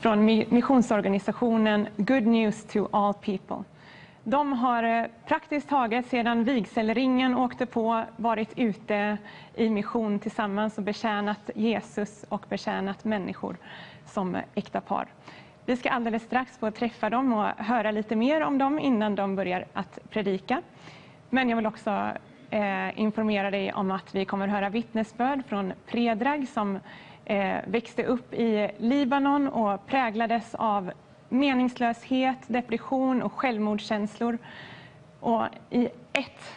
från missionsorganisationen Good News to All People. De har eh, praktiskt taget sedan vigselringen åkte på varit ute i mission tillsammans och betjänat Jesus och betjänat människor som äkta par. Vi ska alldeles strax få träffa dem och höra lite mer om dem innan de börjar att predika. Men jag vill också eh, informera dig om att vi kommer att höra vittnesbörd från Predrag som Eh, växte upp i Libanon och präglades av meningslöshet, depression och självmordskänslor. Och i ett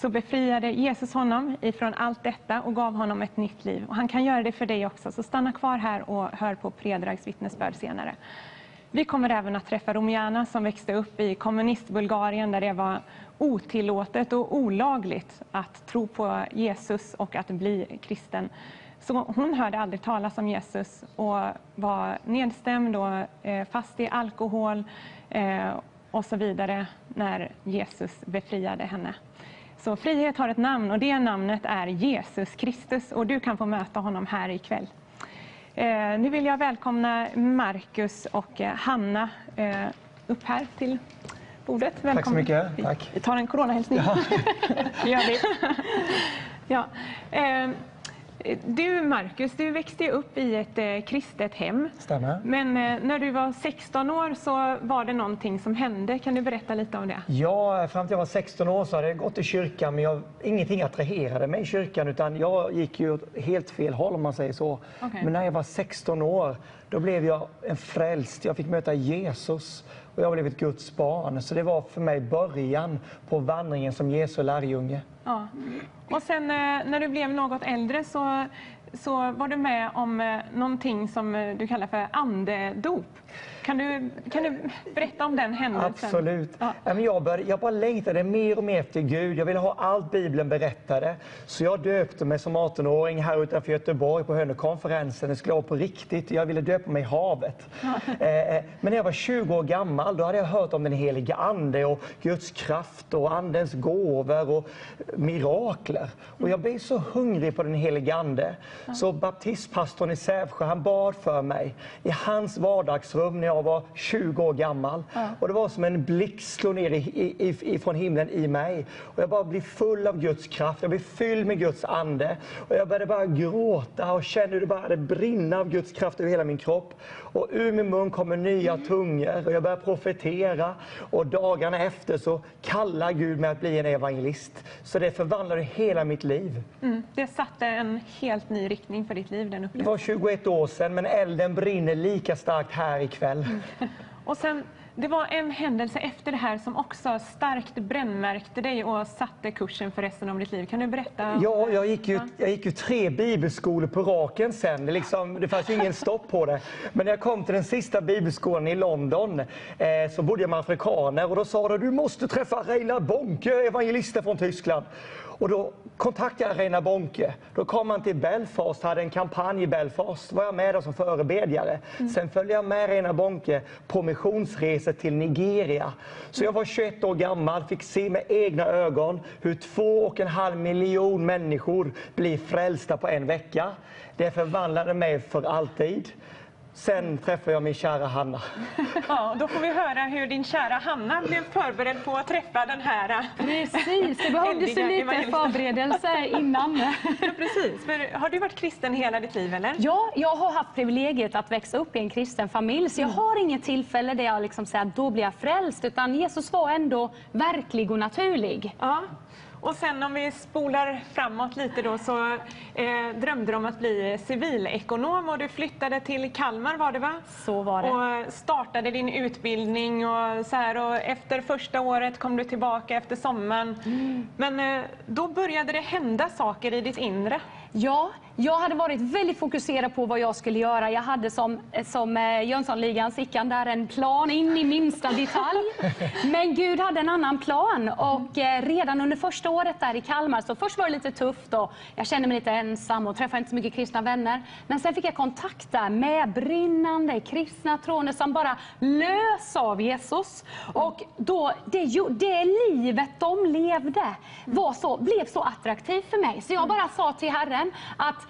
så befriade Jesus honom ifrån allt detta och gav honom ett nytt liv. Och han kan göra det för dig också, så stanna kvar här och hör på Predrags vittnesbörd senare. Vi kommer även att träffa Romiana som växte upp i kommunist-Bulgarien där det var otillåtet och olagligt att tro på Jesus och att bli kristen. Så hon hörde aldrig talas om Jesus och var nedstämd och eh, fast i alkohol eh, och så vidare när Jesus befriade henne. Så frihet har ett namn och det namnet är Jesus Kristus och du kan få möta honom här ikväll. Eh, nu vill jag välkomna Marcus och Hanna upp här till bordet. Välkommen. Tack så mycket. Tack. Vi tar en coronahälsning. Ja. gör vi. ja. Du, Marcus, du växte upp i ett eh, kristet hem. Stämmer. Men eh, när du var 16 år så var det någonting som hände. Kan du berätta lite om det? Ja, fram till jag var 16 år så hade jag gått i kyrkan men jag, ingenting attraherade mig i kyrkan utan jag gick ju åt helt fel håll om man säger så. Okay. Men när jag var 16 år då blev jag en frälst. Jag fick möta Jesus och jag blev ett Guds barn. Så det var för mig början på vandringen som Jesu lärjunge. Ja. Och sen eh, när du blev något äldre så, så var du med om eh, någonting som eh, du kallar för andedop. Kan du, kan du berätta om den händelsen? Absolut. Ja. Jag, började, jag bara längtade mer och mer efter Gud. Jag ville ha allt Bibeln berättade. Så jag döpte mig som 18-åring här utanför Göteborg på Hönökonferensen. Det skulle vara på riktigt. Jag ville döpa mig i havet. Ja. Men när jag var 20 år gammal då hade jag hört om den heliga Ande och Guds kraft och Andens gåvor och mirakler. Och jag blev så hungrig på den heliga Ande. Så baptistpastorn i Sävsjö han bad för mig i hans vardagsrum när jag var 20 år gammal. Och Det var som en blixt slog ner ifrån himlen i mig. Och Jag bara blev full av Guds kraft, jag blev fylld med Guds ande. Och Jag började bara gråta och kände hur det började brinna av Guds kraft över hela min kropp. Och Ur min mun kommer nya tungor och jag började profetera. Och Dagarna efter så kallar Gud mig att bli en evangelist. Så det förvandlade hela mitt liv. Mm, det satte en helt ny riktning för ditt liv, den Det var 21 år sedan, men elden brinner lika starkt här ikväll. Och sen, det var en händelse efter det här som också starkt brännmärkte dig och satte kursen för resten av ditt liv. Kan du berätta? Ja, jag gick ju, jag gick ju tre bibelskolor på raken sen. Det, liksom, det fanns ju ingen stopp på det. Men när jag kom till den sista bibelskolan i London eh, så bodde jag med afrikaner och då sa de du måste träffa Reinhard Bonke, evangelisten från Tyskland. Och då kontaktade jag Reina Bonke. Då kom han till Belfast, hade en kampanj i Belfast. var jag med där som förebedjare. Mm. Sen följde jag med Reina Bonke på missionsresor till Nigeria. Så jag var 21 år gammal, fick se med egna ögon hur två och en halv miljon människor blir frälsta på en vecka. Det förvandlade mig för alltid. Sen träffade jag min kära Hanna. Ja, då får vi höra hur din kära Hanna blev förberedd på att träffa den här Precis, det behövdes ju lite förberedelse innan. Ja, precis. För har du varit kristen hela ditt liv? eller? Ja, jag har haft privilegiet att växa upp i en kristen familj. Så jag mm. har inget tillfälle där jag liksom säger att då blir jag frälst. Utan Jesus var ändå verklig och naturlig. Ja. Och sen om vi spolar framåt lite då så eh, drömde du om att bli civilekonom och du flyttade till Kalmar var det va? Så var det. Och startade din utbildning och så här och efter första året kom du tillbaka efter sommaren. Mm. Men eh, då började det hända saker i ditt inre. Ja, jag hade varit väldigt fokuserad på vad jag skulle göra. Jag hade som, som eh, Jönssonligan Sickan där en plan in i minsta detalj. Men Gud hade en annan plan och eh, redan under första året där i Kalmar så först var det lite tufft och jag kände mig lite ensam och träffade inte så mycket kristna vänner. Men sen fick jag kontakt där med brinnande kristna troende som bara lös av Jesus. Och då, det, det livet de levde var så, blev så attraktivt för mig så jag bara sa till Herren att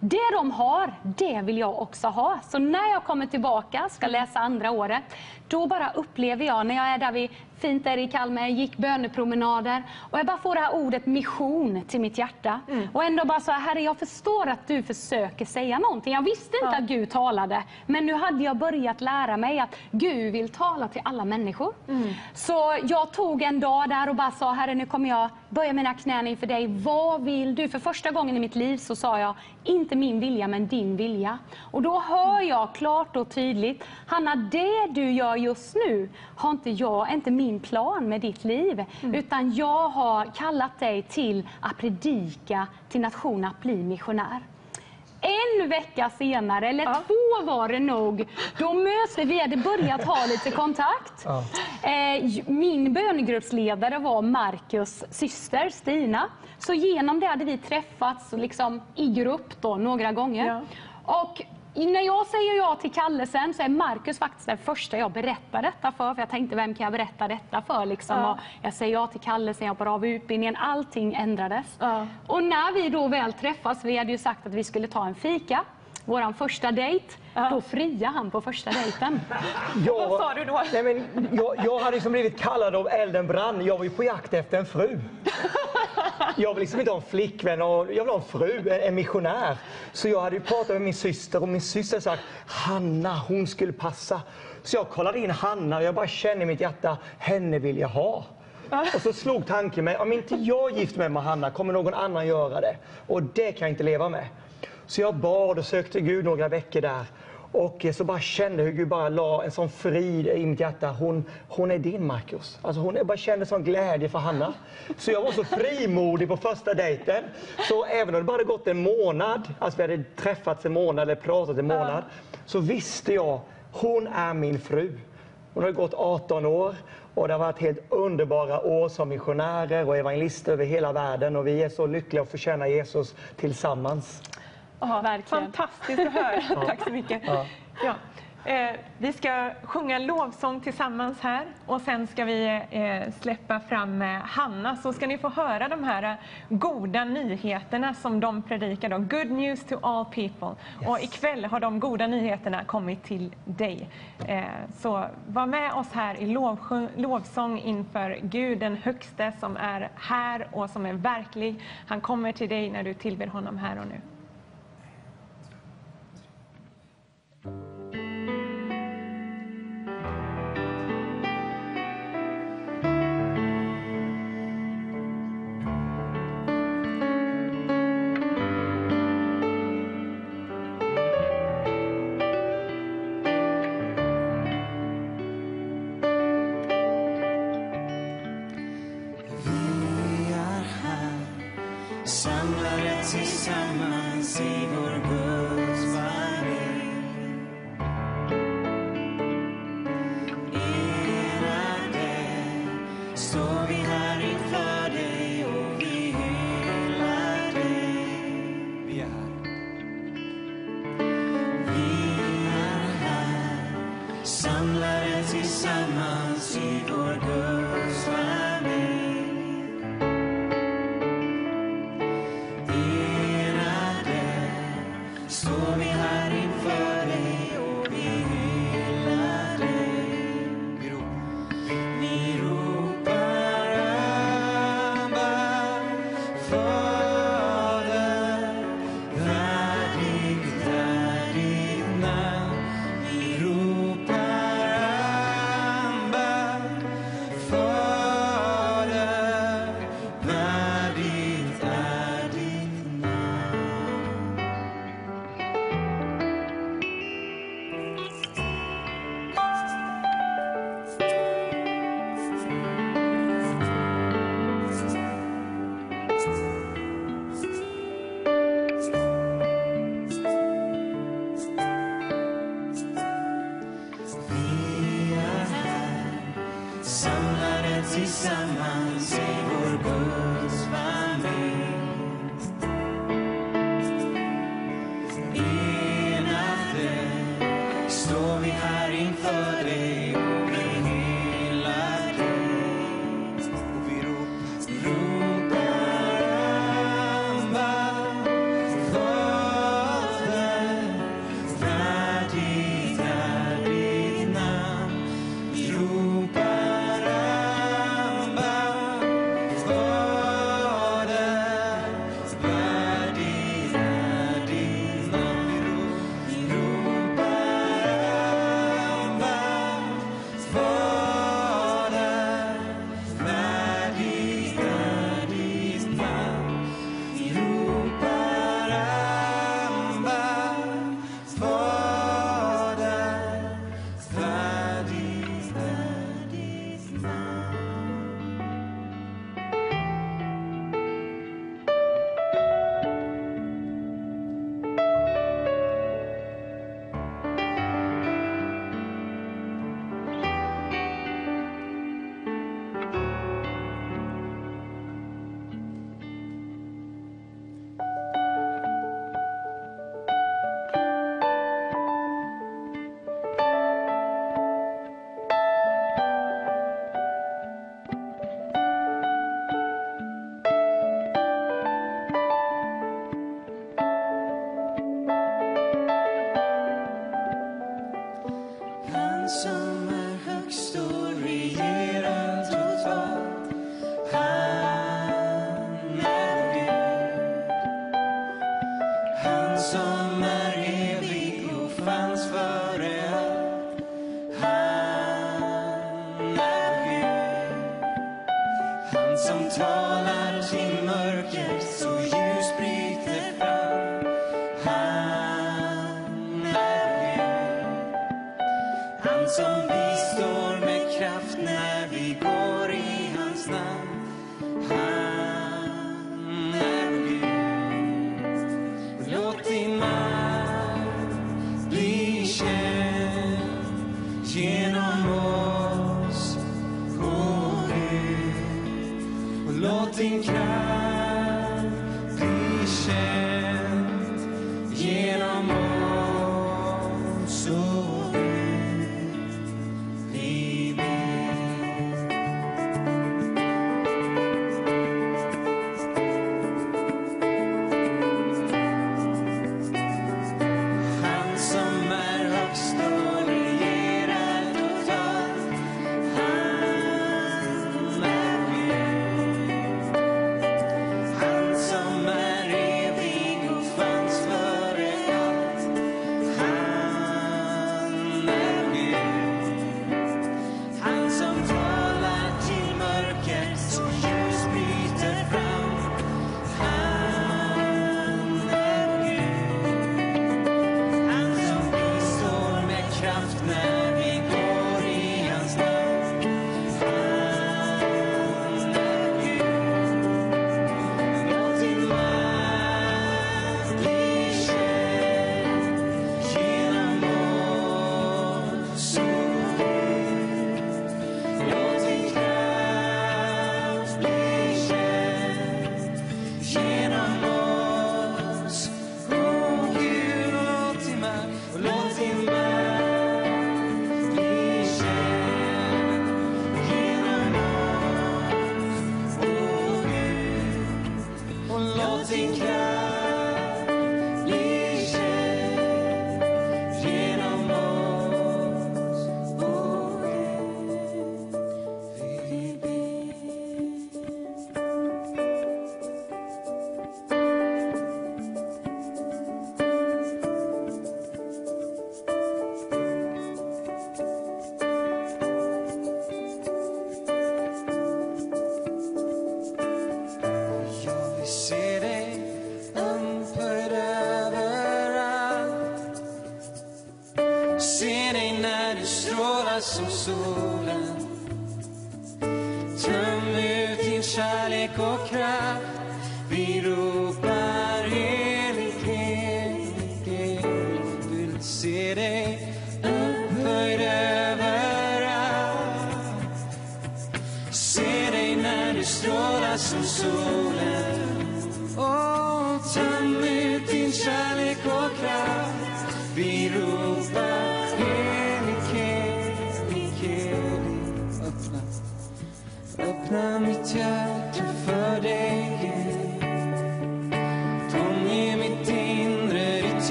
det de har, det vill jag också ha. Så när jag kommer tillbaka, ska läsa andra året, då bara upplever jag när jag är där vid fint där i Kalmar, gick bönepromenader och jag bara får det här ordet mission till mitt hjärta. Mm. Och ändå bara så här, Herre jag förstår att du försöker säga någonting. Jag visste inte ja. att Gud talade, men nu hade jag börjat lära mig att Gud vill tala till alla människor. Mm. Så jag tog en dag där och bara sa, Herre nu kommer jag böja mina knän inför dig. Vad vill du? För första gången i mitt liv så sa jag, inte min vilja men din vilja. Och då hör jag klart och tydligt, Hanna det du gör just nu har inte jag, inte min plan med ditt liv. Mm. Utan jag har kallat dig till att predika till nationen, att bli missionär. En vecka senare, eller ja. två var det nog, då möts vi. Vi hade börjat ha lite kontakt. Ja. Eh, min bönegruppsledare var Markus syster Stina. Så genom det hade vi träffats liksom, i grupp då, några gånger. Ja. Och när jag säger ja till kallelsen så är Markus faktiskt den första jag berättar detta för. För jag tänkte, vem kan jag berätta detta för? Liksom. Ja. jag säger ja till kallelsen, jag hoppar av utbildningen. Allting ändrades. Ja. Och när vi då väl träffas, vi hade ju sagt att vi skulle ta en fika vår första dejt, ja. då friade han på första dejten. Jag, Vad sa du då? Nej, men jag, jag hade liksom blivit kallad av elden brann. Jag var ju på jakt efter en fru. Jag vill liksom inte ha en flickvän, och jag vill ha en fru, en missionär. Så jag hade ju pratat med min syster och min syster sagt Hanna, hon skulle passa. Så jag kollade in Hanna och jag bara kände i mitt hjärta, henne vill jag ha. Och så slog tanken mig, om inte jag gifter mig med Hanna kommer någon annan göra det. Och det kan jag inte leva med. Så jag bad och sökte Gud några veckor där. Och så bara kände hur Gud bara la en sån frid i mitt hjärta. Hon, hon är din Markus. Alltså hon, jag bara kände sån glädje för Hanna. Så jag var så frimodig på första dejten. Så även om det bara hade gått en månad, alltså vi hade träffats en månad eller pratat en månad, så visste jag, hon är min fru. Hon har gått 18 år och det har varit helt underbara år som missionärer och evangelister över hela världen och vi är så lyckliga att få känna Jesus tillsammans. Ja, Verkligen. Fantastiskt att höra. Tack så mycket. Ja. ja. Eh, vi ska sjunga lovsång tillsammans här och sen ska vi eh, släppa fram eh, Hanna så ska ni få höra de här eh, goda nyheterna som de predikar. Då. Good news to all people. Yes. Och ikväll har de goda nyheterna kommit till dig. Eh, så var med oss här i lov, lovsång inför Gud den högste som är här och som är verklig. Han kommer till dig när du tillber honom här och nu.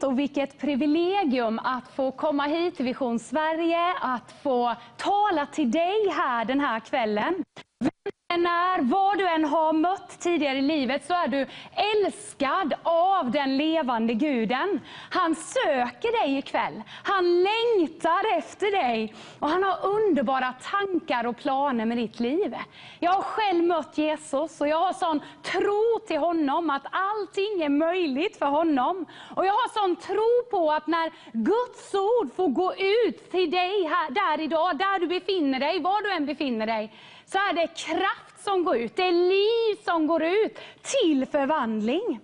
Roligt och vilket privilegium att få komma hit till Vision Sverige, att få tala till dig här den här kvällen. Vem än är, vad än har mött tidigare i livet, så är du älskad av den levande guden. Han söker dig ikväll. Han längtar efter dig och han har underbara tankar och planer med ditt liv. Jag har själv mött Jesus och jag har sån tro till honom att allting är möjligt för honom. Och jag har sån tro på att när Guds ord får gå ut till dig här, där idag, där du befinner dig, var du än befinner dig, så är det kraft som går ut, det är liv som går ut till förvandling.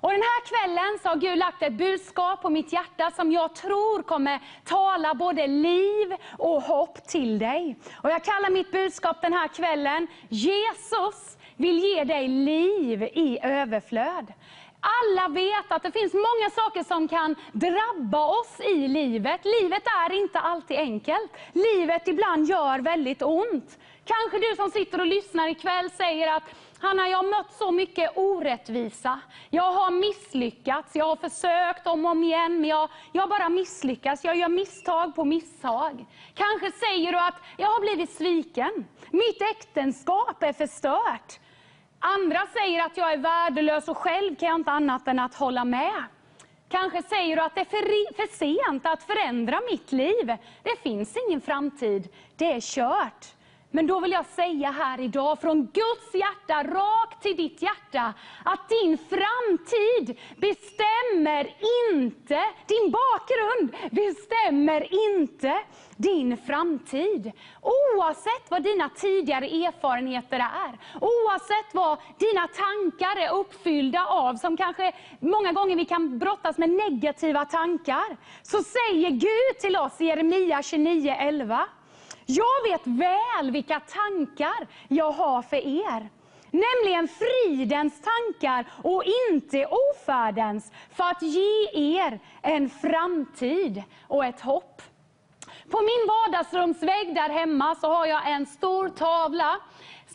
Och den här kvällen så har Gud lagt ett budskap på mitt hjärta som jag tror kommer tala både liv och hopp till dig. Och jag kallar mitt budskap den här kvällen, Jesus vill ge dig liv i överflöd. Alla vet att det finns många saker som kan drabba oss i livet. Livet är inte alltid enkelt. Livet ibland gör väldigt ont. Kanske du som sitter och lyssnar ikväll säger att Hanna, jag har mött så mycket orättvisa. Jag har misslyckats, jag har försökt om och om igen, men jag, jag bara misslyckas. Jag gör misstag på misstag. Kanske säger du att jag har blivit sviken. Mitt äktenskap är förstört. Andra säger att jag är värdelös och själv kan jag inte annat än att hålla med. Kanske säger du att det är för, för sent att förändra mitt liv. Det finns ingen framtid, det är kört. Men då vill jag säga här idag, från Guds hjärta rakt till ditt hjärta, att din framtid bestämmer inte, din bakgrund bestämmer inte din framtid. Oavsett vad dina tidigare erfarenheter är, oavsett vad dina tankar är uppfyllda av, som kanske många gånger vi kan brottas med negativa tankar, så säger Gud till oss i Jeremia 29.11, jag vet väl vilka tankar jag har för er. Nämligen fridens tankar och inte ofärdens, för att ge er en framtid och ett hopp. På min vardagsrumsvägg där hemma så har jag en stor tavla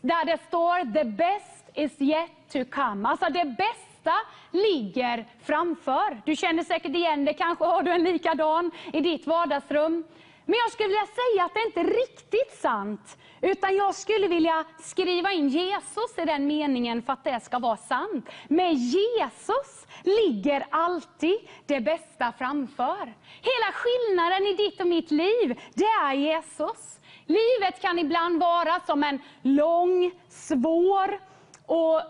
där det står The best is yet to come. Alltså det bästa ligger framför. Du känner säkert igen det, kanske har du en likadan i ditt vardagsrum. Men jag skulle vilja säga att det inte är riktigt sant. Utan jag skulle vilja skriva in Jesus i den meningen för att det ska vara sant. Med Jesus ligger alltid det bästa framför. Hela skillnaden i ditt och mitt liv, det är Jesus. Livet kan ibland vara som en lång, svår och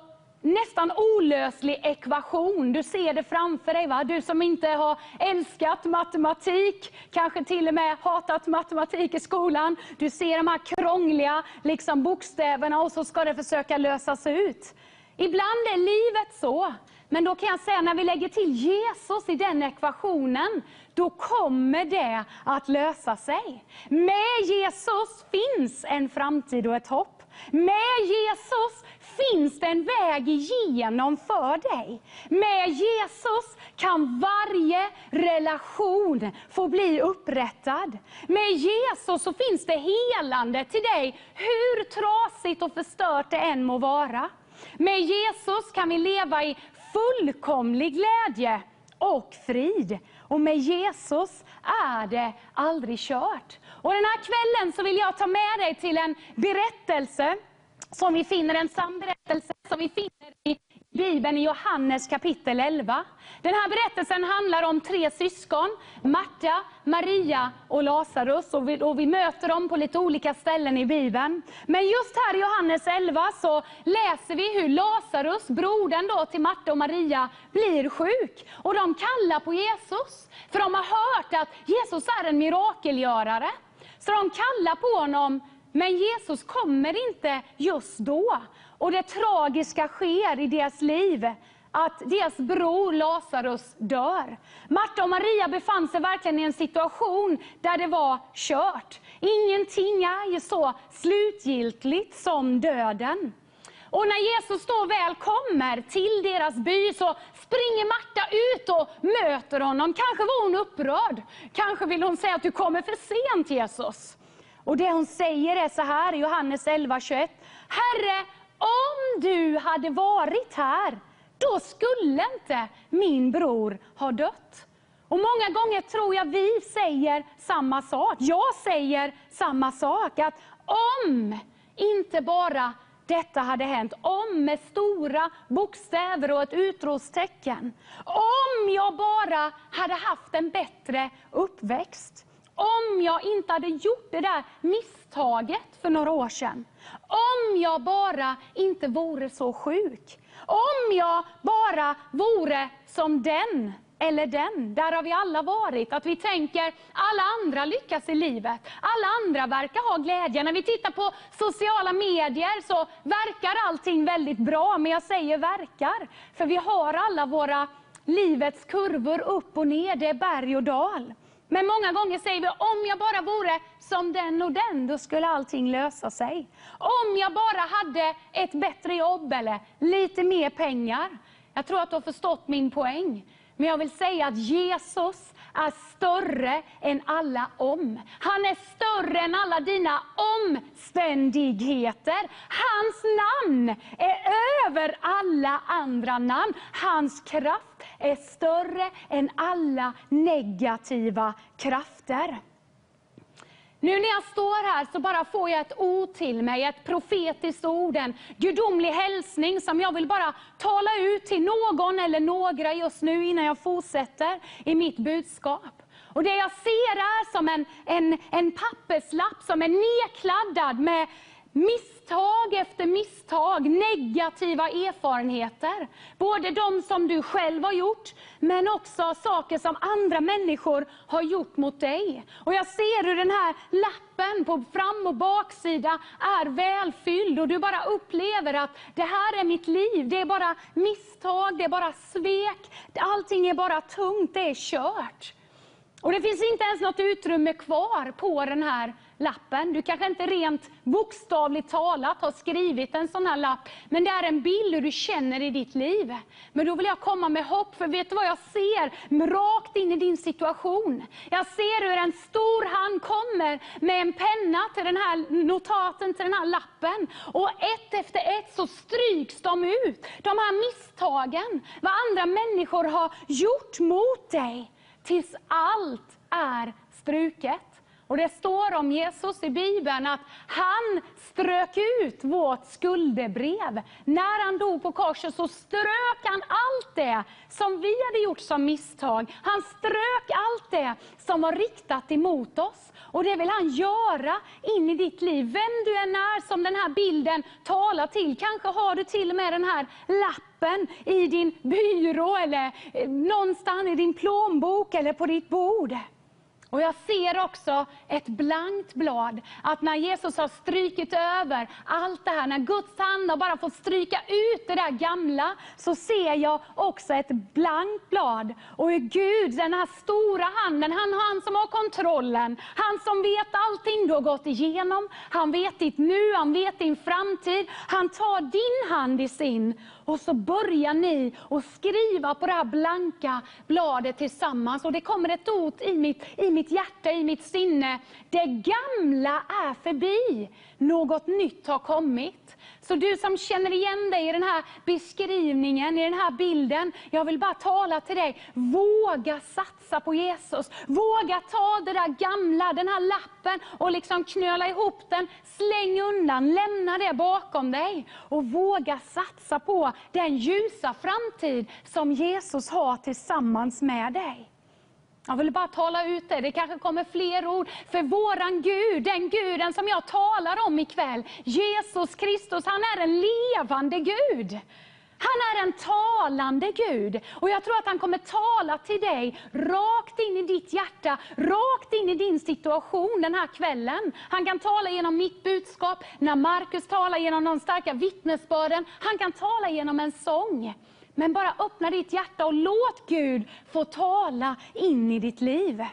nästan olöslig ekvation. Du ser det framför dig. Va? Du som inte har älskat matematik, kanske till och med hatat matematik i skolan. Du ser de här krångliga liksom bokstäverna och så ska det försöka lösas ut. Ibland är livet så. Men då kan jag säga, när vi lägger till Jesus i den ekvationen, då kommer det att lösa sig. Med Jesus finns en framtid och ett hopp. Med Jesus finns det en väg igenom för dig. Med Jesus kan varje relation få bli upprättad. Med Jesus så finns det helande till dig, hur trasigt och förstört det än må vara. Med Jesus kan vi leva i fullkomlig glädje och frid. Och med Jesus är det aldrig kört. Och den här kvällen så vill jag ta med dig till en berättelse som vi finner, en sann berättelse som vi finner i Bibeln i Johannes kapitel 11. Den här berättelsen handlar om tre syskon, Marta, Maria och Lazarus. Och vi, och vi möter dem på lite olika ställen i Bibeln. Men just här i Johannes 11 så läser vi hur Lazarus, brodern då till Marta och Maria, blir sjuk. Och de kallar på Jesus, för de har hört att Jesus är en mirakelgörare. Så de kallar på honom men Jesus kommer inte just då. Och det tragiska sker i deras liv att deras bror Lazarus dör. Marta och Maria befann sig verkligen i en situation där det var kört. Ingenting är ju så slutgiltigt som döden. Och när Jesus då väl kommer till deras by så springer Marta ut och möter honom. Kanske var hon upprörd. Kanske vill hon säga att du kommer för sent Jesus. Och det hon säger är så här i Johannes 11.21. Herre, om du hade varit här, då skulle inte min bror ha dött. Och Många gånger tror jag vi säger samma sak. Jag säger samma sak. Att om inte bara detta hade hänt, om med stora bokstäver och ett utropstecken. Om jag bara hade haft en bättre uppväxt. Om jag inte hade gjort det där misstaget för några år sedan. Om jag bara inte vore så sjuk. Om jag bara vore som den eller den. Där har vi alla varit. Att vi tänker, alla andra lyckas i livet. Alla andra verkar ha glädje. När vi tittar på sociala medier så verkar allting väldigt bra. Men jag säger verkar. För vi har alla våra livets kurvor upp och ner. Det är berg och dal. Men många gånger säger vi, om jag bara vore som den och den, då skulle allting lösa sig. Om jag bara hade ett bättre jobb eller lite mer pengar. Jag tror att du har förstått min poäng. Men jag vill säga att Jesus är större än alla om. Han är större än alla dina omständigheter. Hans namn är över alla andra namn. Hans kraft är större än alla negativa krafter. Nu när jag står här så bara får jag ett ord till mig, ett profetiskt ord, en gudomlig hälsning som jag vill bara tala ut till någon eller några just nu innan jag fortsätter i mitt budskap. Och Det jag ser är som en, en, en papperslapp som är nedkladdad med misstag efter misstag, negativa erfarenheter. Både de som du själv har gjort, men också saker som andra människor har gjort mot dig. Och Jag ser hur den här lappen på fram och baksida är välfylld och du bara upplever att det här är mitt liv. Det är bara misstag, det är bara svek, allting är bara tungt, det är kört. Och Det finns inte ens något utrymme kvar på den här lappen. Du kanske inte rent bokstavligt talat har skrivit en sån här lapp, men det är en bild hur du känner i ditt liv. Men då vill jag komma med hopp, för vet du vad jag ser rakt in i din situation? Jag ser hur en stor hand kommer med en penna till den här notaten, till den här lappen. Och ett efter ett så stryks de ut. De här misstagen, vad andra människor har gjort mot dig, tills allt är struket. Och Det står om Jesus i Bibeln att han strök ut vårt skuldebrev. När han dog på korset så strök han allt det som vi hade gjort som misstag. Han strök allt det som var riktat emot oss. Och Det vill han göra in i ditt liv. Vem du än är som den här bilden talar till. Kanske har du till och med den här lappen i din byrå eller eh, någonstans i din plånbok eller på ditt bord. Och Jag ser också ett blankt blad, att när Jesus har strykit över allt det här, när Guds hand har bara fått stryka ut det där gamla, så ser jag också ett blankt blad. Och Gud, den här stora handen, han, han som har kontrollen, han som vet allting du har gått igenom, han vet ditt nu, han vet din framtid, han tar din hand i sin och så börjar ni att skriva på det här blanka bladet tillsammans. Och det kommer ett ord i mitt, i mitt hjärta, i mitt sinne. Det gamla är förbi. Något nytt har kommit. Så du som känner igen dig i den här beskrivningen, i den här bilden. Jag vill bara tala till dig. Våga satsa på Jesus. Våga ta det där gamla, den här lappen och liksom knöla ihop den. Släng undan, lämna det bakom dig. Och våga satsa på den ljusa framtid som Jesus har tillsammans med dig. Jag vill bara tala ut det. Det kanske kommer fler ord. För våran Gud, den guden som jag talar om ikväll, Jesus Kristus, han är en levande Gud. Han är en talande Gud. Och jag tror att han kommer tala till dig rakt in i ditt hjärta, rakt in i din situation den här kvällen. Han kan tala genom mitt budskap, när Markus talar genom de starka vittnesbörden. Han kan tala genom en sång. Men bara öppna ditt hjärta och låt Gud få tala in i ditt liv.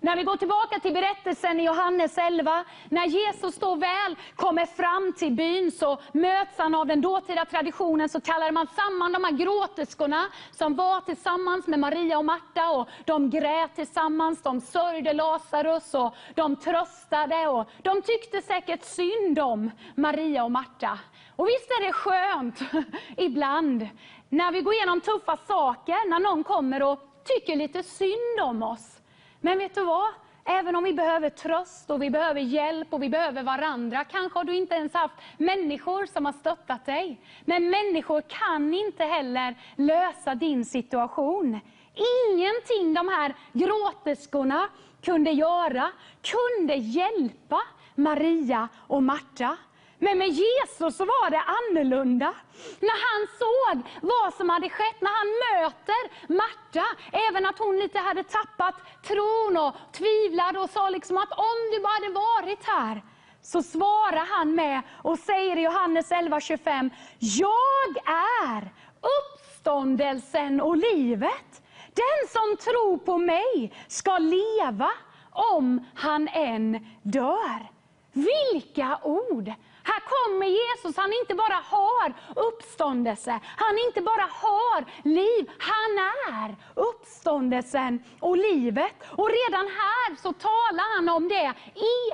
När vi går tillbaka till berättelsen i Johannes 11, när Jesus då väl kommer fram till byn så möts han av den dåtida traditionen, så kallade man samman de här gråterskorna som var tillsammans med Maria och Marta och de grät tillsammans, de sörjde Lazarus och de tröstade och de tyckte säkert synd om Maria och Marta. Och visst är det skönt ibland när vi går igenom tuffa saker, när någon kommer och tycker lite synd om oss. Men vet du vad? Även om vi behöver tröst och vi behöver hjälp och vi behöver varandra, kanske har du inte ens haft människor som har stöttat dig. Men människor kan inte heller lösa din situation. Ingenting de här gråterskorna kunde göra kunde hjälpa Maria och Marta. Men med Jesus så var det annorlunda. När han såg vad som hade skett, när han möter Marta, även att hon lite hade tappat tron och tvivlade och sa liksom att om du bara hade varit här, så svarar han med och säger i Johannes 11.25, jag är uppståndelsen och livet. Den som tror på mig ska leva om han än dör. Vilka ord! Här kommer Jesus, han inte bara har uppståndelse, han inte bara har liv, han är uppståndelsen och livet. Och redan här så talar han om det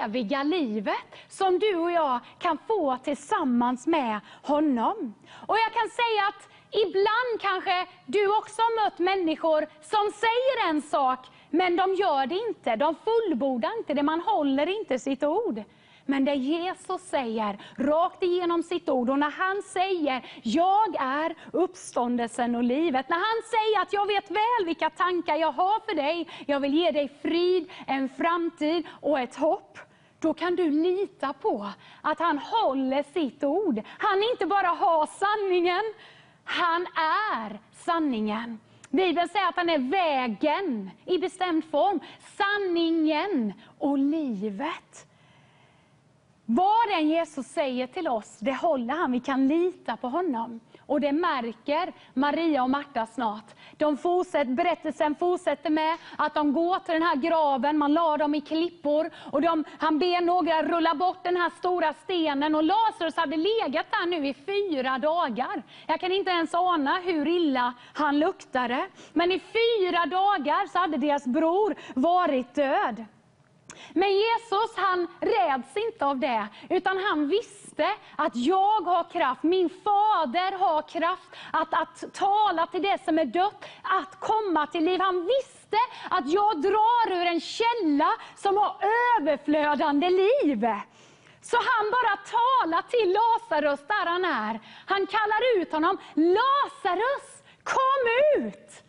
eviga livet som du och jag kan få tillsammans med honom. Och jag kan säga att ibland kanske du också har mött människor som säger en sak, men de gör det inte, de fullbordar inte det, man håller inte sitt ord. Men det Jesus säger rakt igenom sitt ord, och när han säger, jag är uppståndelsen och livet. När han säger att jag vet väl vilka tankar jag har för dig, jag vill ge dig frid, en framtid och ett hopp. Då kan du lita på att han håller sitt ord. Han inte bara har sanningen, han är sanningen. Bibeln säger att han är vägen i bestämd form, sanningen och livet. Vad den Jesus säger till oss, det håller han. Vi kan lita på honom. Och det märker Maria och Marta snart. De fortsätter, berättelsen fortsätter med att de går till den här graven, man la dem i klippor. Och de, han ber några rulla bort den här stora stenen. Och Lazarus hade legat där nu i fyra dagar. Jag kan inte ens ana hur illa han luktade. Men i fyra dagar så hade deras bror varit död. Men Jesus han räds inte av det, utan han visste att jag har kraft, min fader har kraft att, att tala till det som är dött, att komma till liv. Han visste att jag drar ur en källa som har överflödande liv. Så han bara talar till Lazarus där han är. Han kallar ut honom, Lazarus kom ut!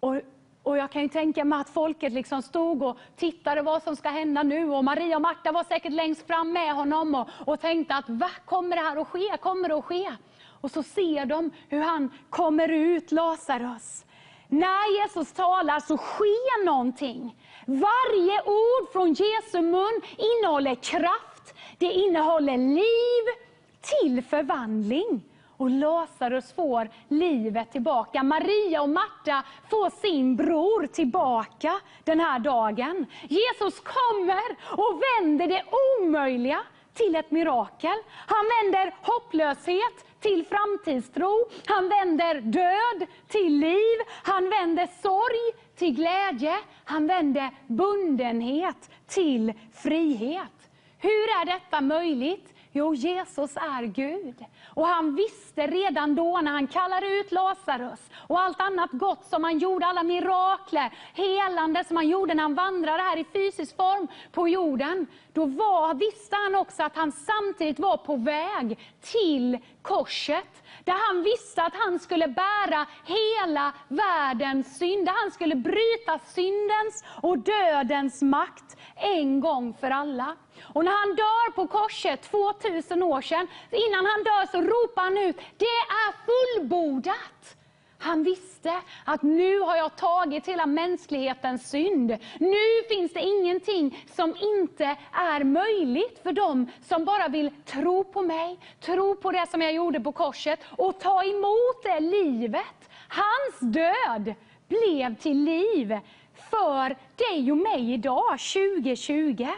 Och och jag kan ju tänka mig att folket liksom stod och tittade vad som ska hända nu. Och Maria och Marta var säkert längst fram med honom och, och tänkte att vad kommer det här att ske? Kommer det att ske? Och så ser de hur han kommer ut, Lazarus. När Jesus talar så sker någonting. Varje ord från Jesu mun innehåller kraft, det innehåller liv till förvandling och Lazarus får livet tillbaka. Maria och Marta får sin bror tillbaka den här dagen. Jesus kommer och vänder det omöjliga till ett mirakel. Han vänder hopplöshet till framtidstro. Han vänder död till liv. Han vänder sorg till glädje. Han vänder bundenhet till frihet. Hur är detta möjligt? Jo, Jesus är Gud. Och han visste redan då när han kallade ut Lazarus och allt annat gott som han gjorde, alla mirakler, helande som han gjorde när han vandrade här i fysisk form på jorden. Då var, visste han också att han samtidigt var på väg till korset. Där han visste att han skulle bära hela världens synd. Där han skulle bryta syndens och dödens makt en gång för alla. Och när han dör på korset 2000 år sedan, innan han dör så ropar han ut, det är fullbordat. Han visste att nu har jag tagit hela mänsklighetens synd. Nu finns det ingenting som inte är möjligt för dem som bara vill tro på mig, tro på det som jag gjorde på korset och ta emot det livet. Hans död blev till liv för dig och mig idag, 2020.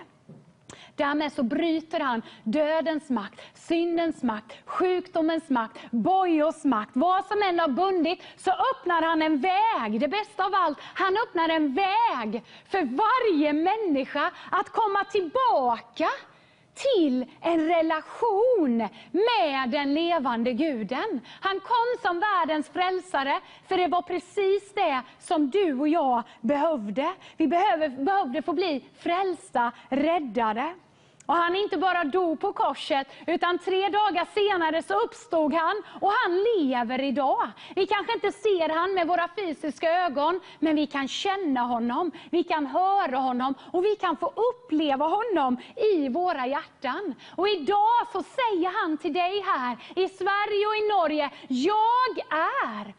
Därmed så bryter han dödens makt, syndens makt, sjukdomens makt, bojors makt. Vad som än har bundit så öppnar han en väg. Det bästa av allt, han öppnar en väg för varje människa att komma tillbaka till en relation med den levande guden. Han kom som världens frälsare, för det var precis det som du och jag behövde. Vi behöver, behövde få bli frälsta, räddade. Och han inte bara dog på korset, utan tre dagar senare så uppstod han och han lever idag. Vi kanske inte ser han med våra fysiska ögon, men vi kan känna honom, vi kan höra honom och vi kan få uppleva honom i våra hjärtan. Och idag så säger han till dig här i Sverige och i Norge, jag är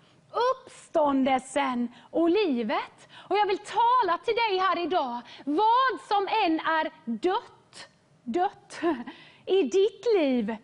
uppståndelsen och livet. Och jag vill tala till dig här idag, vad som än är dött dött i ditt liv.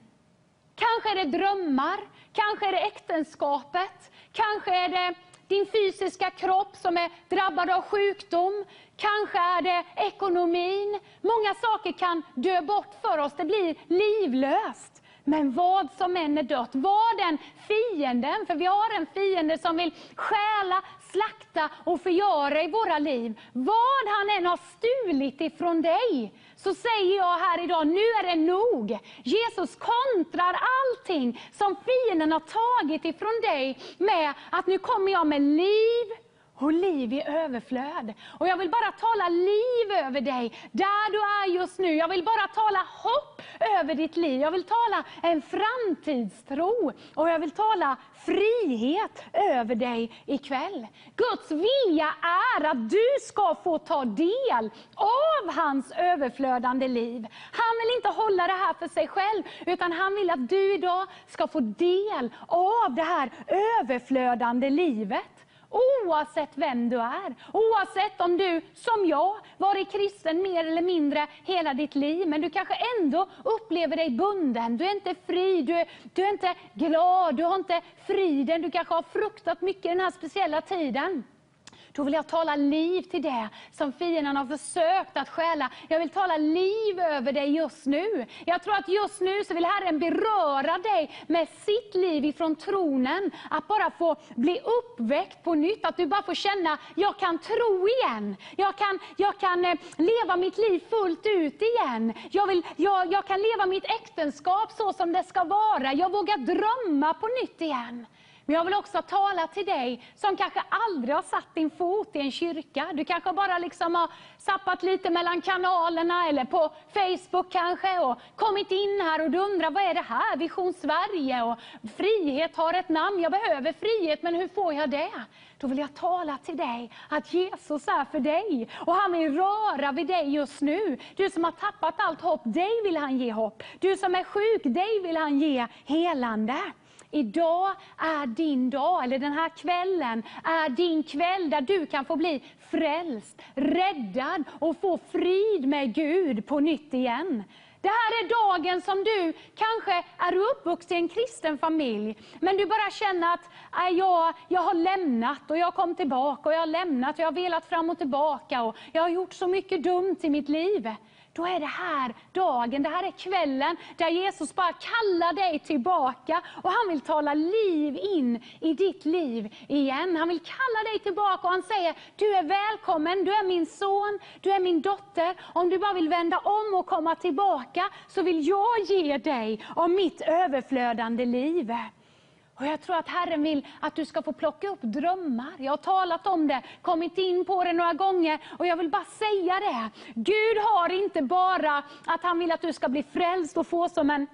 Kanske är det drömmar, kanske är det äktenskapet, kanske är det din fysiska kropp som är drabbad av sjukdom, kanske är det ekonomin. Många saker kan dö bort för oss, det blir livlöst. Men vad som än är dött, var den fienden, för vi har en fiende som vill stjäla, slakta och förgöra i våra liv. Vad han än har stulit ifrån dig, så säger jag här idag, nu är det nog. Jesus kontrar allting som fienden har tagit ifrån dig med att nu kommer jag med liv och liv i överflöd. Och jag vill bara tala liv över dig, där du är just nu. Jag vill bara tala hopp över ditt liv. Jag vill tala en framtidstro och jag vill tala frihet över dig ikväll. Guds vilja är att du ska få ta del av hans överflödande liv. Han vill inte hålla det här för sig själv, utan han vill att du idag ska få del av det här överflödande livet. Oavsett vem du är, oavsett om du som jag varit kristen mer eller mindre hela ditt liv, men du kanske ändå upplever dig bunden. Du är inte fri, du är, du är inte glad, du har inte friden, du kanske har fruktat mycket den här speciella tiden. Då vill jag tala liv till det som fienden har försökt att stjäla. Jag vill tala liv över dig just nu. Jag tror att just nu så vill Herren beröra dig med sitt liv ifrån tronen. Att bara få bli uppväckt på nytt, att du bara får känna, jag kan tro igen. Jag kan, jag kan eh, leva mitt liv fullt ut igen. Jag, vill, jag, jag kan leva mitt äktenskap så som det ska vara. Jag vågar drömma på nytt igen. Men jag vill också tala till dig som kanske aldrig har satt din fot i en kyrka. Du kanske bara liksom har sappat lite mellan kanalerna eller på Facebook kanske och kommit in här och du undrar vad är det här? Vision Sverige och frihet har ett namn. Jag behöver frihet, men hur får jag det? Då vill jag tala till dig att Jesus är för dig och han vill röra vid dig just nu. Du som har tappat allt hopp, dig vill han ge hopp. Du som är sjuk, dig vill han ge helande. Idag är din dag, eller den här kvällen är din kväll där du kan få bli frälst, räddad och få frid med Gud på nytt igen. Det här är dagen som du kanske är uppvuxen i en kristen familj, men du bara känner att äh, jag, jag har lämnat och jag kom tillbaka och jag har lämnat och jag har velat fram och tillbaka och jag har gjort så mycket dumt i mitt liv då är det här dagen, det här är kvällen där Jesus bara kallar dig tillbaka och han vill tala liv in i ditt liv igen. Han vill kalla dig tillbaka och han säger, du är välkommen, du är min son, du är min dotter. Om du bara vill vända om och komma tillbaka så vill jag ge dig av mitt överflödande liv. Och Jag tror att Herren vill att du ska få plocka upp drömmar. Jag har talat om det, kommit in på det några gånger och jag vill bara säga det. Gud har inte bara att han vill att du ska bli frälst och få som en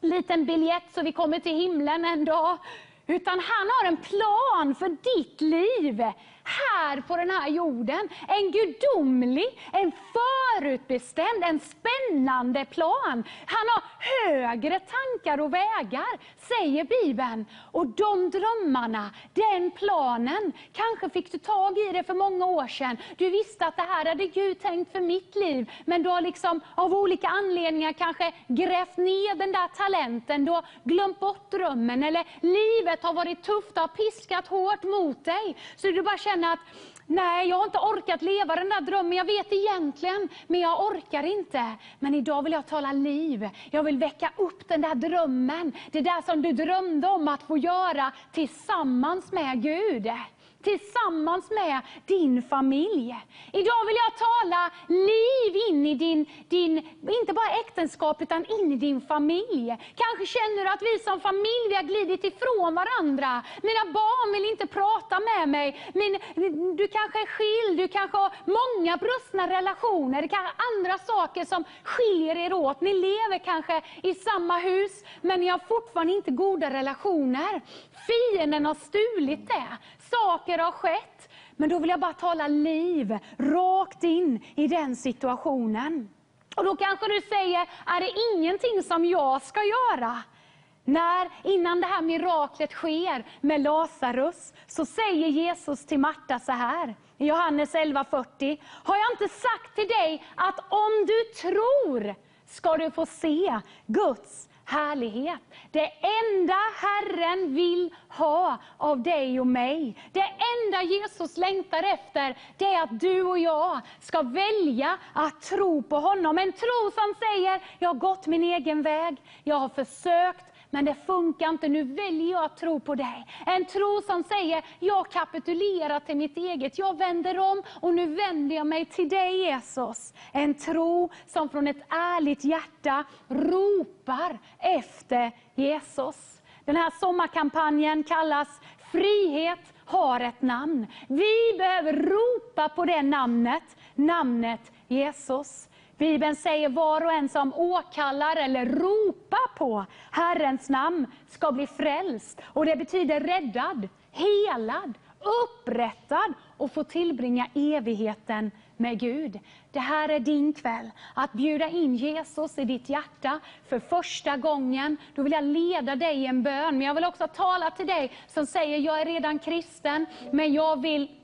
liten biljett så vi kommer till himlen en dag. Utan han har en plan för ditt liv här på den här jorden. En gudomlig, en förutbestämd, en spännande plan. Han har högre tankar och vägar, säger Bibeln. Och de drömmarna, den planen, kanske fick du tag i det för många år sedan. Du visste att det här hade Gud tänkt för mitt liv, men du har liksom av olika anledningar kanske grävt ner den där talenten, du har glömt bort drömmen, eller livet har varit tufft och har piskat hårt mot dig. Så du bara känner att Nej, jag har inte orkat leva den där drömmen. Jag vet egentligen, men jag orkar inte. Men idag vill jag tala liv. Jag vill väcka upp den där drömmen. Det där som du drömde om att få göra tillsammans med Gud tillsammans med din familj. Idag vill jag tala liv in i din, din, inte bara äktenskap, utan in i din familj. Kanske känner du att vi som familj vi har glidit ifrån varandra. Mina barn vill inte prata med mig. Min, du kanske är skild, du kanske har många brustna relationer. Det kanske är andra saker som skiljer er åt. Ni lever kanske i samma hus, men ni har fortfarande inte goda relationer. Fienden har stulit det. Saker har skett. Men då vill jag bara tala liv rakt in i den situationen. Och då kanske du säger, är det ingenting som jag ska göra? När, innan det här miraklet sker med Lazarus, så säger Jesus till Marta så här, i Johannes 11.40. Har jag inte sagt till dig att om du tror ska du få se Guds härlighet. Det enda Herren vill ha av dig och mig, det enda Jesus längtar efter, det är att du och jag ska välja att tro på honom. En tro som säger, jag har gått min egen väg, jag har försökt, men det funkar inte, nu väljer jag att tro på dig. En tro som säger, jag kapitulerar till mitt eget, jag vänder om och nu vänder jag mig till dig Jesus. En tro som från ett ärligt hjärta ropar efter Jesus. Den här sommarkampanjen kallas Frihet har ett namn. Vi behöver ropa på det namnet, namnet Jesus. Bibeln säger var och en som åkallar eller ropar på Herrens namn ska bli frälst. Och det betyder räddad, helad, upprättad och få tillbringa evigheten med Gud. Det här är din kväll, att bjuda in Jesus i ditt hjärta för första gången. Då vill jag leda dig i en bön, men jag vill också tala till dig som säger, jag är redan kristen, men jag vill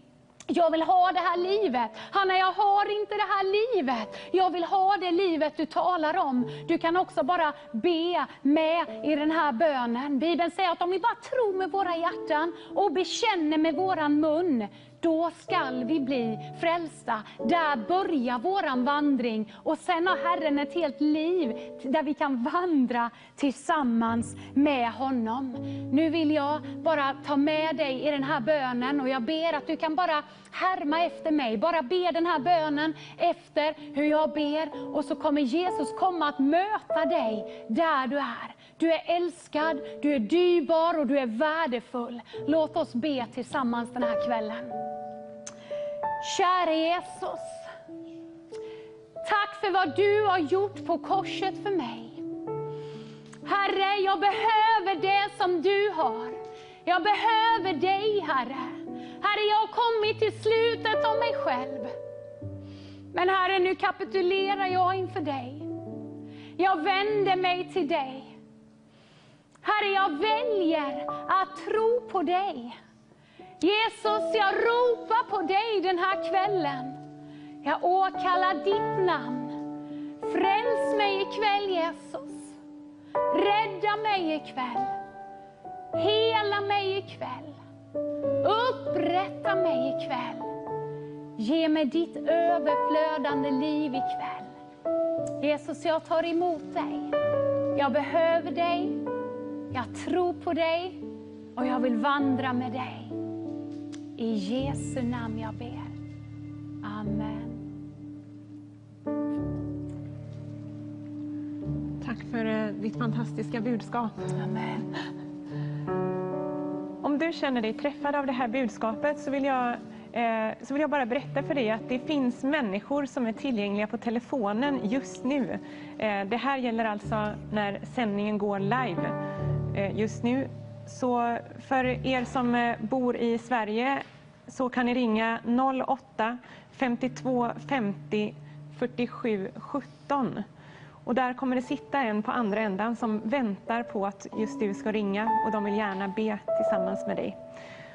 jag vill ha det här livet. Hanna, jag har inte det här livet. Jag vill ha det livet du talar om. Du kan också bara be med i den här bönen. Bibeln säger att om vi bara tror med våra hjärtan och bekänner med våran mun, då skall vi bli frälsta. Där börjar våran vandring. Och sen har Herren ett helt liv där vi kan vandra tillsammans med honom. Nu vill jag bara ta med dig i den här bönen och jag ber att du kan bara härma efter mig. Bara be den här bönen efter hur jag ber. Och så kommer Jesus komma att möta dig där du är. Du är älskad, du är dyrbar och du är värdefull. Låt oss be tillsammans den här kvällen. Kära Jesus. Tack för vad du har gjort på korset för mig. Herre, jag behöver det som du har. Jag behöver dig, Herre. Herre, jag har kommit till slutet av mig själv. Men Herre, nu kapitulerar jag inför dig. Jag vänder mig till dig. Herre, jag väljer att tro på dig. Jesus, jag ropar på dig den här kvällen. Jag åkallar ditt namn. Fräls mig ikväll, Jesus. Rädda mig ikväll. Hela mig ikväll. Upprätta mig ikväll. Ge mig ditt överflödande liv ikväll. Jesus, jag tar emot dig. Jag behöver dig. Jag tror på dig och jag vill vandra med dig. I Jesu namn jag ber. Amen. Tack för eh, ditt fantastiska budskap. Amen. Om du känner dig träffad av det här budskapet så vill jag, eh, så vill jag bara berätta för dig att det finns människor som är tillgängliga på telefonen just nu. Eh, det här gäller alltså när sändningen går live Eh, just nu. Så för er som eh, bor i Sverige så kan ni ringa 08 52 50 47 17. Och där kommer det sitta en på andra ändan som väntar på att just du ska ringa och de vill gärna be tillsammans med dig.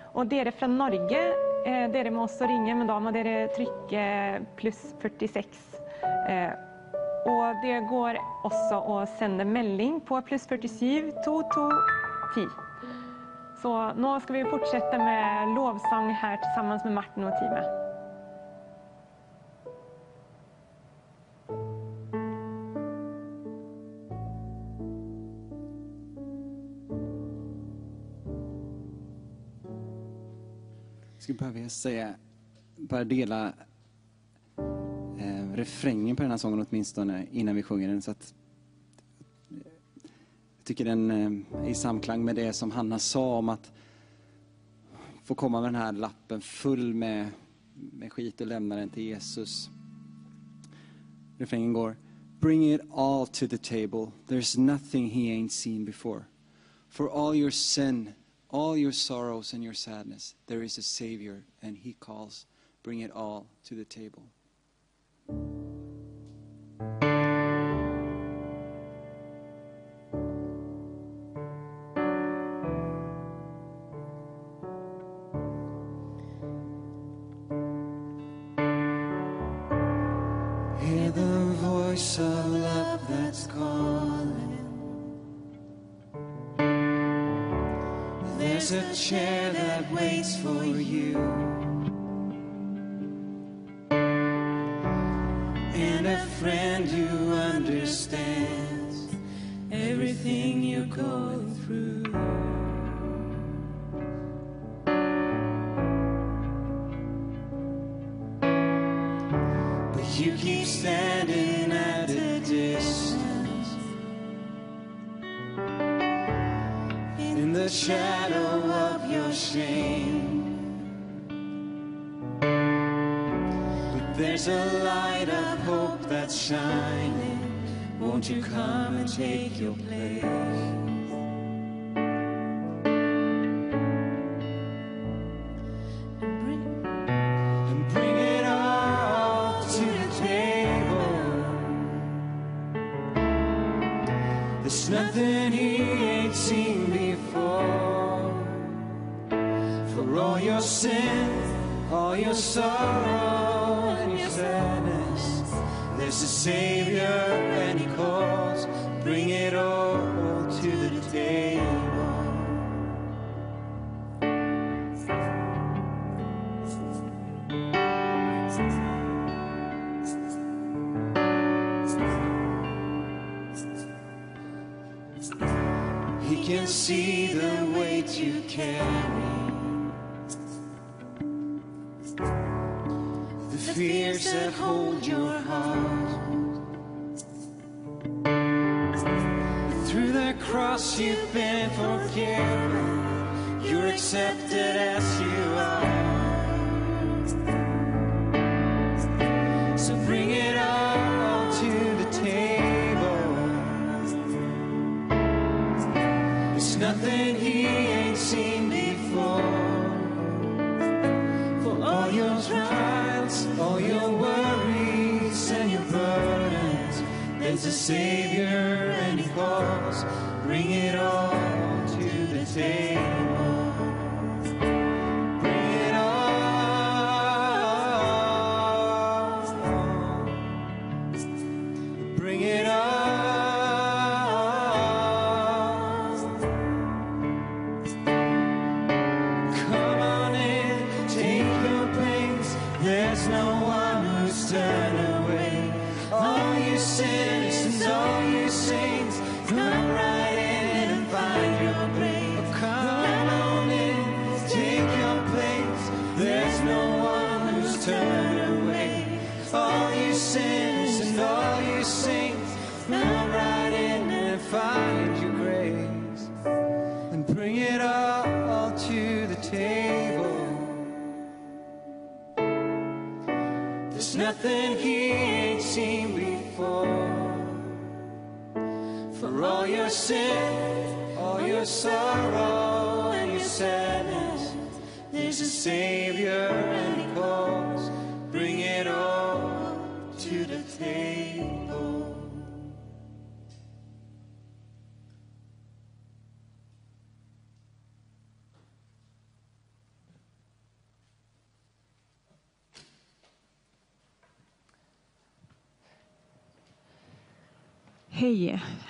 Och det är det från Norge, eh, det är det med oss att ringa med dem och det är det tryck plus 46. Og det går også å sende melding på pluss 47 2210. Så nå skal vi fortsette med lovsang her sammen med Martin og teamet. Jag skulle behöva säga, bara dela refrängen på den här sången åtminstone innan vi sjunger den. Så att, jag tycker den eh, är i samklang med det som Hanna sa om att få komma med den här lappen full med, med skit och lämna den till Jesus. Refrängen går Bring it all to the table. There's nothing he ain't seen before. For all your sin, all your sorrows and your sadness, there is a Savior, and he calls, Bring it all to the table. There's a chair that waits for you. Going through. But you keep standing at a distance in the shadow of your shame. But there's a light of hope that's shining. Won't you come and take your place?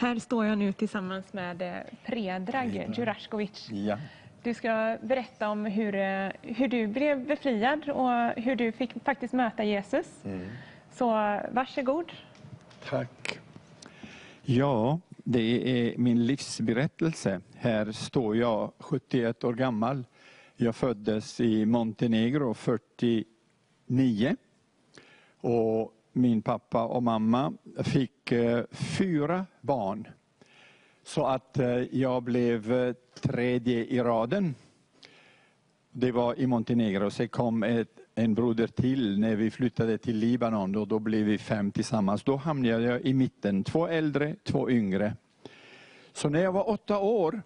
Här står jag nu tillsammans med eh, Predrag Djuraskovic. Ja. Du ska berätta om hur, eh, hur du blev befriad och hur du fick faktiskt möta Jesus. Så eh, varsågod. Tack. Ja, det är min livsberättelse. Här står jag 71 år gammal. Jag föddes i Montenegro 49. Och min pappa och mamma fick eh, fyra barn. Så att eh, jag blev eh, tredje i raden. Det var i Montenegro. Sen kom ett, en broder till när vi flyttade till Libanon Då, då blev vi fem tillsammans. Då hamnade jag i mitten, två äldre, två yngre. Så när jag var åtta år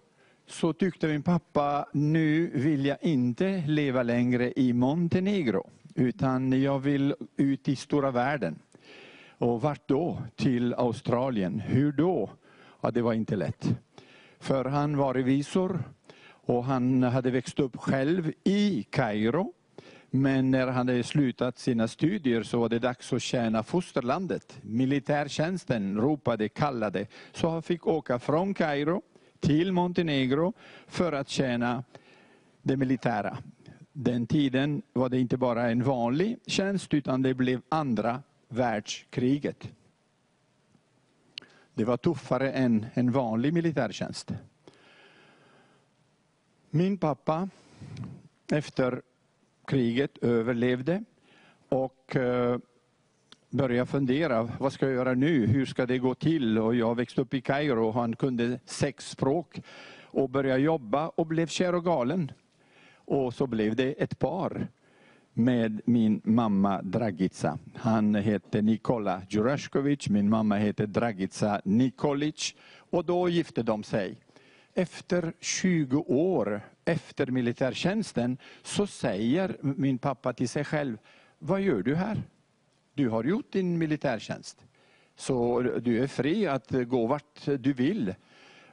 så tyckte min pappa, nu vill jag inte leva längre i Montenegro, utan jag vill ut i stora världen. Och vart då? Till Australien. Hur då? Ja, det var inte lätt. För han var revisor och han hade växt upp själv i Kairo. Men när han hade slutat sina studier så var det dags att tjäna fosterlandet. Militärtjänsten ropade, kallade. Så han fick åka från Kairo till Montenegro för att tjäna det militära. Den tiden var det inte bara en vanlig tjänst utan det blev andra världskriget. Det var tuffare än en vanlig militärtjänst. Min pappa efter kriget överlevde och eh, började fundera, vad ska jag göra nu? Hur ska det gå till? Och jag växte upp i Kairo och han kunde sex språk och började jobba och blev kär och galen. Och så blev det ett par med min mamma Dragica. Han hette Nikola Djuraskovic, min mamma hette Dragica Nikolic. Och då gifte de sig. Efter 20 år efter militärtjänsten så säger min pappa till sig själv, vad gör du här? Du har gjort din militärtjänst. Så du är fri att gå vart du vill.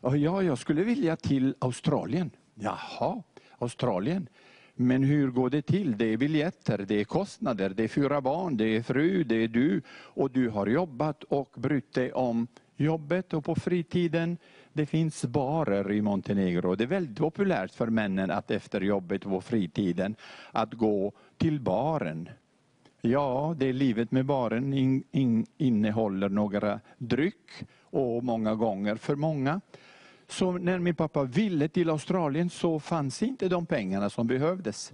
Ja, jag skulle vilja till Australien. Jaha, Australien. Men hur går det till? Det är biljetter, det är kostnader, det är fyra barn, det är fru, det är du. Och du har jobbat och brytt dig om jobbet och på fritiden. Det finns barer i Montenegro. Det är väldigt populärt för männen att efter jobbet och på fritiden att gå till baren. Ja, det är livet med baren in, in, innehåller några dryck och många gånger för många. Så när min pappa ville till Australien så fanns inte de pengarna som behövdes.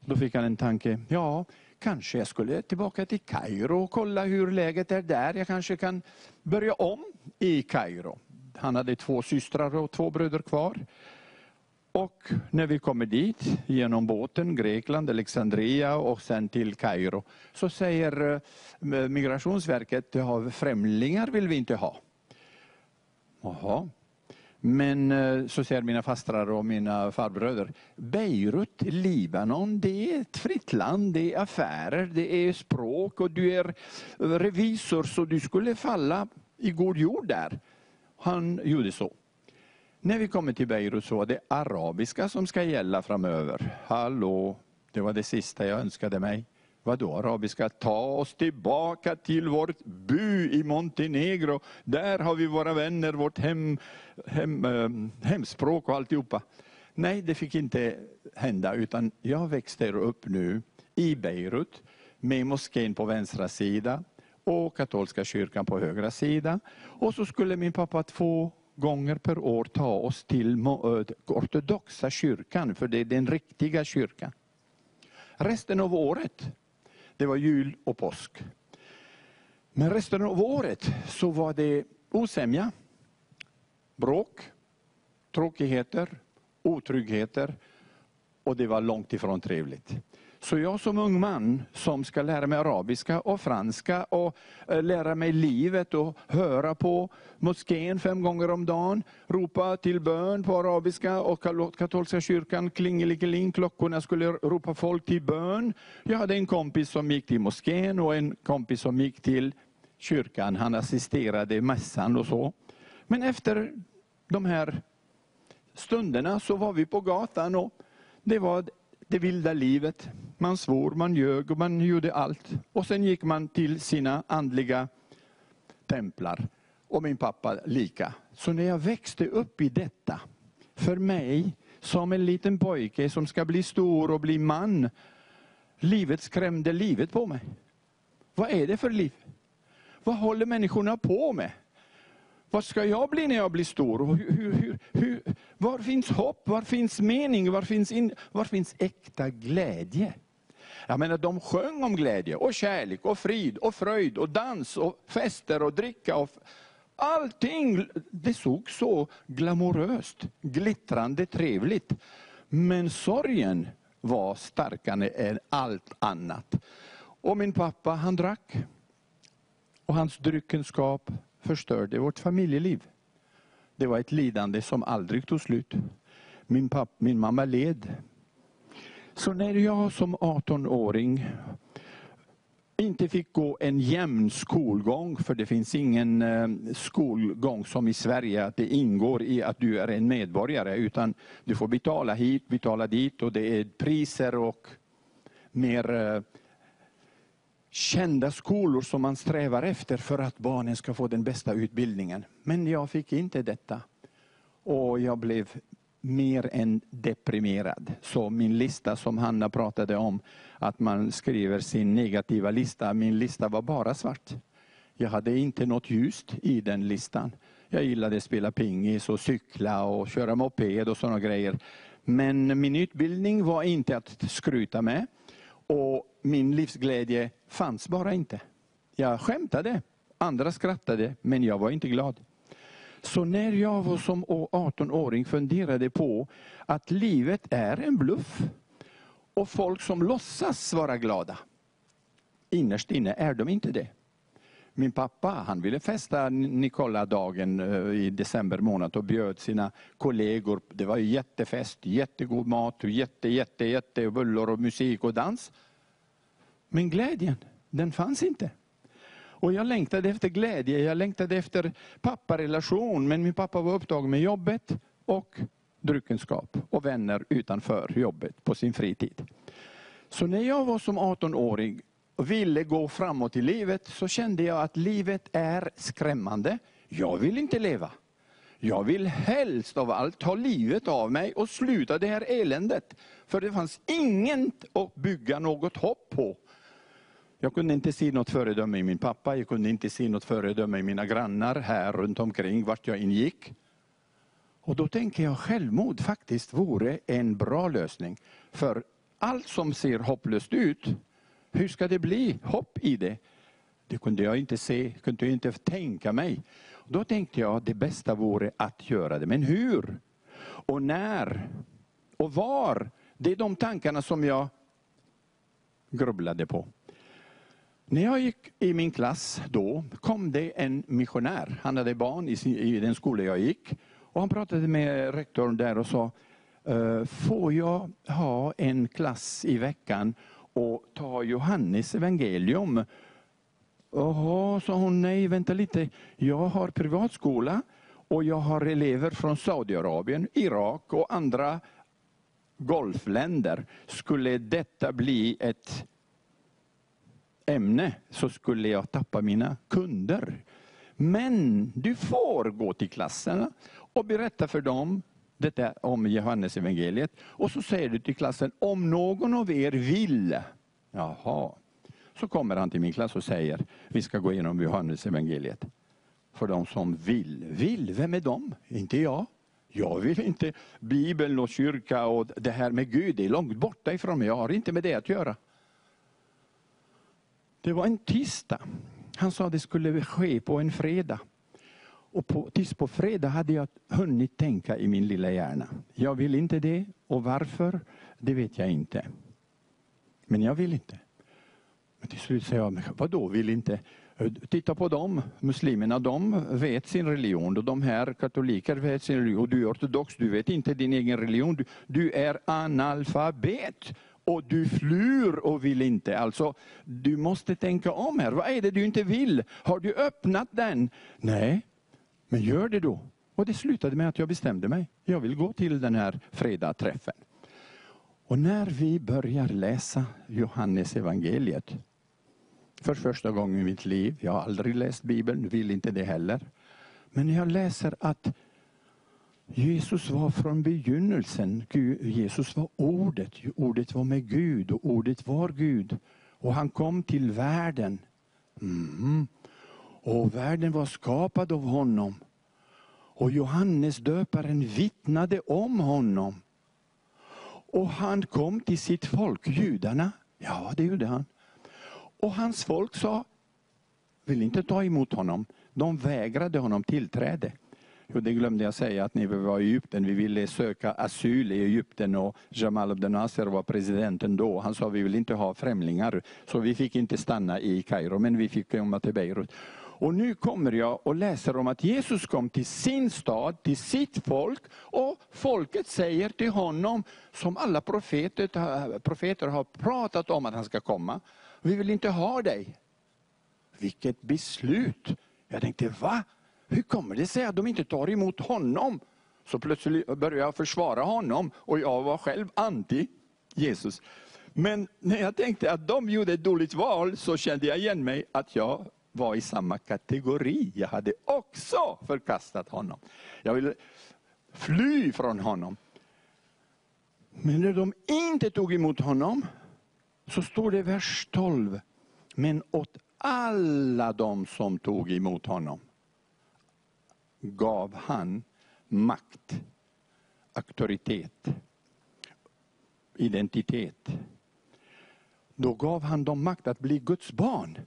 Då fick han en tanke, ja, kanske jag skulle tillbaka till Kairo och kolla hur läget är där. Jag kanske kan börja om i Kairo. Han hade två systrar och två bröder kvar. Och när vi kommer dit genom båten, Grekland, Alexandria och sen till Kairo, så säger eh, Migrationsverket, främlingar vill vi inte ha. Jaha. Men eh, så säger mina fastrar och mina farbröder, Beirut, Libanon, det är ett fritt land, det är affärer, det är språk och du är revisor så du skulle falla i god jord där. Han gjorde så. När vi kommer till Beirut så var det arabiska som ska gälla framöver. Hallå, det var det sista jag önskade mig. Vadå arabiska? Ta oss tillbaka till vårt bu i Montenegro. Där har vi våra vänner, vårt hem, hem, eh, hemspråk och alltihopa. Nej, det fick inte hända utan jag växte upp nu i Beirut med moskén på vänstra sida och katolska kyrkan på högra sida. Och så skulle min pappa två gånger per år ta oss till eh, ortodoxa kyrkan, för det är den riktiga kyrkan. Resten av året, det var jul och påsk. Men resten av året så var det osämja, bråk, tråkigheter, otryggheter och det var långt ifrån trevligt. Så jag som ung man som ska lära mig arabiska och franska och eh, lära mig livet och höra på moskén fem gånger om dagen, ropa till bön på arabiska och katolska kyrkan klingeligeling, klockorna skulle ropa folk till bön. Jag hade en kompis som gick till moskén och en kompis som gick till kyrkan. Han assisterade mässan och så. Men efter de här stunderna så var vi på gatan och det var det vilda livet. Man svor, man ljög och man gjorde allt. Och sen gick man till sina andliga templar. Och min pappa lika. Så när jag växte upp i detta, för mig som en liten pojke som ska bli stor och bli man, livet skrämde livet på mig. Vad är det för liv? Vad håller människorna på med? Vad ska jag bli när jag blir stor? Hur, hur, hur, var finns hopp? Var finns mening? Var finns, in, var finns äkta glädje? Jag menar, de sjöng om glädje och kärlek och frid och fröjd och dans och fester och dricka. Och allting, det såg så glamoröst, glittrande, trevligt. Men sorgen var starkare än allt annat. Och min pappa, han drack. Och hans dryckenskap förstörde vårt familjeliv. Det var ett lidande som aldrig tog slut. Min, pappa, min mamma led. Så när jag som 18-åring inte fick gå en jämn skolgång, för det finns ingen eh, skolgång som i Sverige, att det ingår i att du är en medborgare, utan du får betala hit, betala dit och det är priser och mer eh, kända skolor som man strävar efter för att barnen ska få den bästa utbildningen. Men jag fick inte detta. Och jag blev mer än deprimerad. Så min lista som Hanna pratade om, att man skriver sin negativa lista, min lista var bara svart. Jag hade inte något ljust i den listan. Jag gillade att spela pingis och cykla och köra moped och sådana grejer. Men min utbildning var inte att skryta med. Och min livsglädje fanns bara inte. Jag skämtade, andra skrattade, men jag var inte glad. Så när jag var som 18-åring funderade på att livet är en bluff och folk som låtsas vara glada, innerst inne är de inte det. Min pappa han ville festa Nicola-dagen eh, i december månad och bjöd sina kollegor. Det var jättefest, jättegod mat, jätte, jätte, jätte bullar och musik och dans. Men glädjen, den fanns inte. Och jag längtade efter glädje, jag längtade efter papparelation, men min pappa var upptagen med jobbet och dryckenskap och vänner utanför jobbet på sin fritid. Så när jag var som 18-åring och ville gå framåt i livet så kände jag att livet är skrämmande. Jag vill inte leva. Jag vill helst av allt ta livet av mig och sluta det här eländet. För det fanns inget att bygga något hopp på. Jag kunde inte se något föredöme i min pappa, jag kunde inte se något föredöme i mina grannar här runt omkring vart jag ingick. Och då tänker jag självmord faktiskt vore en bra lösning. För allt som ser hopplöst ut, hur ska det bli hopp i det? Det kunde jag inte se, kunde jag inte tänka mig. Då tänkte jag att det bästa vore att göra det. Men hur? Och när? Och var? Det är de tankarna som jag grubblade på. När jag gick i min klass då kom det en missionär. Han hade barn i, sin, i den skola jag gick. Och han pratade med rektorn där och sa, eh, får jag ha en klass i veckan och ta Johannes evangelium? Jaha, sa hon, nej vänta lite. Jag har privatskola och jag har elever från Saudiarabien, Irak och andra golfländer. Skulle detta bli ett ämne så skulle jag tappa mina kunder. Men du får gå till klasserna och berätta för dem detta om Johannes evangeliet. Och så säger du till klassen, om någon av er vill. Jaha. Så kommer han till min klass och säger, vi ska gå igenom Johannes evangeliet. För de som vill. Vill, vem är de? Inte jag. Jag vill inte Bibeln och kyrka och det här med Gud, det är långt borta ifrån mig. Jag har inte med det att göra. Det var en tisdag. Han sa det skulle ske på en fredag. Och på, tills på fredag hade jag hunnit tänka i min lilla hjärna. Jag vill inte det och varför, det vet jag inte. Men jag vill inte. Men till slut säger jag, vadå vill inte? Eh, titta på dem, muslimerna, de vet sin religion och de här katoliker vet sin religion. Och du är ortodox, du vet inte din egen religion. Du, du är analfabet och du flyr och vill inte. Alltså, du måste tänka om här. Vad är det du inte vill? Har du öppnat den? Nej, men gör det då. Och det slutade med att jag bestämde mig. Jag vill gå till den här fredagsträffen. Och när vi börjar läsa Johannes evangeliet för första gången i mitt liv, jag har aldrig läst Bibeln, vill inte det heller. Men jag läser att Jesus var från begynnelsen, Jesus var ordet, ordet var med Gud och ordet var Gud. Och han kom till världen. Mm. Och världen var skapad av honom. Och Johannes döparen vittnade om honom. Och han kom till sitt folk, judarna. Ja, det gjorde han. Och hans folk sa, vill inte ta emot honom. De vägrade honom tillträde. Jo, det glömde jag säga att när vi var i Egypten, vi ville söka asyl i Egypten och Jamal Abdel Nasser var presidenten då. Han sa vi vill inte ha främlingar. Så vi fick inte stanna i Kairo, men vi fick komma till Beirut. Och nu kommer jag och läser om att Jesus kom till sin stad, till sitt folk och folket säger till honom, som alla profeter, profeter har pratat om att han ska komma, vi vill inte ha dig. Vilket beslut! Jag tänkte, va? Hur kommer det sig att de inte tar emot honom? Så plötsligt började jag försvara honom och jag var själv anti Jesus. Men när jag tänkte att de gjorde ett dåligt val så kände jag igen mig att jag var i samma kategori. Jag hade också förkastat honom. Jag ville fly från honom. Men när de inte tog emot honom så står det i vers 12. Men åt alla de som tog emot honom gav han makt, auktoritet, identitet. Då gav han dem makt att bli Guds barn.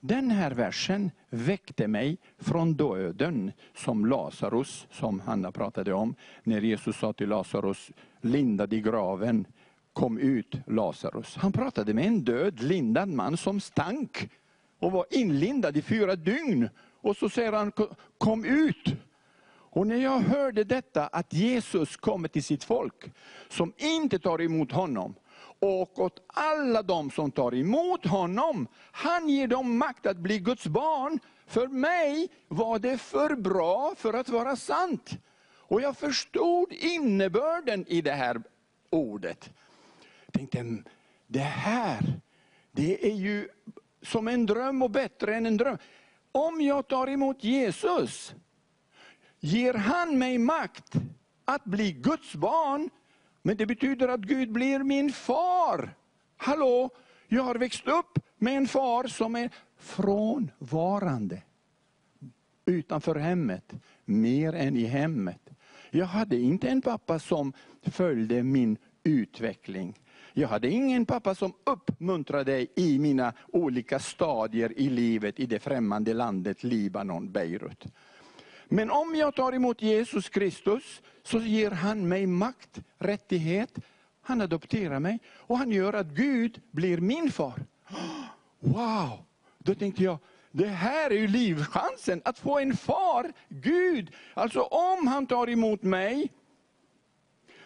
Den här versen väckte mig från döden som Lazarus, som Hanna pratade om, när Jesus sa till Lazarus, lindad i graven, kom ut Lazarus. Han pratade med en död, lindad man som stank och var inlindad i fyra dygn. Och så säger han, kom ut. Och när jag hörde detta, att Jesus kommer till sitt folk, som inte tar emot honom, och åt alla de som tar emot honom, han ger dem makt att bli Guds barn. För mig var det för bra för att vara sant. Och jag förstod innebörden i det här ordet. Jag tänkte, det här, det är ju som en dröm och bättre än en dröm. Om jag tar emot Jesus, ger han mig makt att bli Guds barn. Men det betyder att Gud blir min far. Hallå, jag har växt upp med en far som är frånvarande. Utanför hemmet, mer än i hemmet. Jag hade inte en pappa som följde min utveckling. Jag hade ingen pappa som uppmuntrade i mina olika stadier i livet i det främmande landet Libanon, Beirut. Men om jag tar emot Jesus Kristus så ger han mig makt, rättighet. Han adopterar mig och han gör att Gud blir min far. Wow! Då tänkte jag, det här är ju livchansen, att få en far, Gud. Alltså om han tar emot mig,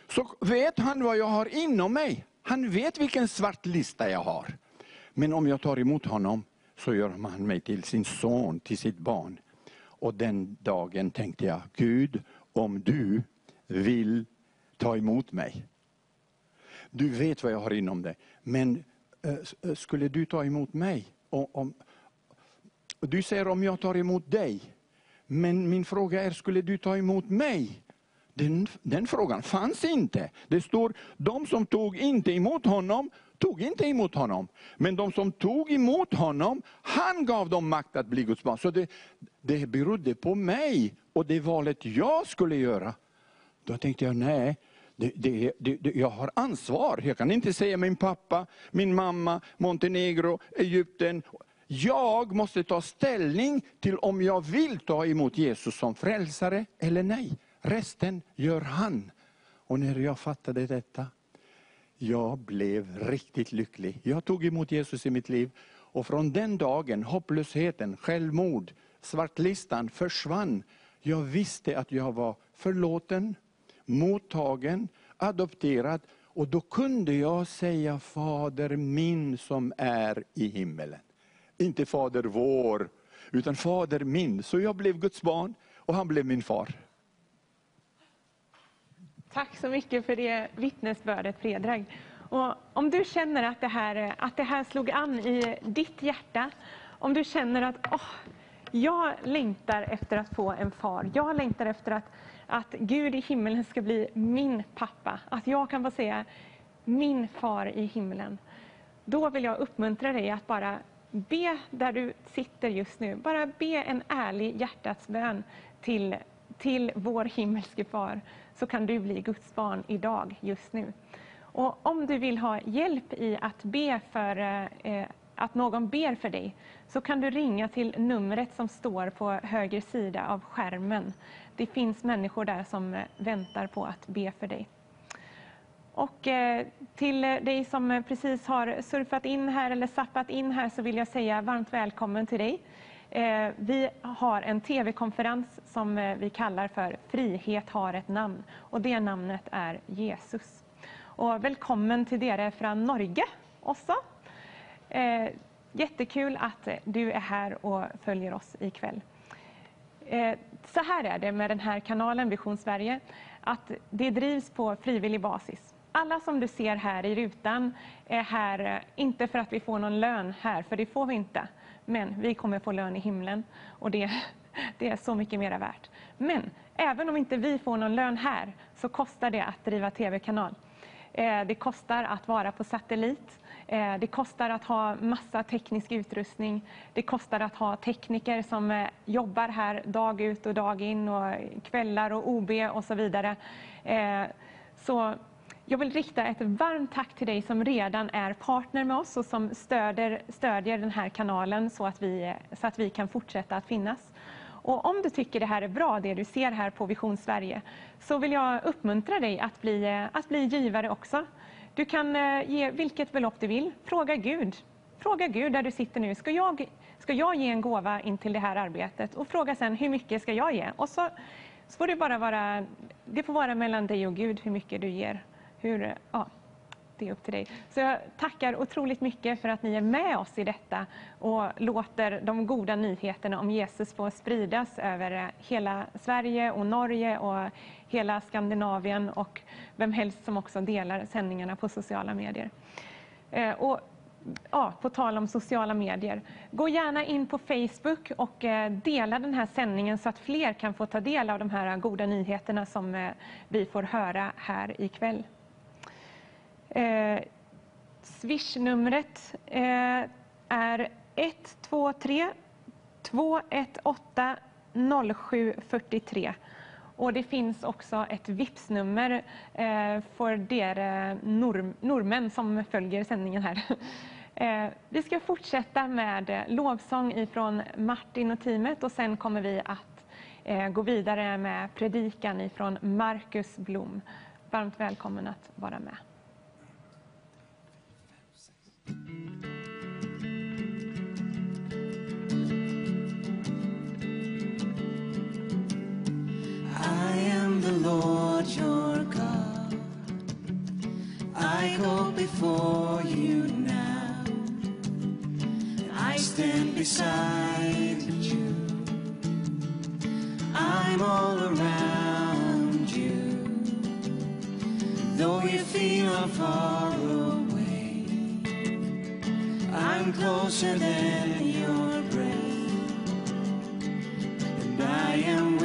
så vet han vad jag har inom mig. Han vet vilken svart lista jag har. Men om jag tar emot honom så gör han mig till sin son, till sitt barn. Och den dagen tänkte jag, Gud, om du vill ta emot mig. Du vet vad jag har inom dig. Men äh, skulle du ta emot mig? Och, om, och du säger om jag tar emot dig. Men min fråga är, skulle du ta emot mig? Den, den frågan fanns inte. Det står, de som tog inte emot honom, tog inte emot honom. Men de som tog emot honom, han gav dem makt att bli Guds barn. Så det, det berodde på mig och det valet jag skulle göra. Då tänkte jag, nej, det, det, det, jag har ansvar. Jag kan inte säga min pappa, min mamma, Montenegro, Egypten. Jag måste ta ställning till om jag vill ta emot Jesus som frälsare eller nej. Resten gör han. Och när jag fattade detta, Jag blev riktigt lycklig. Jag tog emot Jesus i mitt liv och från den dagen, hopplösheten, självmord, svartlistan försvann. Jag visste att jag var förlåten, mottagen, adopterad och då kunde jag säga Fader min som är i himmelen. Inte Fader vår, utan Fader min. Så jag blev Guds barn och han blev min far. Tack så mycket för det vittnesbördet, Fredrik. Och om du känner att det, här, att det här slog an i ditt hjärta, om du känner att oh, jag längtar efter att få en far, jag längtar efter att, att Gud i himlen ska bli min pappa, att jag kan få säga min far i himlen. Då vill jag uppmuntra dig att bara be där du sitter just nu. Bara be en ärlig hjärtats bön till, till vår himmelske far, så kan du bli Guds barn idag, just nu. Och om du vill ha hjälp i att be för eh, att någon ber för dig, så kan du ringa till numret som står på höger sida av skärmen. Det finns människor där som eh, väntar på att be för dig. Och eh, till dig som precis har surfat in här eller zappat in här så vill jag säga varmt välkommen till dig. Eh, vi har en tv-konferens som eh, vi kallar för Frihet har ett namn och det namnet är Jesus. Och välkommen till dere från Norge också. Eh, jättekul att du är här och följer oss ikväll. Så här är det med den här kanalen Vision Sverige, att det drivs på frivillig basis. Alla som du ser här i rutan är här, inte för att vi får någon lön här, för det får vi inte. Men vi kommer få lön i himlen och det, det är så mycket mera värt. Men även om inte vi får någon lön här, så kostar det att driva tv-kanal. Eh, det kostar att vara på satellit. Eh, det kostar att ha massa teknisk utrustning. Det kostar att ha tekniker som eh, jobbar här dag ut och dag in och kvällar och OB och så vidare. Så jag vill rikta ett varmt tack till dig som redan är partner med oss och som stöder, stödjer den här kanalen så att, vi, så att vi kan fortsätta att finnas. Och om du tycker det här är bra, det du ser här på Vision Sverige, så vill jag uppmuntra dig att bli, att bli givare också. Du kan eh, ge vilket belopp du vill. Fråga Gud. Fråga Gud där du sitter nu. Ska jag, ska jag ge en gåva in till det här arbetet? Och fråga sen, hur mycket ska jag ge? Och så, så får det bara vara, det får vara mellan dig och Gud hur mycket du ger hur, ja, det är upp till dig. Så jag tackar otroligt mycket för att ni är med oss i detta och låter de goda nyheterna om Jesus få spridas över eh, hela Sverige och Norge och hela Skandinavien och vem helst som också delar sändningarna på sociala medier. Eh, och ja, på tal om sociala medier, gå gärna in på Facebook och eh, dela den här sändningen så att fler kan få ta del av de här goda nyheterna som vi får höra här ikväll. Swishnumret Swish-numret eh, är 123 218 0743. Och det finns också ett VIPS-nummer eh, för er norm, normen som följer sändningen här. Eh, vi ska fortsätta med lovsång ifrån Martin och teamet och sen kommer vi att eh, gå vidare med predikan ifrån Marcus Blom. Varmt välkommen att vara med. Before you now. I stand beside you. I'm all around you. Though you feel I'm far away, I'm closer than your breath. And I am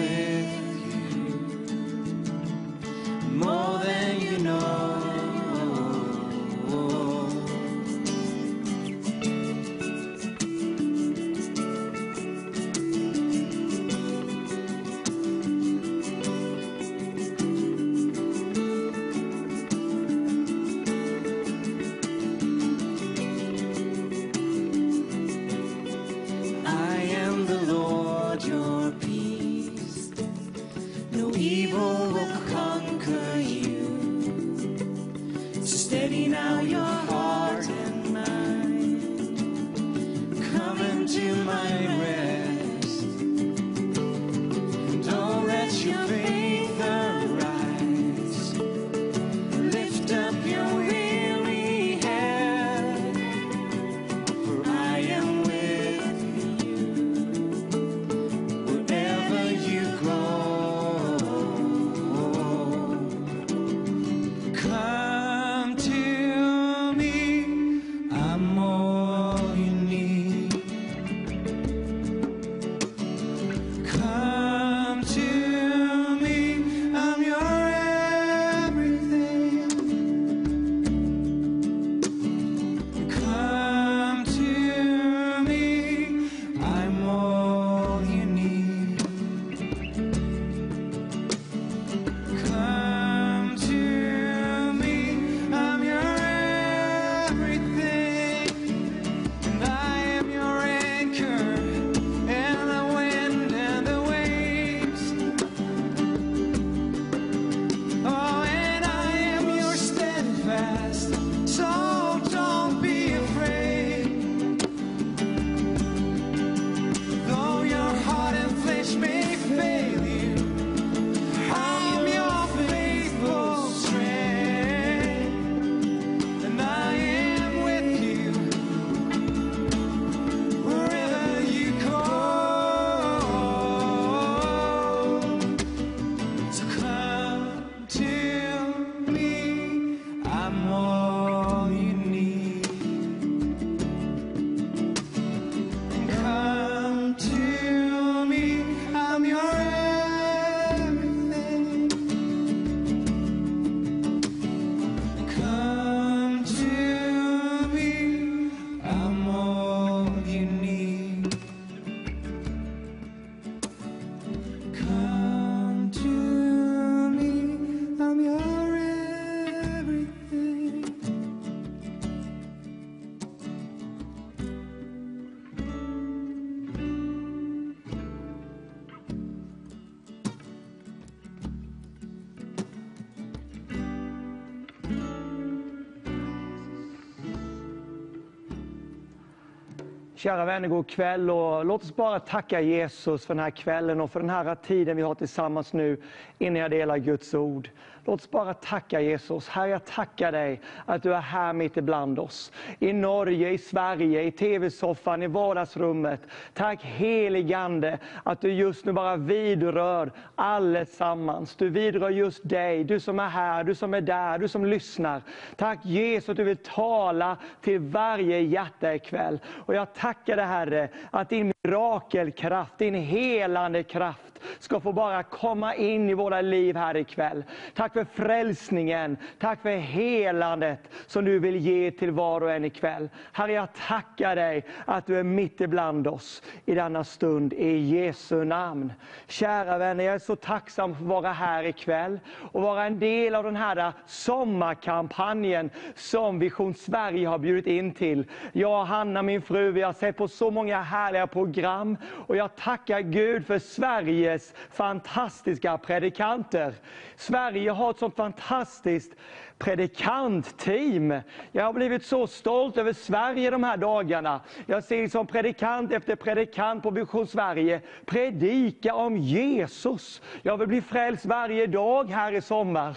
Kära vänner, god kväll och låt oss bara tacka Jesus för den här kvällen och för den här tiden vi har tillsammans nu innan jag delar Guds ord. Låt oss bara tacka Jesus. Herre, jag tackar dig att du är här mitt ibland oss. I Norge, i Sverige, i tv-soffan, i vardagsrummet. Tack heligande att du just nu bara vidrör allesammans. Du vidrör just dig, du som är här, du som är där, du som lyssnar. Tack Jesus att du vill tala till varje hjärta ikväll. Och jag tackar dig Herre att din mirakelkraft, din helande kraft ska få bara komma in i våra liv här ikväll. Tack för frälsningen, tack för helandet som du vill ge till var och en ikväll. Herre, jag tackar dig att du är mitt ibland oss i denna stund, i Jesu namn. Kära vänner, jag är så tacksam för att vara här ikväll och vara en del av den här sommarkampanjen som Vision Sverige har bjudit in till. Jag och Hanna, min fru, vi har sett på så många härliga program och jag tackar Gud för Sverige Sveriges fantastiska predikanter. Sverige har ett sånt fantastiskt predikantteam. Jag har blivit så stolt över Sverige de här dagarna. Jag ser som predikant efter predikant på Vision Sverige predika om Jesus. Jag vill bli frälst varje dag här i sommar.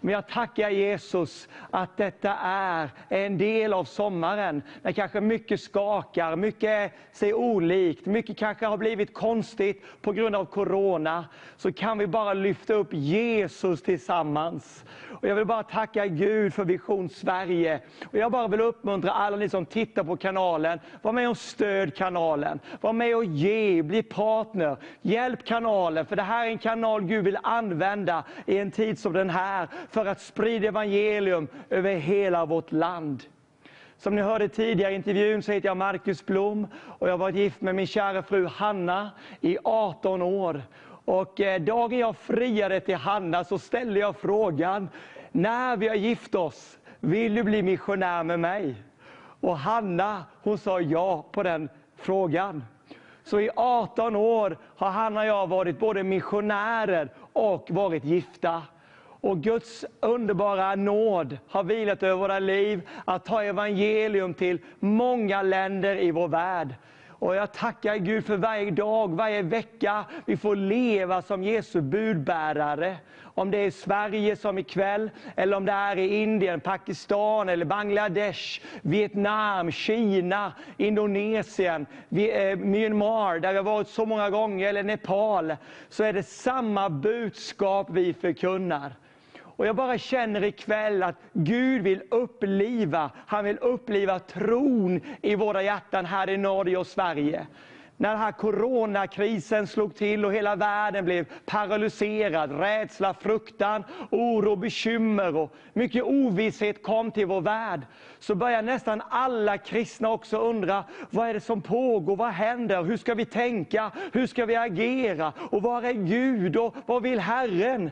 Men jag tackar Jesus att detta är en del av sommaren, när kanske mycket skakar, mycket ser olikt, mycket kanske har blivit konstigt på grund av Corona. Så kan vi bara lyfta upp Jesus tillsammans. Och jag vill bara tacka Gud för Vision Sverige. Och jag bara vill uppmuntra alla ni som tittar på kanalen, var med och stöd kanalen. Var med och ge, bli partner. Hjälp kanalen, för det här är en kanal Gud vill använda i en tid som den här, för att sprida evangelium över hela vårt land. Som ni hörde tidigare i intervjun så heter jag Marcus Blom och jag har varit gift med min kära fru Hanna i 18 år. Och eh, dagen jag friade till Hanna så ställde jag frågan, när vi har gift oss, vill du bli missionär med mig? Och Hanna hon sa ja på den frågan. Så i 18 år har Hanna och jag varit både missionärer och varit gifta. Och Guds underbara nåd har vilat över våra liv, att ta evangelium till många länder i vår värld. Och jag tackar Gud för varje dag, varje vecka vi får leva som Jesu budbärare. Om det är i Sverige som ikväll, eller om det är i Indien, Pakistan, eller Bangladesh, Vietnam, Kina, Indonesien, eh, Myanmar, där vi har varit så många gånger, eller Nepal, så är det samma budskap vi förkunnar. Och jag bara känner ikväll att Gud vill uppliva, han vill uppliva tron i våra hjärtan här i Norge och Sverige. När den här coronakrisen slog till och hela världen blev paralyserad, rädsla, fruktan, oro, bekymmer och mycket ovisshet kom till vår värld, så började nästan alla kristna också undra, vad är det som pågår, vad händer, hur ska vi tänka, hur ska vi agera, och var är Gud? Och vad vill Herren?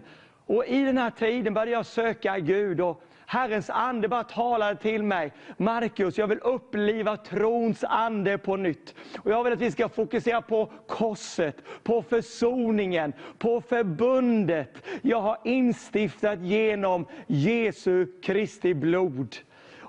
Och i den här tiden började jag söka Gud och Herrens ande bara talade till mig. Markus, jag vill uppliva trons ande på nytt. Och jag vill att vi ska fokusera på korset, på försoningen, på förbundet jag har instiftat genom Jesu Kristi blod.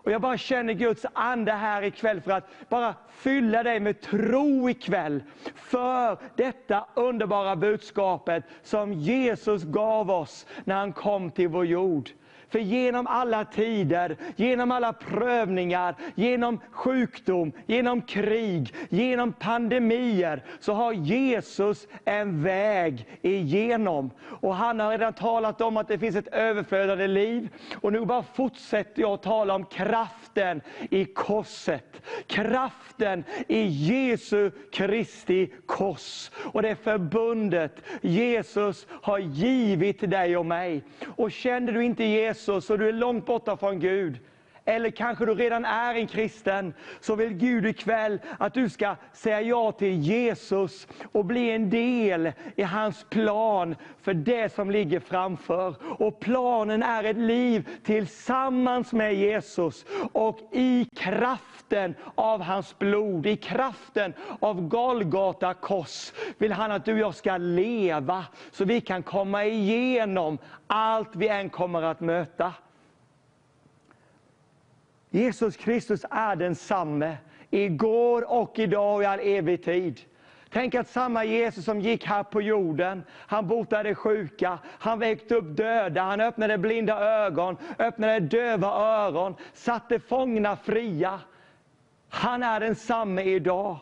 Och jag bara känner Guds ande här ikväll för att bara fylla dig med tro ikväll. För detta underbara budskapet som Jesus gav oss när han kom till vår jord. För genom alla tider, genom alla prövningar, genom sjukdom, genom krig, genom pandemier, så har Jesus en väg igenom. Och han har redan talat om att det finns ett överflödande liv. Och nu bara fortsätter jag att tala om kraften i korset. Kraften i Jesu Kristi kors. Och det förbundet Jesus har givit dig och mig. Och känner du inte Jesus och du är långt borta från Gud, eller kanske du redan är en kristen, så vill Gud ikväll att du ska säga ja till Jesus och bli en del i hans plan för det som ligger framför. Och planen är ett liv tillsammans med Jesus och i kraft kraften av hans blod, i kraften av Golgata kors vill han att du och jag ska leva så vi kan komma igenom allt vi än kommer att möta. Jesus Kristus är densamme igår och idag och i all evig tid. Tänk att samma Jesus som gick här på jorden, han botade sjuka, han väckte upp döda, han öppnade blinda ögon, öppnade döva öron, satte fångna fria. Han är densamme idag.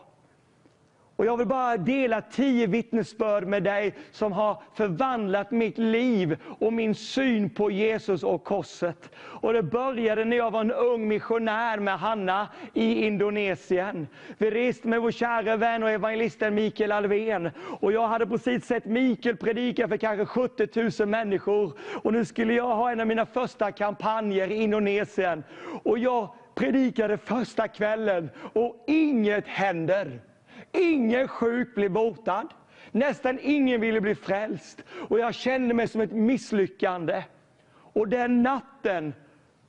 Och jag vill bara dela tio vittnesbörd med dig som har förvandlat mitt liv och min syn på Jesus och korset. Och det började när jag var en ung missionär med Hanna i Indonesien. Vi reste med vår kära vän och evangelisten Mikael Alvén. Och jag hade precis sett Mikael predika för kanske 70 000 människor. Och nu skulle jag ha en av mina första kampanjer i Indonesien. Och jag predikade första kvällen och inget händer. Ingen sjuk blir botad. Nästan ingen ville bli frälst. Och jag kände mig som ett misslyckande. Och den natten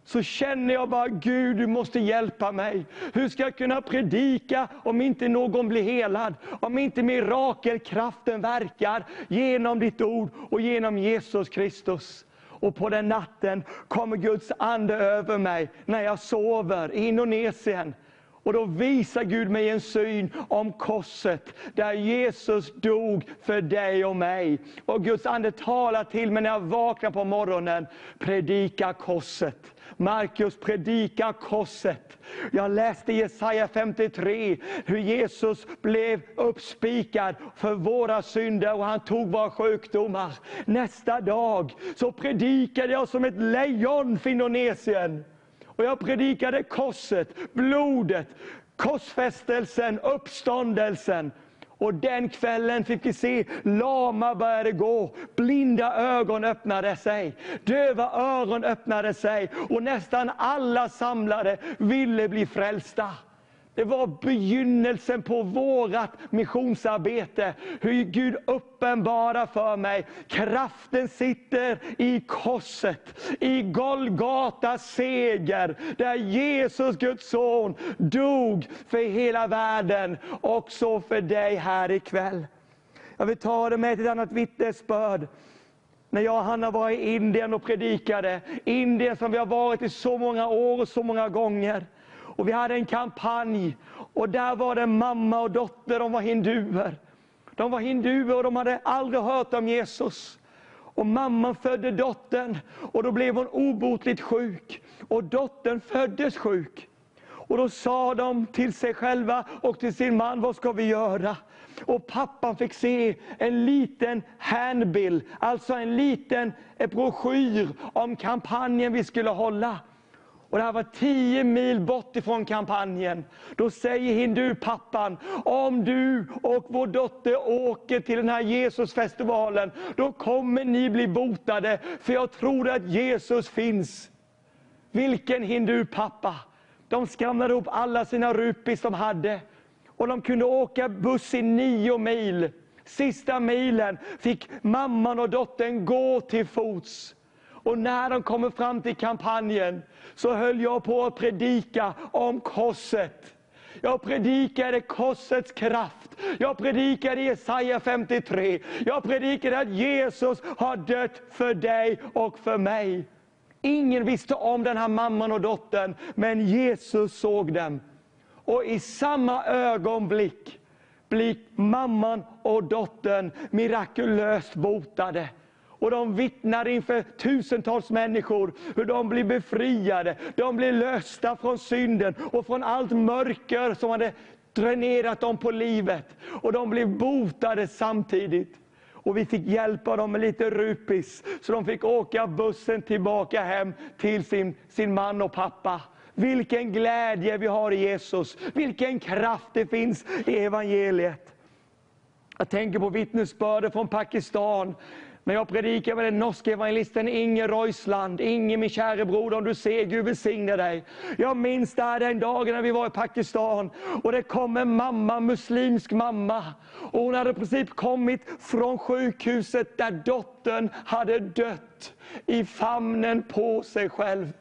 så känner jag bara, Gud du måste hjälpa mig. Hur ska jag kunna predika om inte någon blir helad? Om inte mirakelkraften verkar genom ditt ord och genom Jesus Kristus. Och på den natten kommer Guds ande över mig när jag sover i Indonesien. Och då visar Gud mig en syn om korset, där Jesus dog för dig och mig. Och Guds ande talar till mig när jag vaknar på morgonen, predika korset. Markus predika korset. Jag läste i Jesaja 53 hur Jesus blev uppspikad för våra synder och han tog våra sjukdomar. Nästa dag så predikade jag som ett lejon för Indonesien. Och jag predikade korset, blodet, korsfästelsen, uppståndelsen. Och den kvällen fick vi se lama började gå, blinda ögon öppnade sig, döva öron öppnade sig och nästan alla samlade ville bli frälsta. Det var begynnelsen på vårt missionsarbete. Hur Gud uppenbarar för mig. Kraften sitter i korset, i Golgata seger. Där Jesus, Guds son, dog för hela världen. Också för dig här ikväll. Jag vill ta det med till ett annat vittnesbörd. När jag och Hanna var i Indien och predikade. Indien som vi har varit i så många år och så många gånger. Och vi hade en kampanj och där var det mamma och dotter, de var hinduer. De var hinduer och de hade aldrig hört om Jesus. Och mamman födde dottern och då blev hon obotligt sjuk. Och dottern föddes sjuk. Och då sa de till sig själva och till sin man, vad ska vi göra? Och pappan fick se en liten handbill, alltså en liten broschyr om kampanjen vi skulle hålla. Och det här var tio mil bort ifrån kampanjen. Då säger hindupappan, om du och vår dotter åker till den här Jesusfestivalen, då kommer ni bli botade, för jag tror att Jesus finns. Vilken hindupappa! De skramlade ihop alla sina rupis de hade. Och de kunde åka buss i nio mil. Sista milen fick mamman och dottern gå till fots. Och när de kommer fram till kampanjen så höll jag på att predika om korset. Jag predikade korsets kraft. Jag predikade Jesaja 53. Jag predikade att Jesus har dött för dig och för mig. Ingen visste om den här mamman och dottern, men Jesus såg dem. Och i samma ögonblick blir mamman och dottern mirakulöst botade. Och de vittnar inför tusentals människor hur de blir befriade. De blir lösta från synden och från allt mörker som hade dränerat dem på livet. Och de blev botade samtidigt. Och vi fick hjälpa dem med lite rupis, så de fick åka bussen tillbaka hem till sin, sin man och pappa. Vilken glädje vi har i Jesus, vilken kraft det finns i evangeliet. Jag tänker på vittnesbörden från Pakistan, när jag predikar med den norske evangelisten Inge Röisland Inge min käre broder, om du ser, Gud välsigne dig. Jag minns där den dagen när vi var i Pakistan och det kom en mamma, muslimsk mamma. Och hon hade i princip kommit från sjukhuset där dottern hade dött i famnen på sig själv.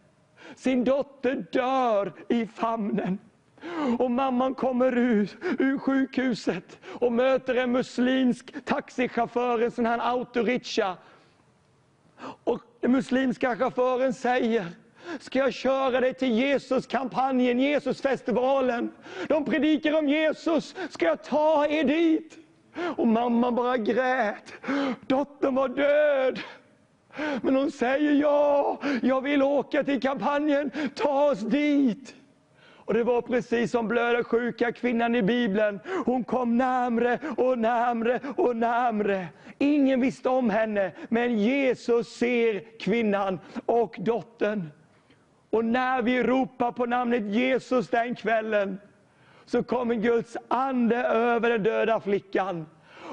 Sin dotter dör i famnen. Och mamman kommer ut ur sjukhuset och möter en muslimsk taxichaufför, en sån här autorikscha. Och den muslimska chauffören säger, ska jag köra dig till Jesuskampanjen, Jesusfestivalen. De predikar om Jesus, ska jag ta er dit? Och mamman bara grät. Dottern var död. Men hon säger ja, jag vill åka till kampanjen, ta oss dit. Och det var precis som blödarsjuka kvinnan i Bibeln. Hon kom närmre och närmre och närmre. Ingen visste om henne, men Jesus ser kvinnan och dottern. Och när vi ropar på namnet Jesus den kvällen, så kommer Guds ande över den döda flickan.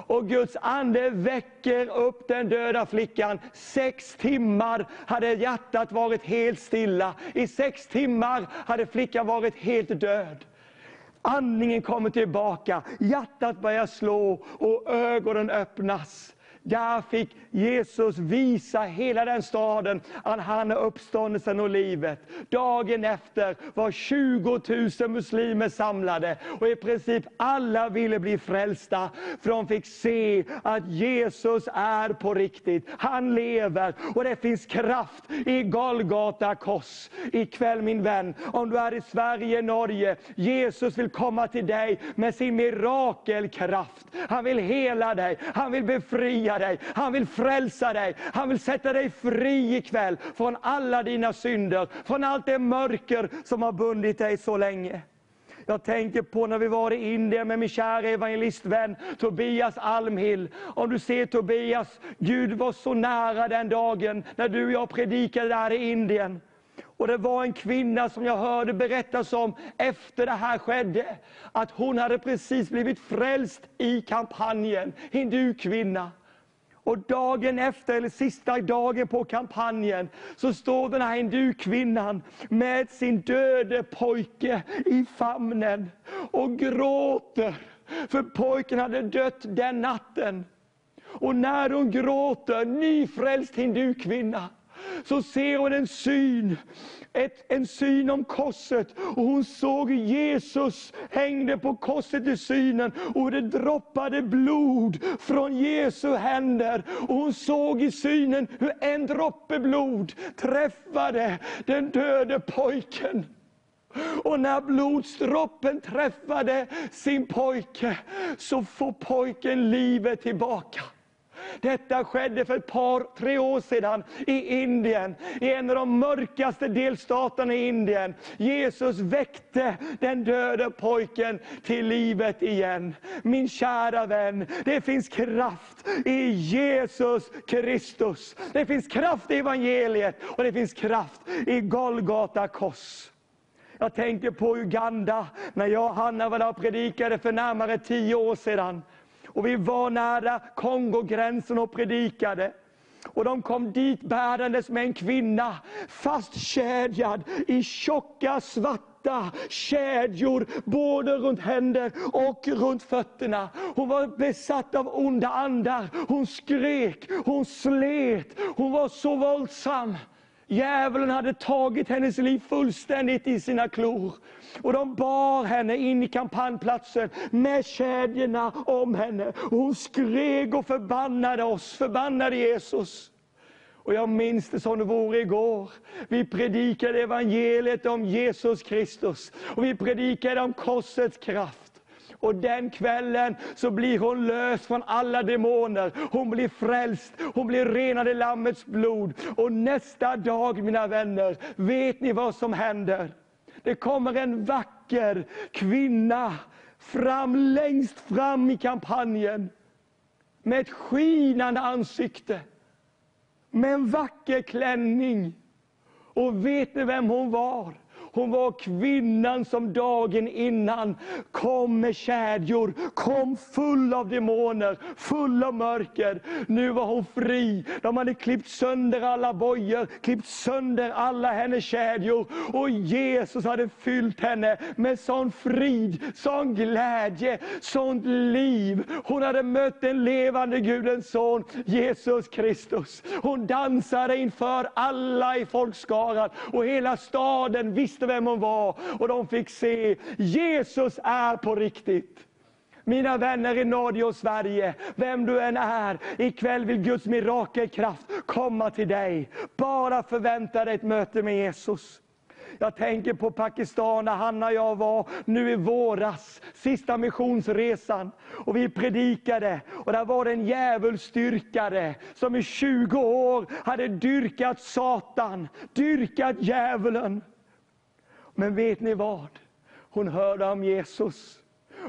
Och Guds ande väcker upp den döda flickan. Sex timmar hade hjärtat varit helt stilla. I sex timmar hade flickan varit helt död. Andningen kommer tillbaka, hjärtat börjar slå och ögonen öppnas. Där fick Jesus visa hela den staden att han är uppståndelsen och livet. Dagen efter var 20 000 muslimer samlade och i princip alla ville bli frälsta. För de fick se att Jesus är på riktigt. Han lever och det finns kraft i Golgata kors. Ikväll min vän, om du är i Sverige, Norge, Jesus vill komma till dig med sin mirakelkraft. Han vill hela dig, han vill befria dig, han vill frälsa dig. Han vill sätta dig fri ikväll från alla dina synder, från allt det mörker som har bundit dig så länge. Jag tänker på när vi var i Indien med min kära evangelistvän Tobias Almhill. Om du ser Tobias, Gud var så nära den dagen när du och jag predikade där i Indien. Och det var en kvinna som jag hörde berättas om efter det här skedde. Att hon hade precis blivit frälst i kampanjen, hindukvinna. Och dagen efter, eller sista dagen på kampanjen, så står den här hindukvinnan med sin döde pojke i famnen och gråter. För pojken hade dött den natten. Och när hon gråter, nyfrälst hindukvinna, så ser hon en syn. Ett, en syn om korset. Och hon såg hur Jesus hängde på korset i synen. Och det droppade blod från Jesu händer. Och hon såg i synen hur en droppe blod träffade den döde pojken. Och när blodsdroppen träffade sin pojke, så får pojken livet tillbaka. Detta skedde för ett par, tre år sedan i Indien, i en av de mörkaste delstaterna i Indien. Jesus väckte den döde pojken till livet igen. Min kära vän, det finns kraft i Jesus Kristus. Det finns kraft i evangeliet och det finns kraft i Golgata kors. Jag tänker på Uganda, när jag och Hanna var där och predikade för närmare tio år sedan. Och vi var nära Kongogränsen och predikade. Och de kom dit bärandes med en kvinna, fastkedjad i tjocka svarta kedjor, både runt händer och runt fötterna. Hon var besatt av onda andar. Hon skrek, hon slet, hon var så våldsam. Djävulen hade tagit hennes liv fullständigt i sina klor. Och de bar henne in i kampanjplatsen med kedjorna om henne. Och hon skrek och förbannade oss, förbannade Jesus. Och jag minns det som det vore igår. Vi predikade evangeliet om Jesus Kristus. Och vi predikade om korsets kraft. Och den kvällen så blir hon lös från alla demoner. Hon blir frälst, hon blir renad i Lammets blod. Och nästa dag, mina vänner, vet ni vad som händer? Det kommer en vacker kvinna fram längst fram i kampanjen. Med ett skinande ansikte. Med en vacker klänning. Och vet ni vem hon var? Hon var kvinnan som dagen innan kom med kedjor, kom full av demoner, full av mörker. Nu var hon fri. De hade klippt sönder alla bojor, klippt sönder alla hennes kedjor. Och Jesus hade fyllt henne med sån frid, sån glädje, sånt liv. Hon hade mött den levande Gudens son, Jesus Kristus. Hon dansade inför alla i folkskaran och hela staden visste vem hon var. Och de fick se, Jesus är på riktigt. Mina vänner i Norge och Sverige, vem du än är, ikväll vill Guds mirakelkraft komma till dig. Bara förvänta dig ett möte med Jesus. Jag tänker på Pakistan där Hanna och jag var nu i våras, sista missionsresan. Och vi predikade och där var det en djävulsdyrkare som i 20 år hade dyrkat Satan, dyrkat djävulen. Men vet ni vad? Hon hörde om Jesus.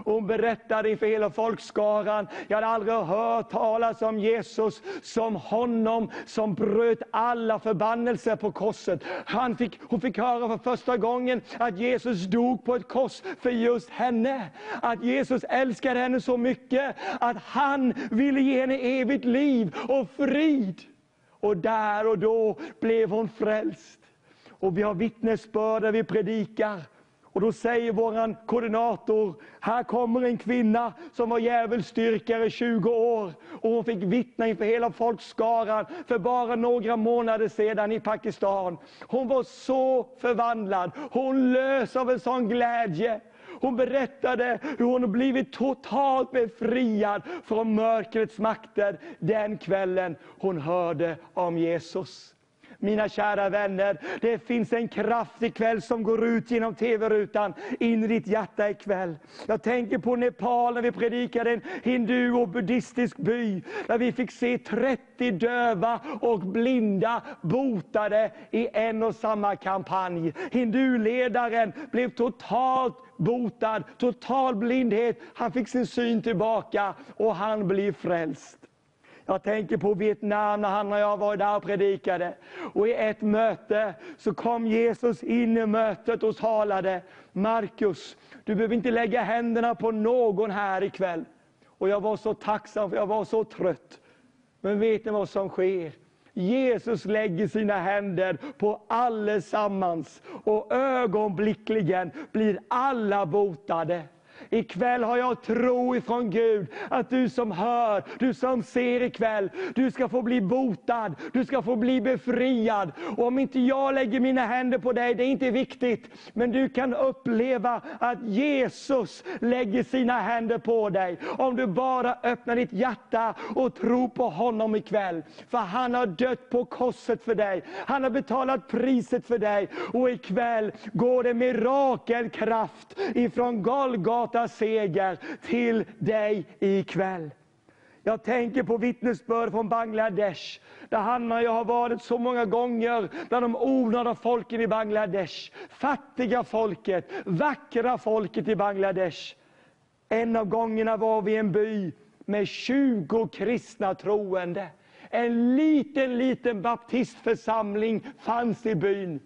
Och hon berättade inför hela folkskaran, jag hade aldrig hört talas om Jesus som honom som bröt alla förbannelser på korset. Han fick, hon fick höra för första gången att Jesus dog på ett kors för just henne. Att Jesus älskade henne så mycket att han ville ge henne evigt liv och frid. Och där och då blev hon frälst. Och vi har vittnesbörd där vi predikar. Och då säger vår koordinator, här kommer en kvinna som var djävulsdyrkare i 20 år. Och hon fick vittna inför hela folkskaran för bara några månader sedan i Pakistan. Hon var så förvandlad, hon lös av en sån glädje. Hon berättade hur hon blivit totalt befriad från mörkrets makter den kvällen hon hörde om Jesus. Mina kära vänner, det finns en kraft ikväll som går ut genom TV-rutan in i ditt hjärta ikväll. Jag tänker på Nepal när vi predikade en hindu och buddhistisk by. Där vi fick se 30 döva och blinda botade i en och samma kampanj. Hinduledaren blev totalt botad, total blindhet. Han fick sin syn tillbaka och han blir frälst. Jag tänker på Vietnam när han och jag var där och predikade. Och i ett möte så kom Jesus in i mötet och talade. Markus, du behöver inte lägga händerna på någon här ikväll. Och jag var så tacksam för jag var så trött. Men vet ni vad som sker? Jesus lägger sina händer på allesammans och ögonblickligen blir alla botade. Ikväll har jag tro ifrån Gud att du som hör, du som ser ikväll, du ska få bli botad, du ska få bli befriad. Och om inte jag lägger mina händer på dig, det är inte viktigt, men du kan uppleva att Jesus lägger sina händer på dig. Om du bara öppnar ditt hjärta och tror på honom ikväll. För han har dött på korset för dig, han har betalat priset för dig. Och ikväll går det mirakelkraft ifrån Golgata seger till dig ikväll. Jag tänker på vittnesbörd från Bangladesh, där Hanna och jag har varit så många gånger bland de onödiga folken i Bangladesh. Fattiga folket, vackra folket i Bangladesh. En av gångerna var vi i en by med 20 kristna troende. En liten, liten baptistförsamling fanns i byn.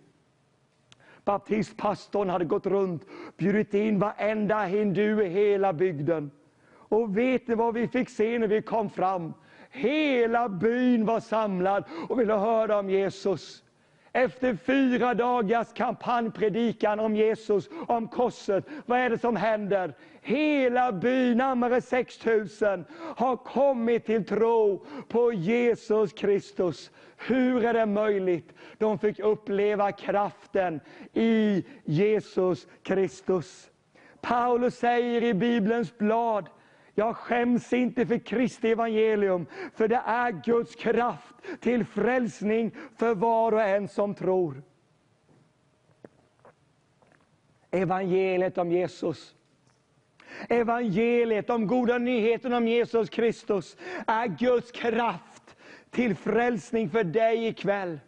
Baptistpastorn hade gått runt, bjudit in varenda hindu i hela bygden. Och vet ni vad vi fick se när vi kom fram? Hela byn var samlad och ville höra om Jesus. Efter fyra dagars kampanjpredikan om Jesus, om korset, vad är det som händer? Hela byn, närmare 6000, har kommit till tro på Jesus Kristus. Hur är det möjligt? De fick uppleva kraften i Jesus Kristus. Paulus säger i Bibelns blad, jag skäms inte för Kristi evangelium, för det är Guds kraft till frälsning för var och en som tror. Evangeliet om Jesus. Evangeliet, om goda nyheten om Jesus Kristus, är Guds kraft till frälsning för dig ikväll.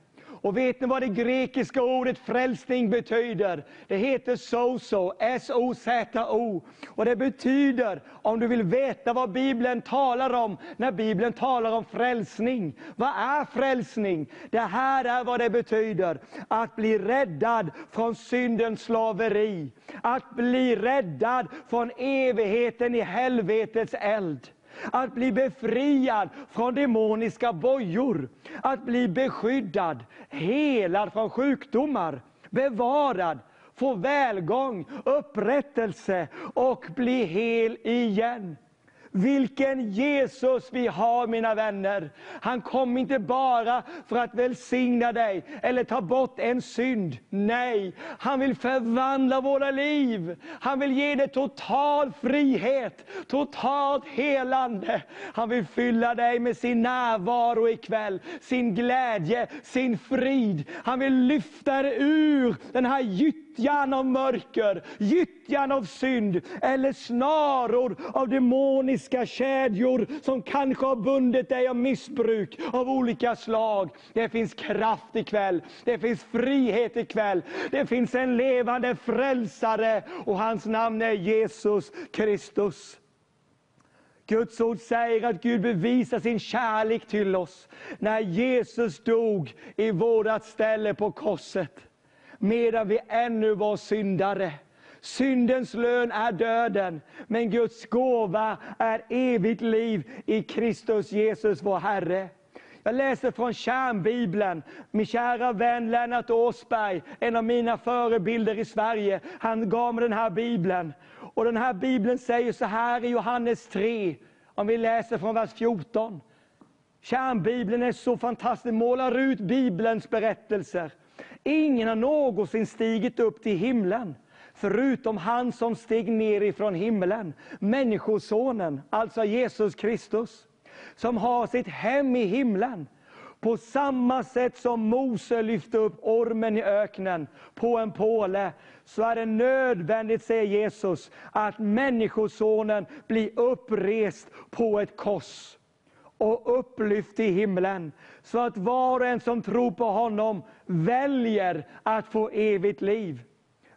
Och vet ni vad det grekiska ordet frälsning betyder? Det heter sozo, S-O-Z-O. Och det betyder, om du vill veta vad Bibeln talar om, när Bibeln talar om frälsning. Vad är frälsning? Det här är vad det betyder. Att bli räddad från syndens slaveri. Att bli räddad från evigheten i helvetets eld. Att bli befriad från demoniska bojor. Att bli beskyddad, helad från sjukdomar, bevarad, få välgång, upprättelse och bli hel igen. Vilken Jesus vi har mina vänner. Han kom inte bara för att välsigna dig eller ta bort en synd. Nej, han vill förvandla våra liv. Han vill ge dig total frihet, totalt helande. Han vill fylla dig med sin närvaro ikväll, sin glädje, sin frid. Han vill lyfta dig ur den här gyttjan av mörker, gyttjan av synd eller snaror av demoniska kedjor som kanske har bundit dig av missbruk av olika slag. Det finns kraft ikväll, det finns frihet ikväll, det finns en levande frälsare och hans namn är Jesus Kristus. Guds ord säger att Gud bevisar sin kärlek till oss när Jesus dog i vårt ställe på korset medan vi ännu var syndare. Syndens lön är döden, men Guds gåva är evigt liv i Kristus Jesus vår Herre. Jag läser från Kärnbibeln. Min kära vän Lennart Åsberg, en av mina förebilder i Sverige, han gav mig den här bibeln. Och den här bibeln säger så här i Johannes 3, om vi läser från vers 14. Kärnbibeln är så fantastisk, målar ut Bibelns berättelser. Ingen har någonsin stigit upp till himlen, förutom han som steg ner ifrån himlen, Människosonen, alltså Jesus Kristus, som har sitt hem i himlen. På samma sätt som Mose lyfte upp ormen i öknen på en påle, så är det nödvändigt, säger Jesus, att Människosonen blir upprest på ett kors och upplyft i himlen, så att var och en som tror på honom väljer att få evigt liv.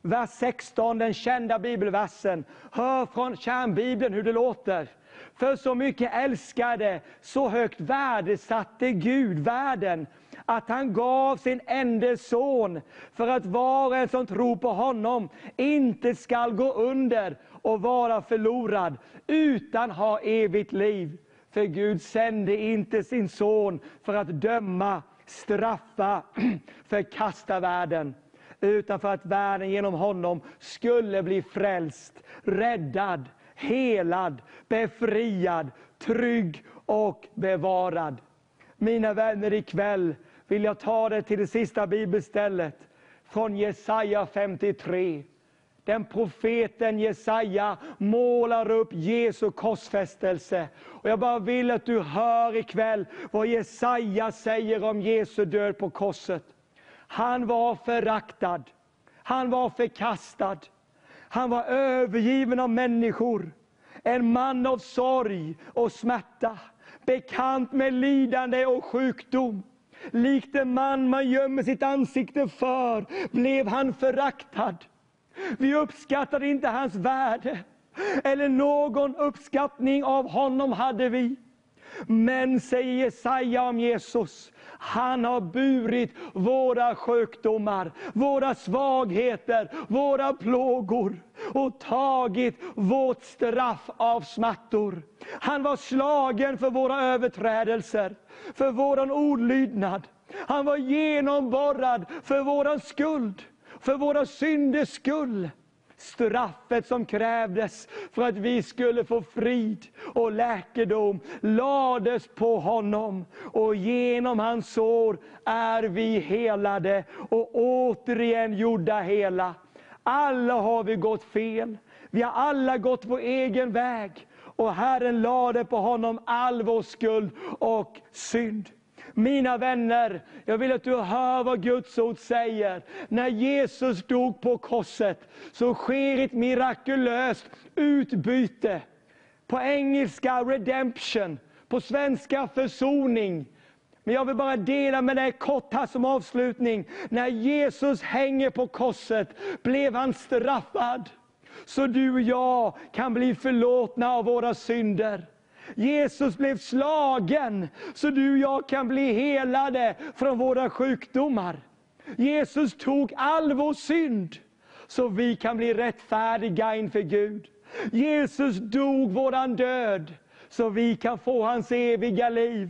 Vers 16, den kända bibelversen. Hör från kärnbibeln hur det låter. För så mycket älskade, så högt värdesatte Gud världen, att han gav sin enda son, för att var och en som tror på honom inte skall gå under och vara förlorad, utan ha evigt liv. För Gud sände inte sin son för att döma, straffa, förkasta världen, utan för att världen genom honom skulle bli frälst, räddad, helad, befriad, trygg och bevarad. Mina vänner, ikväll vill jag ta det till det sista bibelstället från Jesaja 53. Den profeten Jesaja målar upp Jesu korsfästelse. Och jag bara vill att du hör ikväll vad Jesaja säger om Jesu död på korset. Han var föraktad, han var förkastad, han var övergiven av människor. En man av sorg och smärta, bekant med lidande och sjukdom. Likt en man man gömmer sitt ansikte för, blev han föraktad. Vi uppskattade inte hans värde, eller någon uppskattning av honom hade vi. Men, säger Jesaja om Jesus, han har burit våra sjukdomar, våra svagheter, våra plågor och tagit vårt straff av smärtor. Han var slagen för våra överträdelser, för vår olydnad. Han var genomborrad för vår skuld, för våra synders skull. Straffet som krävdes för att vi skulle få frid och läkedom lades på honom. Och genom hans sår är vi helade och återigen gjorda hela. Alla har vi gått fel. Vi har alla gått vår egen väg. Och Herren lade på honom all vår skuld och synd. Mina vänner, jag vill att du hör vad Guds ord säger. När Jesus dog på korset så sker ett mirakulöst utbyte. På engelska redemption, på svenska försoning. Men jag vill bara dela med dig kort här som avslutning. När Jesus hänger på korset blev han straffad. Så du och jag kan bli förlåtna av våra synder. Jesus blev slagen så du och jag kan bli helade från våra sjukdomar. Jesus tog all vår synd så vi kan bli rättfärdiga inför Gud. Jesus dog våran död så vi kan få hans eviga liv.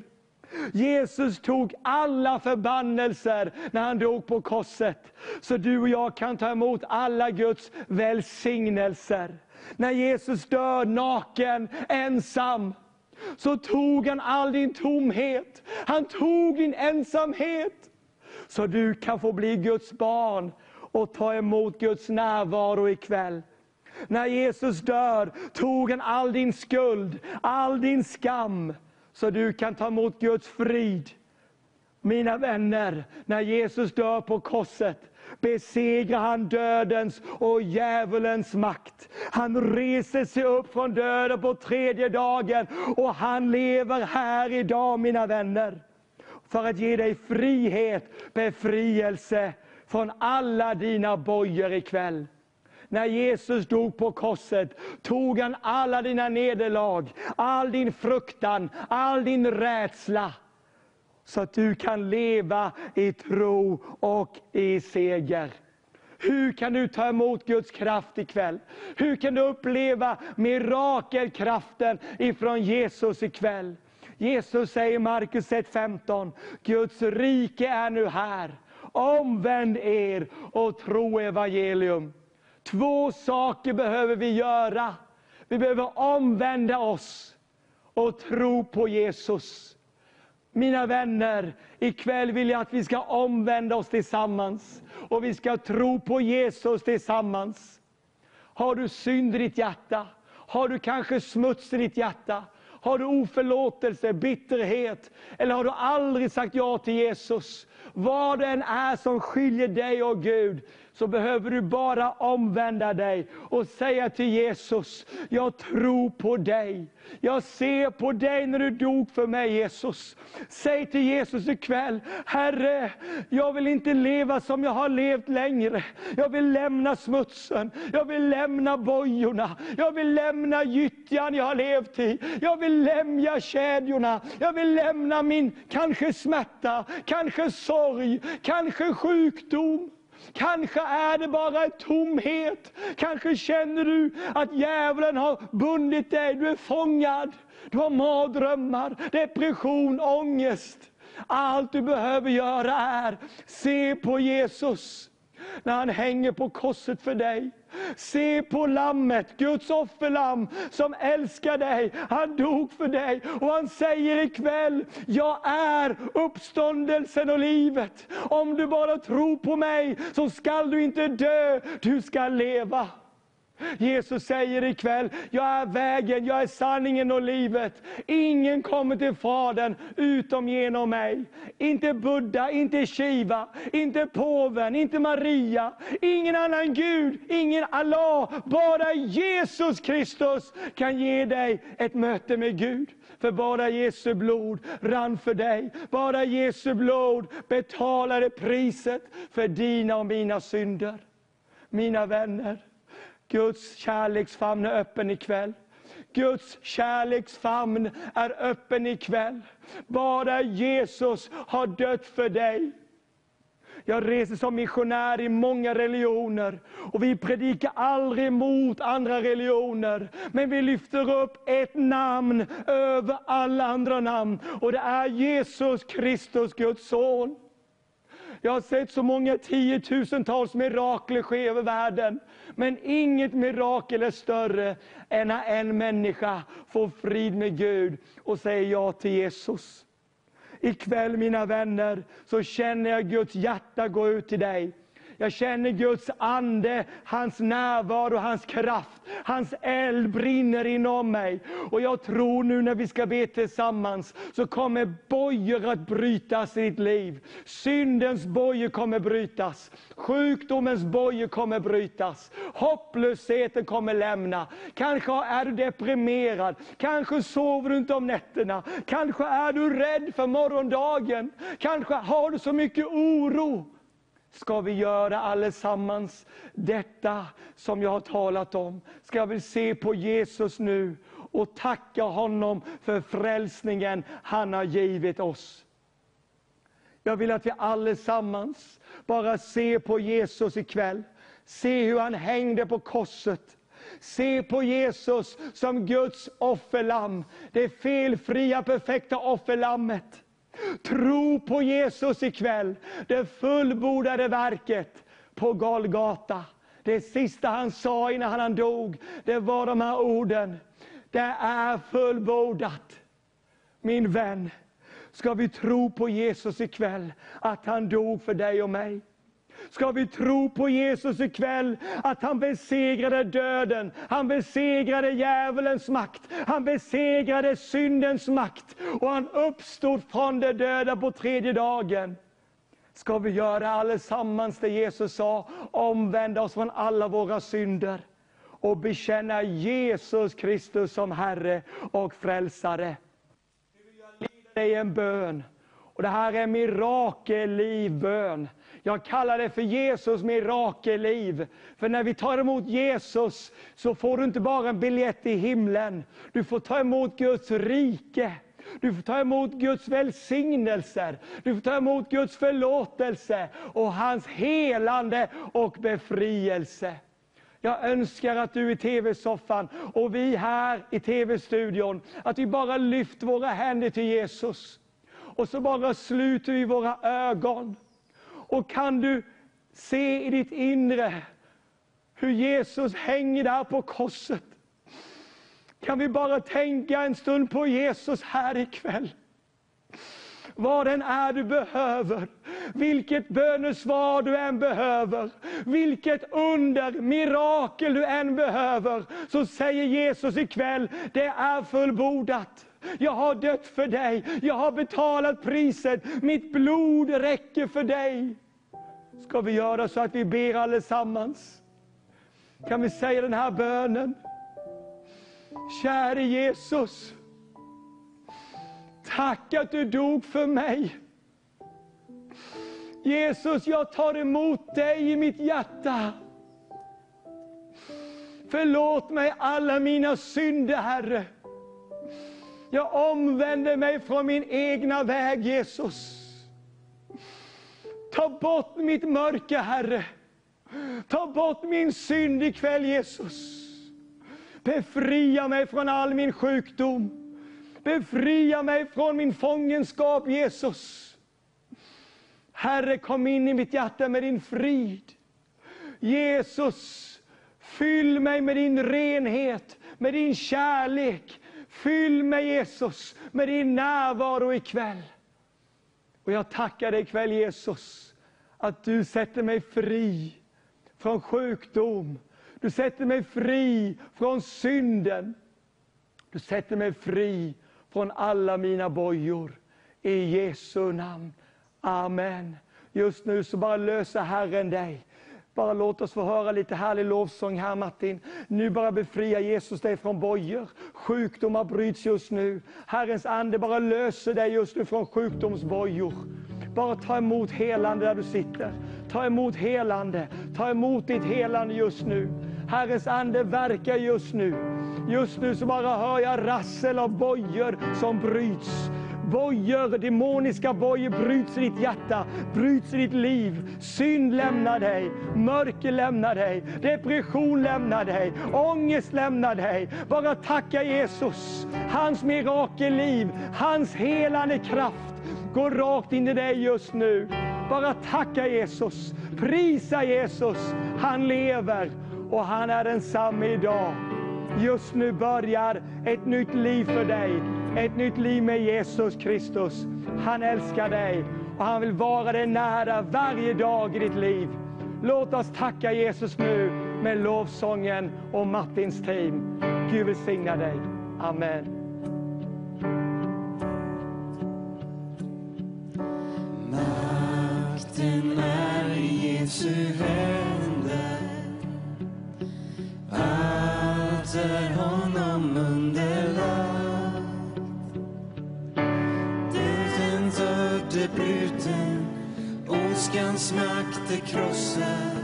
Jesus tog alla förbannelser när han dog på korset, så du och jag kan ta emot alla Guds välsignelser. När Jesus dör naken, ensam, så tog han all din tomhet. Han tog din ensamhet. Så du kan få bli Guds barn och ta emot Guds närvaro ikväll. När Jesus dör tog han all din skuld, all din skam, så du kan ta emot Guds frid. Mina vänner, när Jesus dör på korset besegrar han dödens och djävulens makt. Han reser sig upp från döden på tredje dagen och han lever här idag mina vänner. För att ge dig frihet, befrielse från alla dina bojor ikväll. När Jesus dog på korset tog han alla dina nederlag, all din fruktan, all din rädsla så att du kan leva i tro och i seger. Hur kan du ta emot Guds kraft ikväll? Hur kan du uppleva mirakelkraften ifrån Jesus ikväll? Jesus säger i Markus 1.15, Guds rike är nu här. Omvänd er och tro evangelium. Två saker behöver vi göra. Vi behöver omvända oss och tro på Jesus. Mina vänner, ikväll vill jag att vi ska omvända oss tillsammans. Och vi ska tro på Jesus tillsammans. Har du synd i ditt hjärta? Har du kanske smuts i ditt hjärta? Har du oförlåtelse, bitterhet? Eller har du aldrig sagt ja till Jesus? Vad det än är som skiljer dig och Gud, så behöver du bara omvända dig och säga till Jesus, jag tror på dig. Jag ser på dig när du dog för mig Jesus. Säg till Jesus ikväll, Herre, jag vill inte leva som jag har levt längre. Jag vill lämna smutsen, jag vill lämna bojorna, jag vill lämna gyttjan jag har levt i. Jag vill lämna kedjorna, jag vill lämna min kanske smärta, kanske sorg, kanske sjukdom. Kanske är det bara en tomhet. Kanske känner du att djävulen har bundit dig. Du är fångad. Du har mardrömmar, depression, ångest. Allt du behöver göra är se på Jesus när han hänger på korset för dig. Se på lammet, Guds offerlamm som älskar dig. Han dog för dig och han säger ikväll, jag är uppståndelsen och livet. Om du bara tror på mig så skall du inte dö, du skall leva. Jesus säger ikväll, jag är vägen, jag är sanningen och livet. Ingen kommer till Fadern utom genom mig. Inte Buddha, inte Shiva, inte påven, inte Maria, ingen annan Gud, ingen Allah. Bara Jesus Kristus kan ge dig ett möte med Gud. För bara Jesu blod rann för dig. Bara Jesu blod betalade priset för dina och mina synder. Mina vänner, Guds kärleksfamn är öppen ikväll. Guds kärleksfamn är öppen ikväll. Bara Jesus har dött för dig. Jag reser som missionär i många religioner och vi predikar aldrig mot andra religioner. Men vi lyfter upp ett namn över alla andra namn och det är Jesus Kristus, Guds son. Jag har sett så många tiotusentals mirakler ske över världen. Men inget mirakel är större än när en människa får frid med Gud och säger ja till Jesus. Ikväll mina vänner, så känner jag Guds hjärta gå ut till dig. Jag känner Guds ande, hans närvaro, hans kraft, hans eld brinner inom mig. Och jag tror nu när vi ska be tillsammans, så kommer bojor att brytas i ditt liv. Syndens bojor kommer brytas. Sjukdomens bojor kommer brytas. Hopplösheten kommer lämna. Kanske är du deprimerad, kanske sover du inte om nätterna. Kanske är du rädd för morgondagen. Kanske har du så mycket oro ska vi göra allesammans detta som jag har talat om. Ska vi se på Jesus nu och tacka honom för frälsningen han har givit oss. Jag vill att vi allesammans bara ser på Jesus ikväll. Se hur han hängde på korset. Se på Jesus som Guds offerlamm. Det felfria, perfekta offerlammet. Tro på Jesus ikväll, det fullbordade verket på Golgata. Det sista han sa innan han dog, det var de här orden. Det är fullbordat. Min vän, ska vi tro på Jesus ikväll, att han dog för dig och mig? Ska vi tro på Jesus ikväll, att han besegrade döden, han besegrade djävulens makt, han besegrade syndens makt och han uppstod från de döda på tredje dagen. Ska vi göra allesammans det Jesus sa, omvända oss från alla våra synder och bekänna Jesus Kristus som Herre och Frälsare. Nu vill jag leda dig i en bön. Och det här är en mirakellivbön. Jag kallar det för Jesus mirakelliv. För när vi tar emot Jesus så får du inte bara en biljett i himlen. Du får ta emot Guds rike. Du får ta emot Guds välsignelser. Du får ta emot Guds förlåtelse och hans helande och befrielse. Jag önskar att du i tv-soffan och vi här i tv-studion, att vi bara lyfter våra händer till Jesus. Och så bara sluter vi våra ögon. Och kan du se i ditt inre hur Jesus hänger där på korset. Kan vi bara tänka en stund på Jesus här ikväll. Vad den är du behöver, vilket bönesvar du än behöver, vilket under, mirakel du än behöver, så säger Jesus ikväll, det är fullbordat. Jag har dött för dig, jag har betalat priset, mitt blod räcker för dig. Ska vi göra så att vi ber allesammans? Kan vi säga den här bönen? Käre Jesus, tack att du dog för mig. Jesus, jag tar emot dig i mitt hjärta. Förlåt mig alla mina synder, Herre. Jag omvänder mig från min egna väg, Jesus. Ta bort mitt mörker, Herre. Ta bort min synd ikväll, Jesus. Befria mig från all min sjukdom. Befria mig från min fångenskap, Jesus. Herre, kom in i mitt hjärta med din frid. Jesus, fyll mig med din renhet, med din kärlek. Fyll mig, Jesus, med din närvaro ikväll. Och jag tackar dig ikväll, Jesus, att du sätter mig fri från sjukdom. Du sätter mig fri från synden. Du sätter mig fri från alla mina bojor. I Jesu namn. Amen. Just nu så bara löser Herren dig. Bara låt oss få höra lite härlig lovsång här Martin. Nu bara befria Jesus dig från bojor. Sjukdomar bryts just nu. Herrens ande bara löser dig just nu från sjukdomsbojor. Bara ta emot helande där du sitter. Ta emot helande. Ta emot ditt helande just nu. Herrens ande verkar just nu. Just nu så bara hör jag rassel av bojor som bryts. Bojor, demoniska bojor bryts i ditt hjärta, bryts i ditt liv. Synd lämnar dig, mörker lämnar dig, depression lämnar dig, ångest lämnar dig. Bara tacka Jesus. Hans mirakelliv, hans helande kraft går rakt in i dig just nu. Bara tacka Jesus, prisa Jesus. Han lever och han är densamme idag. Just nu börjar ett nytt liv för dig. Ett nytt liv med Jesus Kristus. Han älskar dig och han vill vara dig nära varje dag i ditt liv. Låt oss tacka Jesus nu med lovsången och Martins team. Gud välsigna dig. Amen. Makten är i Jesu händer. Allt är honom ondskans makt är krossad.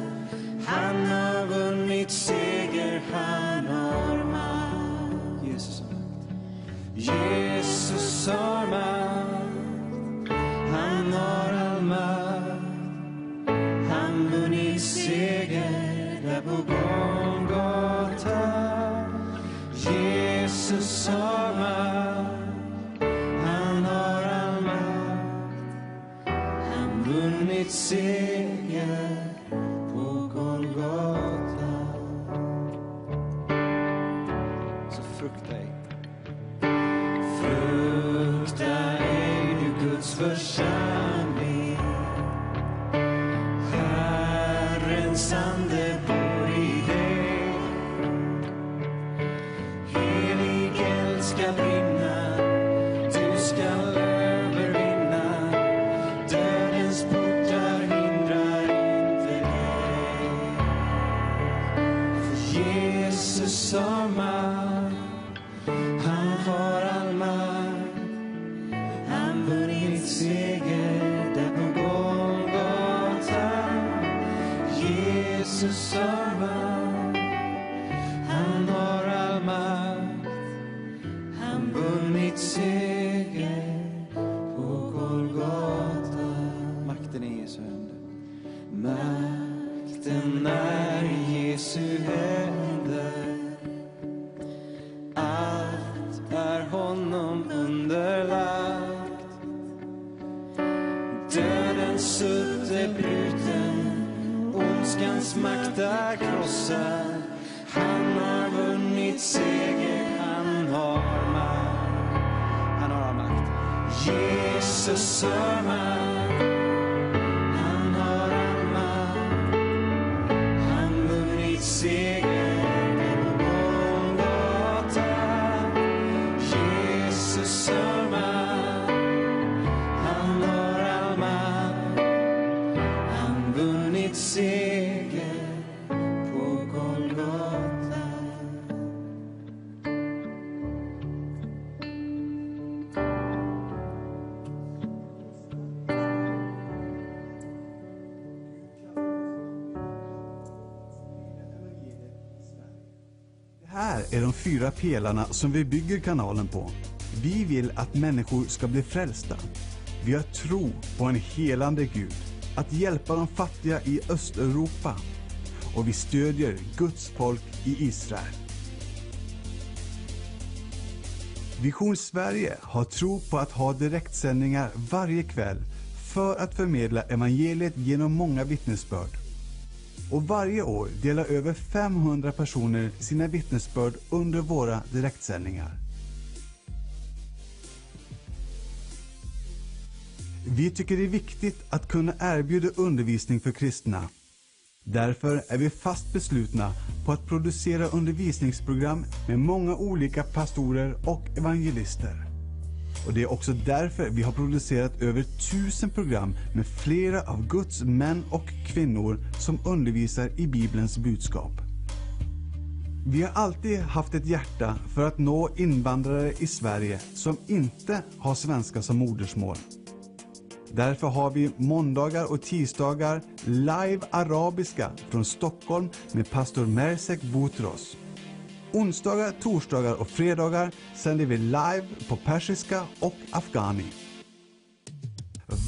Han har vunnit seger, han har makt. Jesus har makt. Jesus har makt. Han har all makt. Han vunnit seger där på Golgata. Jesus har makt. Makt. Fyra pelarna som vi bygger kanalen på. Vi vill att människor ska bli frälsta. Vi har tro på en helande Gud, att hjälpa de fattiga i Östeuropa och vi stödjer Guds folk i Israel. Vision Sverige har tro på att ha direktsändningar varje kväll för att förmedla evangeliet genom många vittnesbörd. Och varje år delar över 500 personer sina vittnesbörd under våra direktsändningar. Vi tycker det är viktigt att kunna erbjuda undervisning för kristna. Därför är vi fast beslutna på att producera undervisningsprogram med många olika pastorer och evangelister. Och det är också därför vi har producerat över tusen program med flera av Guds män och kvinnor som undervisar i Bibelns budskap. Vi har alltid haft ett hjärta för att nå invandrare i Sverige som inte har svenska som modersmål. Därför har vi måndagar och tisdagar live arabiska från Stockholm med pastor Mersek Boutros. Onsdagar, torsdagar och fredagar sänder vi live på persiska och afghani.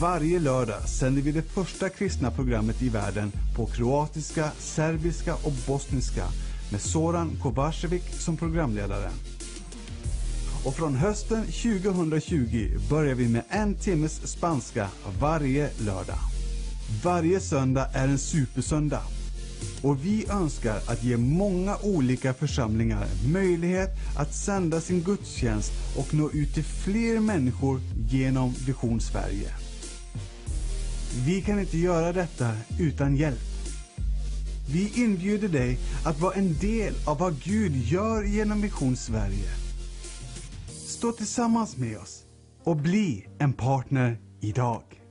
Varje lördag sänder vi det första kristna programmet i världen på kroatiska, serbiska och bosniska med Soran Kovacevic som programledare. Och från hösten 2020 börjar vi med en timmes spanska varje lördag. Varje söndag är en supersöndag. Och vi önskar att ge många olika församlingar möjlighet att sända sin gudstjänst och nå ut till fler människor genom Vision Sverige. Vi kan inte göra detta utan hjälp. Vi inbjuder dig att vara en del av vad Gud gör genom Vision Sverige. Stå tillsammans med oss och bli en partner idag.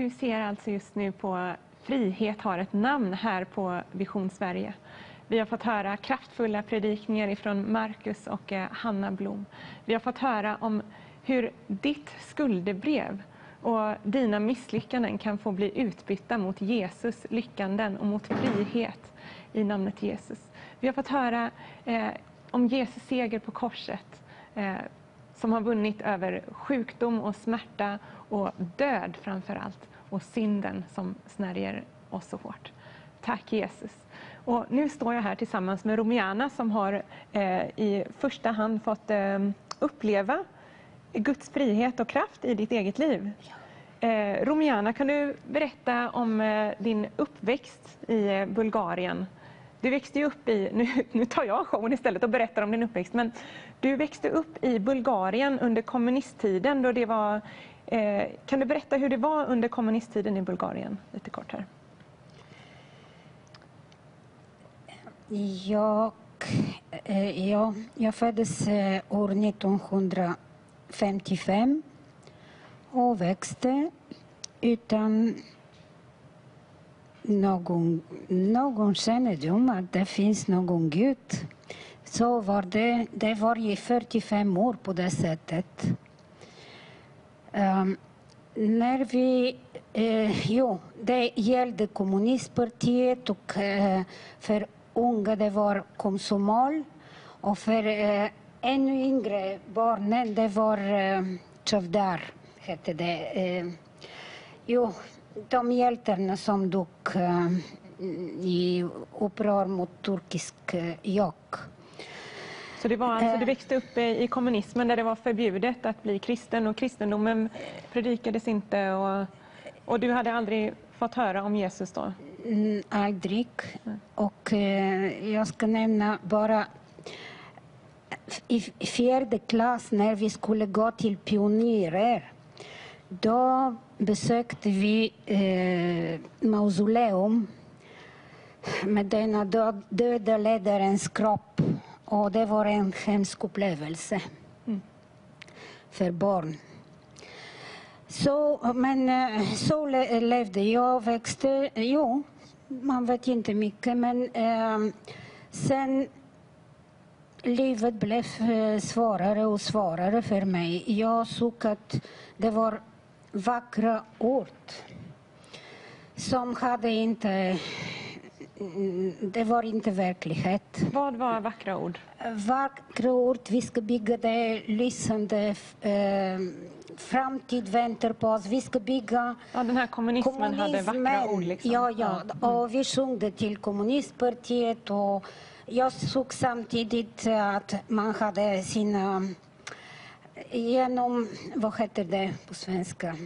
Du ser alltså just nu på Frihet har ett namn här på Vision Sverige. Vi har fått höra kraftfulla predikningar ifrån Marcus och eh, Hanna Blom. Vi har fått höra om hur ditt skuldebrev och dina misslyckanden kan få bli utbytta mot Jesus lyckanden och mot frihet i namnet Jesus. Vi har fått höra eh, om Jesus seger på korset eh, som har vunnit över sjukdom och smärta och död framför allt och synden som snärjer oss så hårt. Tack Jesus. Och nu står jag här tillsammans med Romiana som har eh, i första hand fått eh, uppleva Guds frihet och kraft i ditt eget liv. Eh, Romiana, kan du berätta om eh, din uppväxt i eh, Bulgarien? Du växte upp i, nu, nu tar jag showen istället och berättar om din uppväxt, men du växte upp i Bulgarien under kommunisttiden. Då det var, Eh, kan du berätta hur det var under kommunisttiden i Bulgarien? Lite kort här. Jag, eh, jag, jag föddes eh, år 1955 och växte utan någon, någon kännedom att det finns någon Gud. Så var det, det var i 45 år på det sättet. Um, när vi... Eh, jo, det gällde kommunistpartiet och eh, för unga det var Komsomol och för eh, ännu yngre barnen det var eh, Chavdar, hette det. Eh, jo, de hjältarna som dog eh, i uppror mot turkisk eh, jok. Så det var alltså, du Eh. växte upp i i kommunismen där det var förbjudet att bli kristen och kristendomen predikades inte och, och du hade aldrig fått höra om Jesus då? Mm, aldrig. Och eh, jag ska nämna bara i fjärde klass när vi skulle gå till pionerer. Då besökte vi eh, mausoleum med denna död, döda ledarens kropp. Och det var en hemsk upplevelse för barn. Så, men eh, så le- levde jag, växte. Jo, man vet inte mycket, men eh, sen livet blev eh, svårare och svårare för mig. Jag såg att det var vackra ord som hade inte... mm, Det var inte verklighet. Vad var vackra ord? Vackra ord, vi ska bygga det lysande eh, framtid väntar på oss. Vi ska bygga Ja, den här kommunismen, hade vackra kommunismen. ord. Liksom. Ja, ja. Och vi sjöng det till kommunistpartiet. Och jag såg samtidigt att man hade sina... Genom, vad heter det på svenska?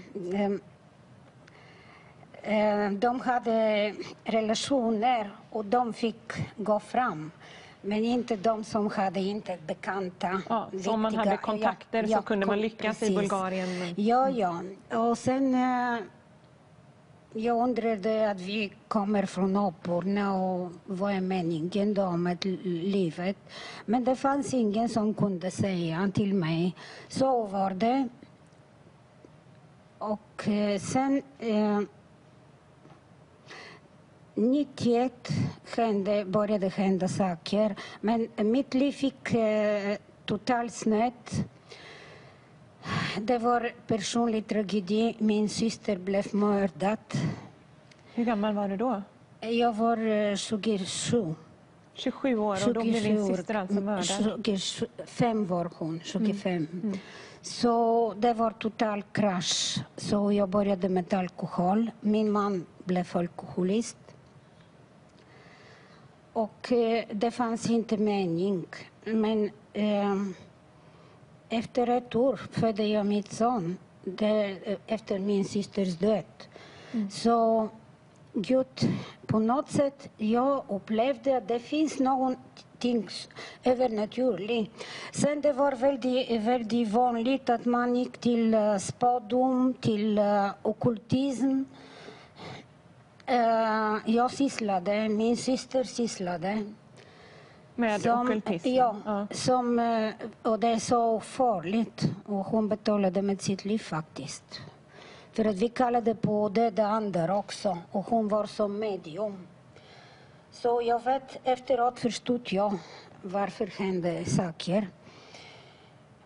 Eh, De hade relationer och de fick gå fram. Men inte de som hade inte bekanta. Ja, om man hade kontakter ja, så ja, kunde man lyckas i precis. Bulgarien. Men... Ja, ja. Och sen... eh, jag undrade att vi kommer från Oporna och vad är meningen då med livet? Men det fanns ingen som kunde säga till mig. Så var det. Och eh, sen... Eh, 91 hände, började hända saker, men mitt liv fick eh, totalt snett. Det var personlig tragedi. Min syster blev mördad. Hur gammal var du då? Jag var eh, 27. 27 år och då blev din 27 år. syster alltså mördad. 25 var hon, 25. Så det var total krasch. Så jag började med alkohol. Min man blev alkoholist. Och eh, det fanns inte mening. Men eh, efter ett år födde jag mitt son. Det, eh, efter min systers död. Så Gud, på något sätt, jag upplevde att det finns någonting övernaturligt. Sen det var väldigt, väldigt vanligt att man gick till uh, spådom, till uh. Eh, jag sysslade, min syster sysslade. Med Som, ockultism? ja, Ja. Som, eh, och det är så farligt. Och hon betalade med sitt liv faktiskt. För att vi kallade på döda andar också. Och hon var som medium. Så jag vet, efteråt förstod jag varför hände saker.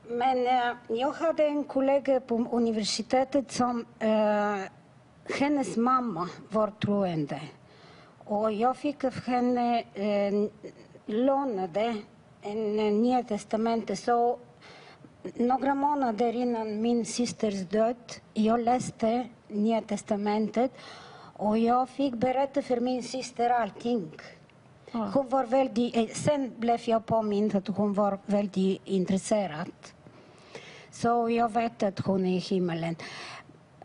Men eh, jag hade en kollega på universitetet som eh, hennes mamma var troende. Och jag fick av henne eh, lånade en eh, Nya testamentet. Så några månader innan min systers död, jag läste Nya testamentet och jag fick berätta för min syster allting. Hon var väldigt, eh, sen blev jag påmind att hon var väldigt intresserad. Så jag vet att hon är i himmelen.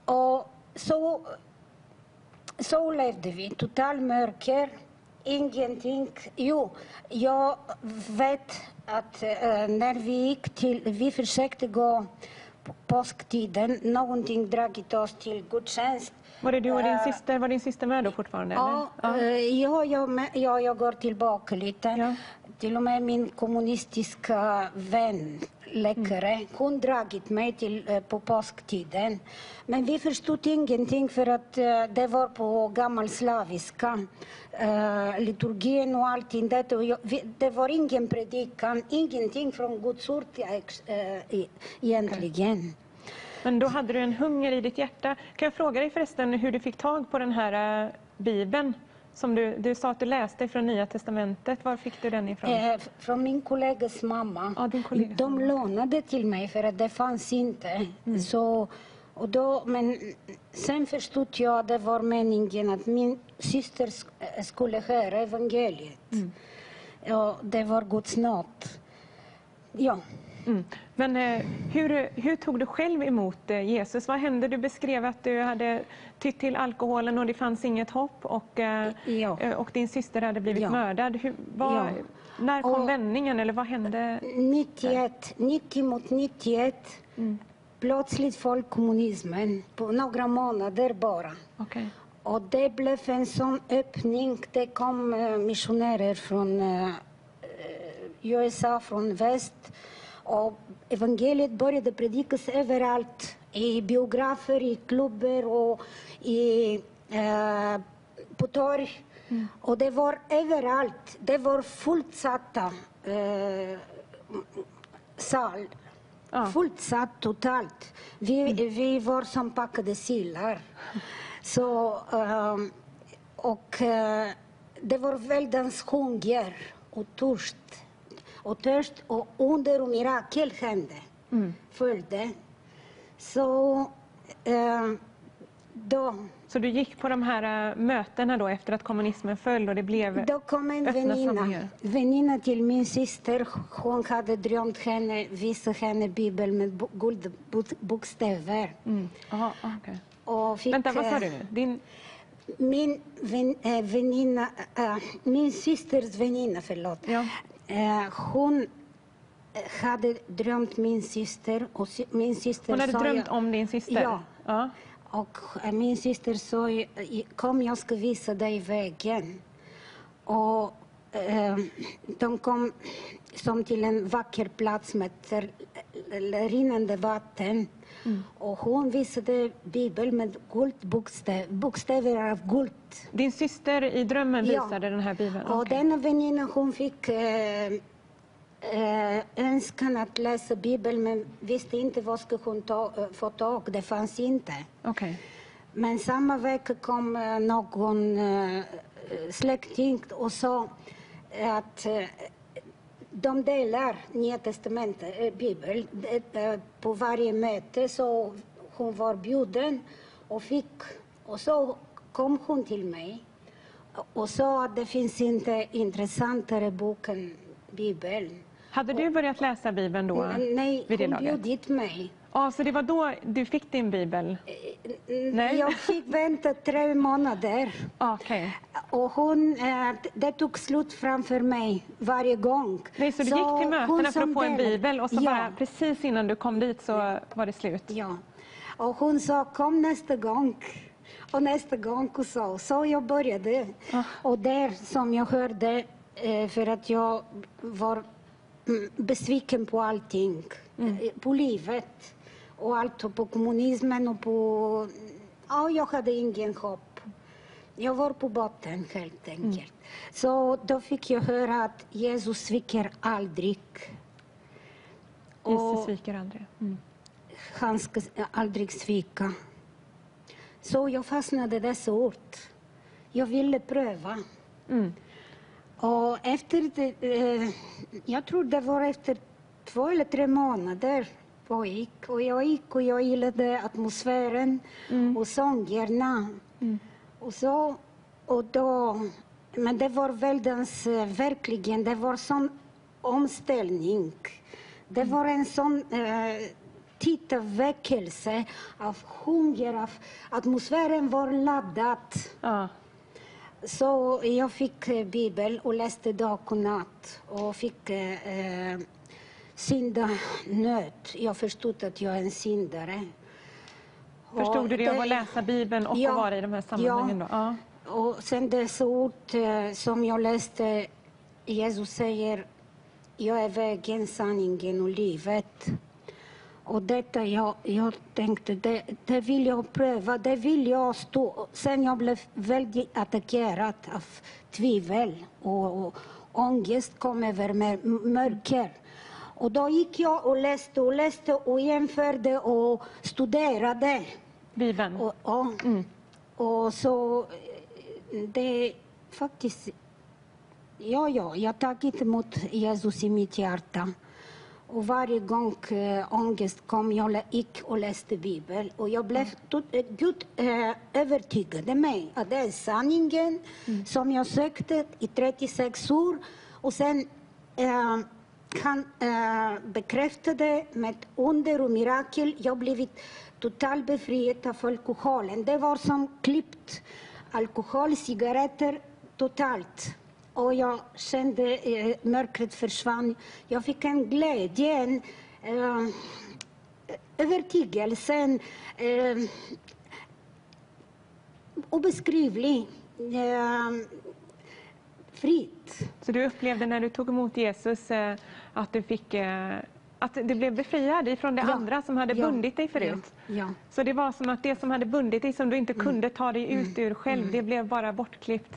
Och så, så levde vi. Total mörker, ingenting. Jo, jag vet att eh, när vi gick till, vi försökte gå på påsktiden, någonting dragit oss till gudstjänst. Var det du och din Eh, syster? Var din syster med då fortfarande? Ja, eh, ja, jag, med- ja, jag går tillbaka lite. Ja. Till och med min kommunistiska vän, läkare, Mm. hon dragit mig till, eh, på påsktiden. Men vi förstod ingenting för att eh, det var på gammal slaviska. Eh, liturgin och allting det. Och jag, vi, det var ingen predikan, ingenting från Guds ord e- egentligen. Men då hade du en hunger i ditt hjärta. Kan jag fråga dig förresten hur du fick tag på den här bibeln? Som du, du sa att du läste från Nya Testamentet. Var fick du den ifrån? Eh, från min kollegas mamma. Ja, din kollegas De lånade till mig för att det fanns inte. Så, och då, men sen förstod jag att det var meningen att min syster eh, skulle höra evangeliet. Ja, det var Guds nåd. Ja. Mm. Men eh, hur, hur tog du själv emot eh, Jesus? Vad hände? Du beskrev att du hade tytt till alkoholen och det fanns inget hopp och, eh, Ja. eh, och din syster hade blivit Ja. mördad. Hur, vad, Ja. När kom Och- vändningen eller vad hände? 91, 90 mot 91. Plötsligt föll kommunismen på några månader bara. Okej. Och det blev en sån öppning. Det kom eh, missionärer från USA, från väst. Och evangeliet började predikas överallt. I biografer, i klubbar och i, eh, på torg. Och det var överallt. Det var fullsatta eh, sal. Ja. Fullsatt totalt. Vi, vi var som packade sillar. Så, ehm, och eh, det var väldans hunger och törst. Och törst och under och mirakel hände. Följde. Så ehm, då, Så du gick på de här eh, mötena då efter att kommunismen föll och det blev... då kom en väninna. Väninna till min syster. Hon hade drömt henne, visat henne Bibeln med bo- guldbokstäver. Mm. Aha. Och fick, Vänta, vad sa eh, du nu? Din... Min vän, äh, väninna, äh, min systers väninna, förlåt. Ja. Eh, hon eh, hade drömt min syster och sy- min syster Hon hade drömt jag, om din syster? Ja. ja. och eh, min syster sa kom jag ska visa dig vägen. Och eh, de kom som till en vacker plats med rinnande vatten. Och hon visade Bibeln med guldbokstäver, bokstäver av guld. Din syster i drömmen Ja. visade den här bibeln? Och Okej. denna väninna hon fick eh, eh, önskan att läsa Bibeln men visste inte vad skulle hon ta, eh, få tag Det fanns inte. Okej. Men samma vecka kom eh, någon eh, släkting och sa att eh, de delar Nya testamentet, Bibeln, på varje möte. Så hon var bjuden och fick, och så kom hon till mig och sa att det finns inte intressantare bok än Bibeln. Hade du börjat läsa bibeln då? Nej, vid det hon laget? bjudit mig. Ja, så det var då du fick din bibel? Nej. Jag fick vänta tre månader. Okej. Och hon, eh, det tog slut framför mig varje gång. Nej, så du gick till mötena för att få en bibel och så ja, bara precis innan du kom dit så var det slut? Ja. Och hon sa kom nästa gång. Och nästa gång och så. Så jag började. Ah. Och där som jag hörde, eh, för att jag var mm, besviken på allting. Mm. Eh, På livet. Och allt och på kommunismen och på... Ja, jag hade ingen hopp. Jag var på botten helt Mm. enkelt. Så då fick jag höra att Jesus sviker aldrig. Jesus sviker aldrig. Mm. han ska aldrig svika. Så jag fastnade i dessa ord. Jag ville pröva. Mm. Och efter det, eh, jag tror det var efter två eller tre månader pågick. Och jag gick och jag gillade atmosfären och sångerna. Och så, och då, men det var väldans, eh, verkligen, det var sån omställning. Det var en sån eh, titta väckelse, av hunger, av atmosfären var laddad. Ja. Så jag fick eh, Bibel och läste dag och natt och fick eh, eh, syndanöd. Jag förstod att jag är en syndare. Förstod Och du det av att läsa Bibeln och Ja. att vara i de här sammanhangen? Då? Ja. Och sen dessa ord eh, som jag läste, Jesus säger, jag är vägen, sanningen och livet. Och detta jag, jag tänkte, det, det vill jag pröva, det vill jag stå. Sen jag blev väldigt attackerad av tvivel och, och ångest kom över mig, mörker. Och då gick jag och läste och läste och jämförde och studerade. Bibeln? Och, ja. och så, det faktiskt, ja, ja, jag har tagit emot Jesus i mitt hjärta. Och varje gång äh, ångest kom, jag gick och läste Bibeln. Och jag blev, tot- eh, Gud äh, övertygade mig att det är sanningen som jag sökte i 36 år. Och sen äh, han äh, bekräftade med under och mirakel. Jag blivit totalt befriad av alkoholen. Det var som klippt alkohol, cigaretter, totalt. Och jag kände eh, mörkret försvann. Jag fick en glädje, en eh, övertygelse, en eh, obeskrivlig eh, fritt. Så du upplevde när du tog emot Jesus eh, att du fick eh, att du blev befriad ifrån det Ja. andra som hade Ja. bundit dig förut? Ja. Så det var som att det som hade bundit dig, som du inte kunde ta dig ut ur själv, det blev bara bortklippt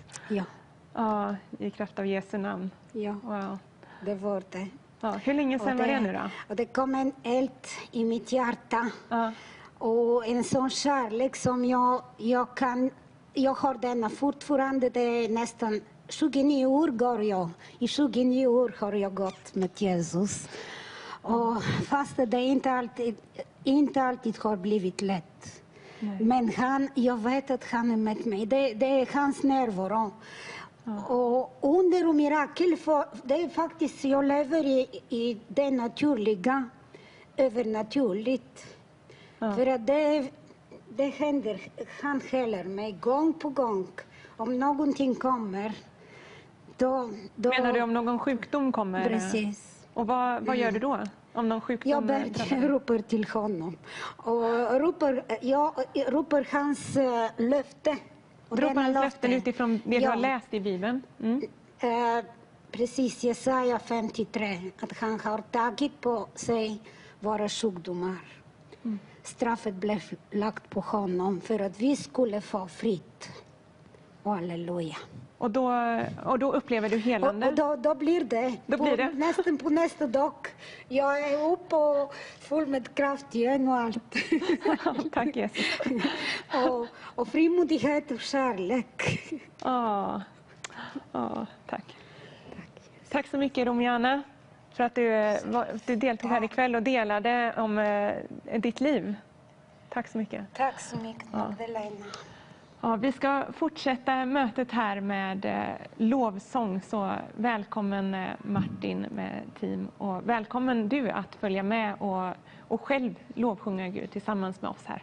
Ja, i kraft av Jesu namn. ja, Wow. det var det. Ja, hur länge sedan Och var det nu då? Och det kom en eld i mitt hjärta. Ja. Och en sån kärlek som jag, jag kan... Jag har denna fortfarande. Det är nästan 29 år går jag. I 29 år har jag gått med Jesus. Och fast det inte alltid, inte alltid har blivit lätt. Men han, jag vet att han är med mig. Det, det är hans närvaro. Och under och mirakel, för det är faktiskt, jag lever i, i det naturliga, övernaturligt. För att det, det händer, han helar mig gång på gång. Om någonting kommer, då... då Menar du om någon sjukdom kommer? Precis. Och vad, vad gör du då? Om någon sjukdom Jag ber, jag ropar till honom. Och ropar, jag ropar hans uh, löfte. Du löfte- löften utifrån det du Ja. har läst i Bibeln? Mm. Eh, precis, Jesaja 53, att han har tagit på sig våra sjukdomar. Straffet blev lagt på honom för att vi skulle få fritt. Halleluja. Och, då, och då upplever du helande? Och, och då, då blir det. Då på, blir det. Nästan på nästa dag. Jag är uppe och full med kraft igen och allt. Tack Jesus. och, och frimodighet och kärlek. Ja, ja, tack. Tack så mycket Romiana för att du, du deltog här ikväll och delade om eh, ditt liv. Tack så mycket. Tack så mycket Magdalena. Ja, vi ska fortsätta mötet här med eh, lovsång, så välkommen eh, Martin med team och välkommen du att följa med och, och själv lovsjunga Gud tillsammans med oss här.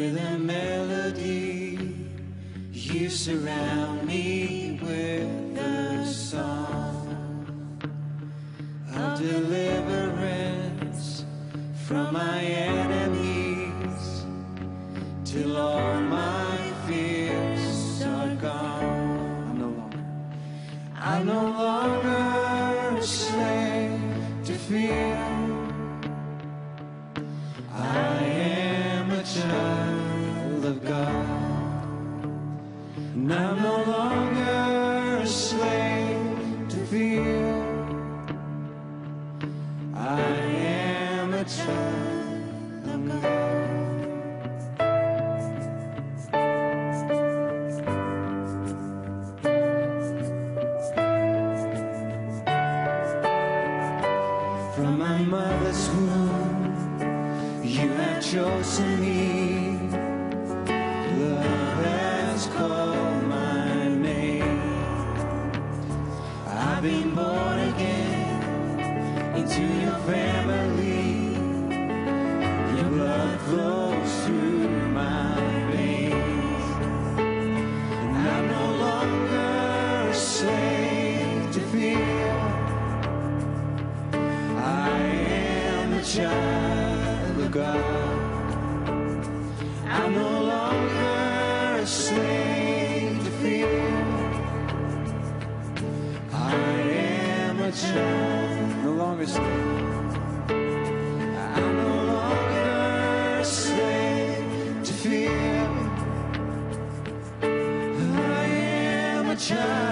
With a melody. You surround me with a song of deliverance from my enemies till all my fears are gone. I'm no longer. I'm no longer a slave to fear. I am a child. And I'm no longer a slave to fear. I am a child of God. From my mother's womb, you have chosen me i've been born again into your family. And i'm no longer safe to fear. I am the child of God. which uh, no longer slave. No longer slave to fear. I am a child.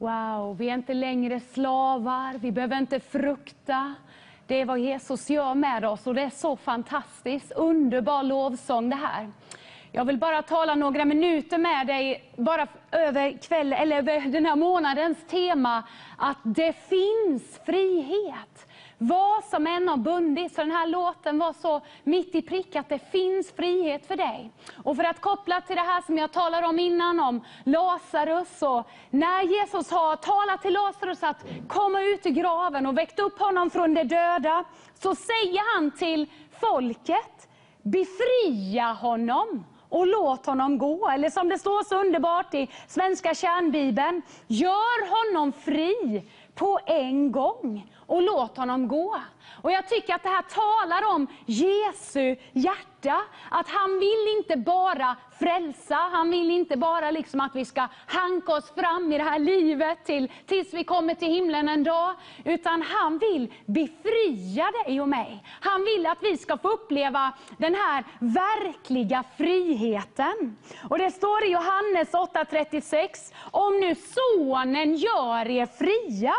Wow, vi är inte längre slavar, vi behöver inte frukta. Det är vad Jesus gör med oss och det är så fantastiskt. Underbar lovsång det här. Jag vill bara tala några minuter med dig bara över, kväll, eller över den här månadens tema, att det finns frihet. Vad som än har bundits, så den här låten var så mitt i prick att det finns frihet för dig. Och för att koppla till det här som jag talade om innan, om Lazarus. Och när Jesus har talat till Lazarus att komma ut ur graven och väckt upp honom från de döda, så säger han till folket, befria honom och låt honom gå. Eller som det står så underbart i Svenska kärnbibeln, gör honom fri på en gång och låt honom gå. Och Jag tycker att det här talar om Jesu hjärta. Att han vill inte bara frälsa, han vill inte bara liksom att vi ska hanka oss fram i det här livet till, tills vi kommer till himlen en dag. Utan han vill befria dig och mig. Han vill att vi ska få uppleva den här verkliga friheten. Och Det står i Johannes 8.36, om nu sonen gör er fria,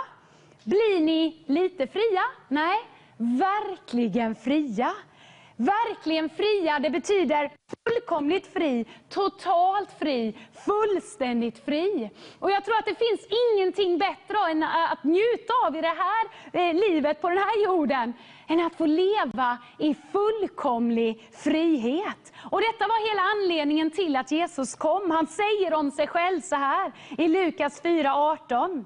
blir ni lite fria? Nej, verkligen fria. Verkligen fria, det betyder fullkomligt fri, totalt fri, fullständigt fri. Och jag tror att det finns ingenting bättre än att njuta av i det här eh, livet på den här jorden, än att få leva i fullkomlig frihet. Och detta var hela anledningen till att Jesus kom. Han säger om sig själv så här i Lukas 4.18.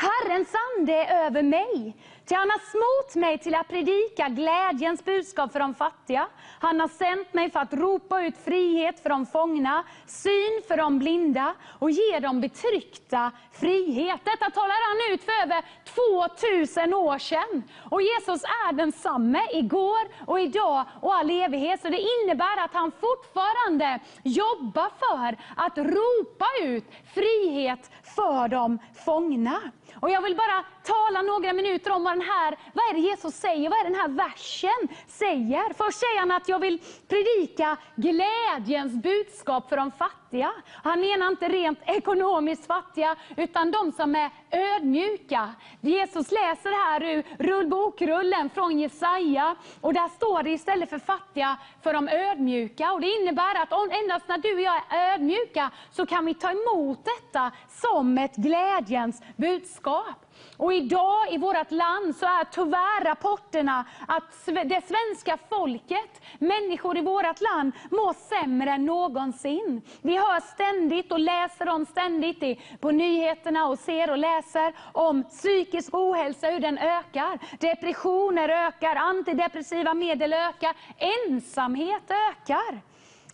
Herrens ande är över mig, till han har smort mig till att predika glädjens budskap för de fattiga. Han har sänt mig för att ropa ut frihet för de fångna, syn för de blinda och ge de betryckta frihet. Detta talar han ut för över 2000 år sedan. Och Jesus är densamme igår och idag och all evighet. Så det innebär att han fortfarande jobbar för att ropa ut frihet för de fångna. Och jag vill bara tala några minuter om vad, den här, vad är det Jesus säger, vad är den här versen säger. Först säger han att jag vill predika glädjens budskap för de fattiga. Han menar inte rent ekonomiskt fattiga, utan de som är ödmjuka. Jesus läser här ur rullbokrullen från Jesaja, och där står det istället för fattiga, för de ödmjuka. Och Det innebär att om, endast när du och jag är ödmjuka, så kan vi ta emot detta som ett glädjens budskap. Och idag i vårt land så är tyvärr rapporterna att det svenska folket, människor i vårt land, mår sämre än någonsin. Vi hör ständigt och läser om ständigt på nyheterna och ser och läser om psykisk ohälsa, hur den ökar. Depressioner ökar, antidepressiva medel ökar, ensamhet ökar.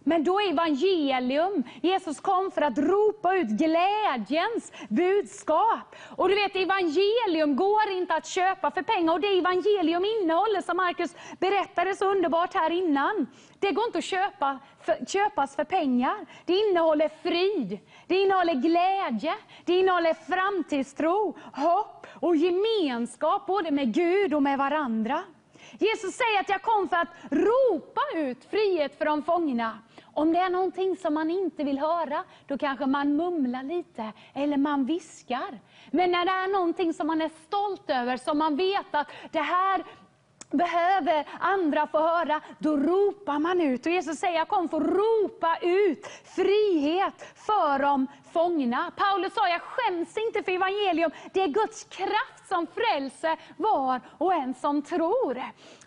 Men då är evangelium, Jesus kom för att ropa ut glädjens budskap. Och du vet, evangelium går inte att köpa för pengar. Och det evangelium innehåller, som Markus berättade så underbart här innan, det går inte att köpa för, köpas för pengar. Det innehåller frid, det innehåller glädje, det innehåller framtidstro, hopp och gemenskap både med Gud och med varandra. Jesus säger att jag kom för att ropa ut frihet för de fångna. Om det är någonting som man inte vill höra, då kanske man mumlar lite, eller man viskar. Men när det är någonting som man är stolt över, som man vet att det här behöver andra få höra, då ropar man ut. Och Jesus säger, jag kom för att ropa ut frihet för de fångna. Paulus sa, jag skäms inte för evangelium. Det är Guds kraft som frälser var och en som tror.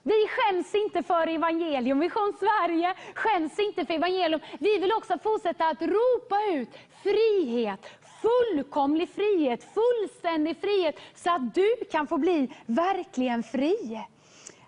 Vi skäms inte för evangelium. Vision Sverige skäms inte för evangelium. Vi vill också fortsätta att ropa ut frihet, fullkomlig frihet, fullständig frihet, så att du kan få bli verkligen fri.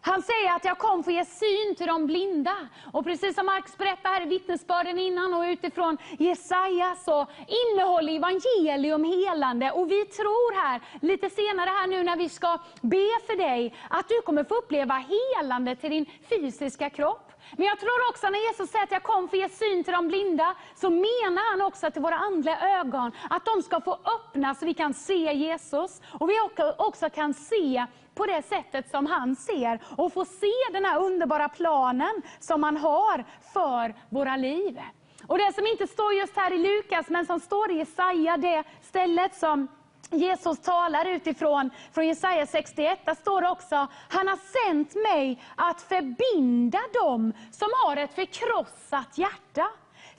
Han säger att jag kom för att ge syn till de blinda. Och precis som Marx berättade här i vittnesbörden innan och utifrån Jesaja så innehåller evangelium helande. Och vi tror här, lite senare här nu när vi ska be för dig, att du kommer få uppleva helande till din fysiska kropp. Men jag tror också när Jesus säger att jag kom för att ge syn till de blinda, så menar han också till våra andliga ögon, att de ska få öppnas så vi kan se Jesus. Och vi också kan se på det sättet som han ser och få se den här underbara planen som han har för våra liv. Och Det som inte står just här i Lukas, men som står i Jesaja, det stället som Jesus talar utifrån från Jesaja 61. Där står det också, han har sänt mig att förbinda dem som har ett förkrossat hjärta.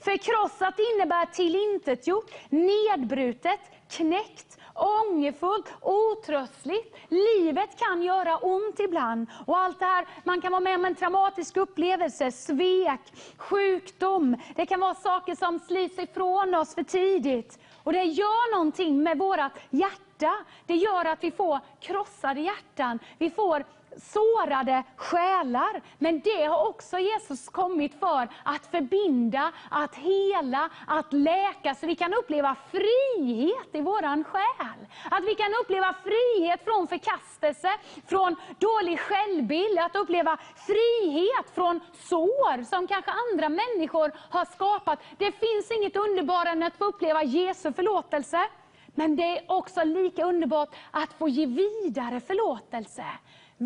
Förkrossat innebär tillintetgjort, nedbrutet, knäckt, ångerfullt, otröstligt. Livet kan göra ont ibland. Och allt det här, man kan vara med om en traumatisk upplevelse, svek, sjukdom. Det kan vara saker som slits ifrån oss för tidigt. Och det gör någonting med vårt hjärta. Det gör att vi får krossade hjärtan. Vi får sårade själar. Men det har också Jesus kommit för att förbinda, att hela, att läka, så vi kan uppleva frihet i våran själ. Att vi kan uppleva frihet från förkastelse, från dålig självbild, att uppleva frihet från sår som kanske andra människor har skapat. Det finns inget underbarare än att få uppleva Jesu förlåtelse. Men det är också lika underbart att få ge vidare förlåtelse.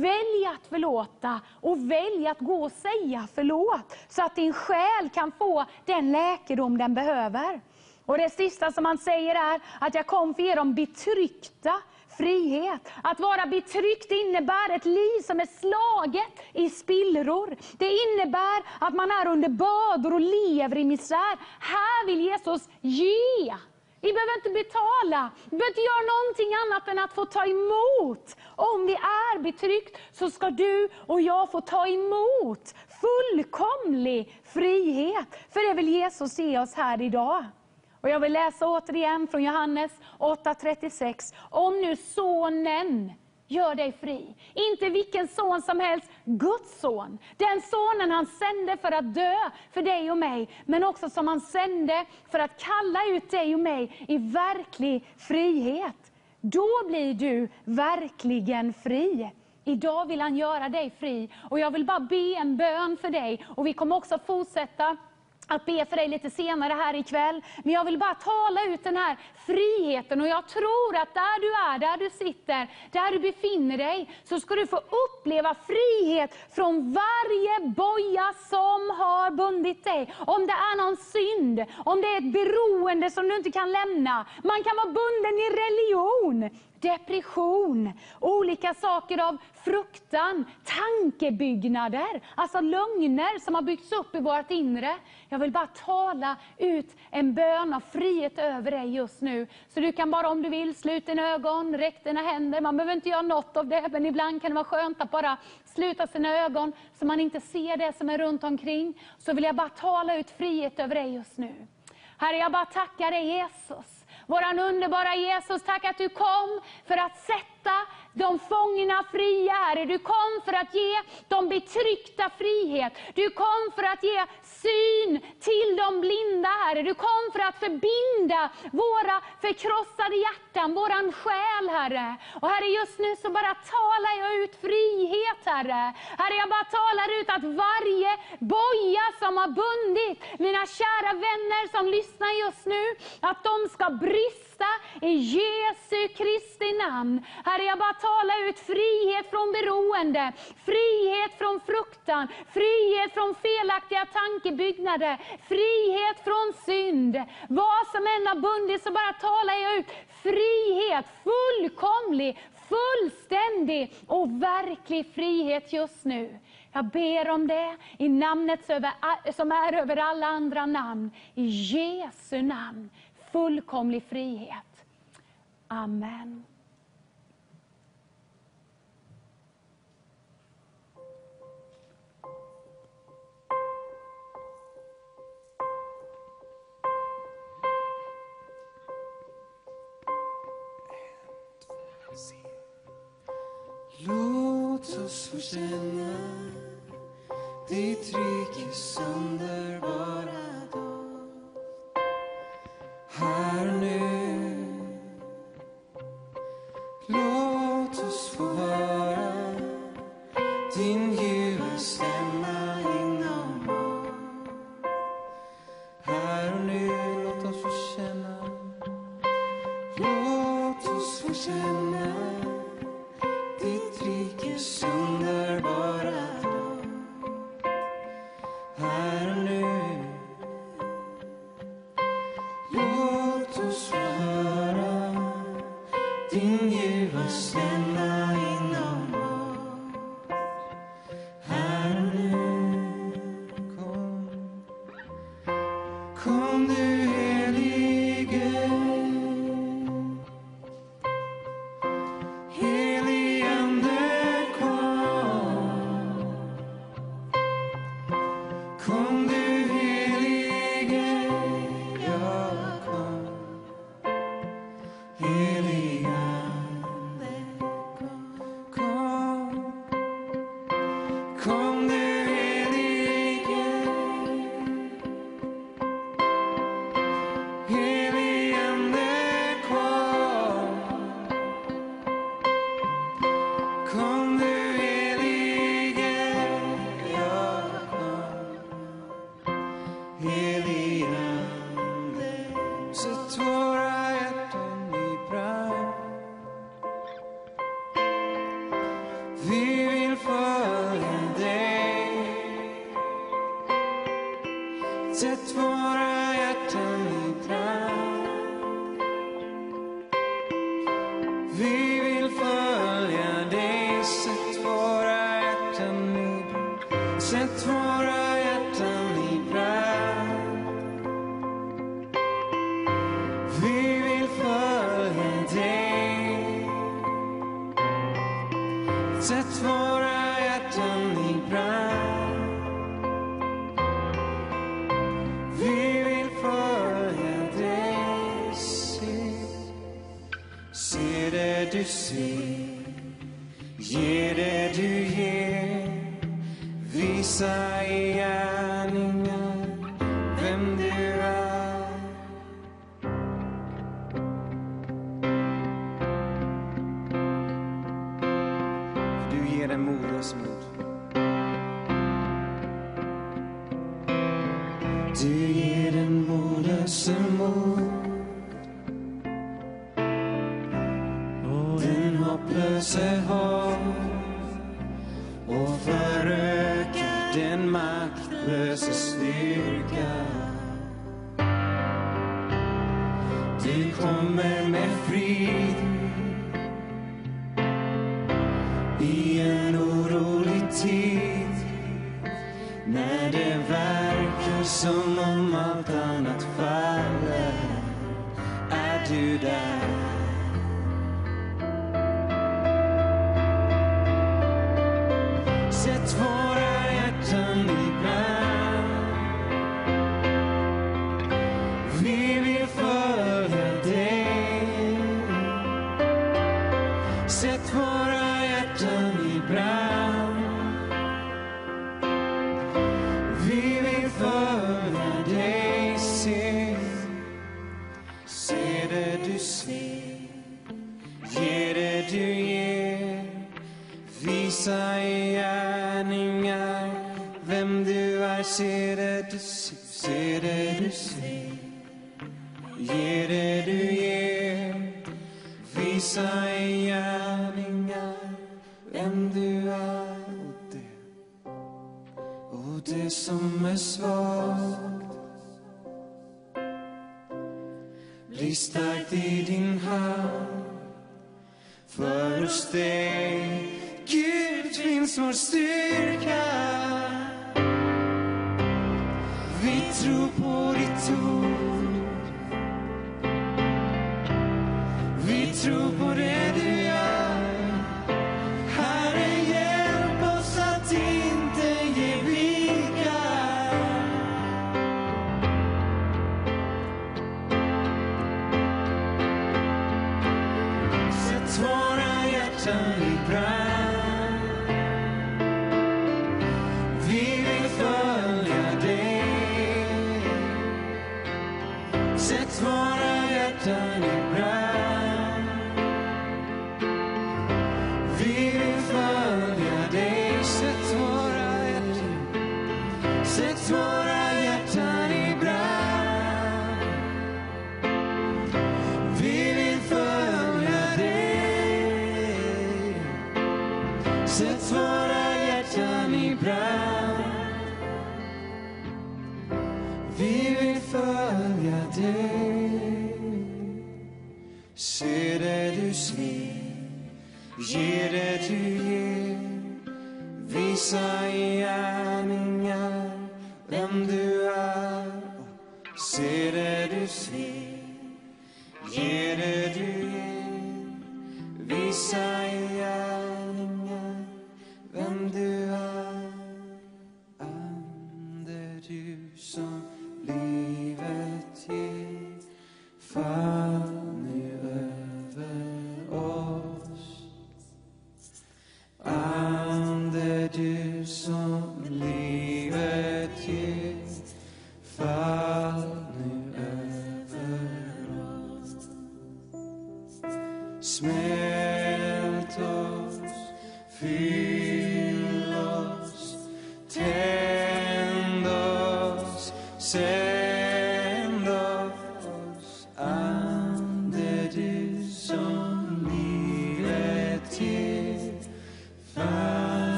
Välj att förlåta och välj att gå och säga förlåt, så att din själ kan få den läkedom den behöver. Och Det sista som han säger är att jag kom för er om betryckta frihet. Att vara betryckt innebär ett liv som är slaget i spillror. Det innebär att man är under bördor och lever i misär. Här vill Jesus ge. Vi behöver inte betala, vi behöver inte göra någonting annat än att få ta emot. Om vi är betryckt så ska du och jag få ta emot fullkomlig frihet. För det vill Jesus ge oss här idag. Och Jag vill läsa återigen från Johannes 8.36. Om nu sonen gör dig fri. Inte vilken son som helst, Guds son. Den sonen han sände för att dö för dig och mig, men också som han sände för att kalla ut dig och mig i verklig frihet. Då blir du verkligen fri. Idag vill han göra dig fri. Och Jag vill bara be en bön för dig. Och Vi kommer också fortsätta att be för dig lite senare här ikväll. Men jag vill bara tala ut den här friheten och jag tror att där du är, där du sitter, där du befinner dig, så ska du få uppleva frihet från varje boja som har bundit dig. Om det är någon synd, om det är ett beroende som du inte kan lämna. Man kan vara bunden i religion, depression, olika saker av fruktan, tankebyggnader, alltså lögner som har byggts upp i vårt inre. Jag vill bara tala ut en bön av frihet över dig just nu. Så du kan bara om du vill, sluta dina ögon, räck dina händer. Man behöver inte göra något av det, men ibland kan det vara skönt att bara sluta sina ögon så man inte ser det som är runt omkring. Så vill jag bara tala ut frihet över dig just nu. Herre, jag bara tackar dig Jesus. Våran underbara Jesus, tack att du kom för att sätta de fångna fria, Herre. Du kom för att ge de betryckta frihet. Du kom för att ge syn till de blinda, Herre. Du kom för att förbinda våra förkrossade hjärtan, våran själ, Herre. Och Herre, just nu så bara talar jag ut frihet, Herre. Herre, jag bara talar ut att varje boja som har bundit mina kära vänner som lyssnar just nu, att de ska brista i Jesu Kristi namn. Herre, jag bara talar ut frihet från beroende, frihet från fruktan, frihet från felaktiga tankebyggnader, frihet från synd. Vad som än har bundit så bara talar jag ut frihet, fullkomlig, fullständig och verklig frihet just nu. Jag ber om det i namnet som är över alla andra namn. I Jesu namn. Fullkomlig frihet. Amen. Låt oss få känna ditt rikes underbara dag här nu.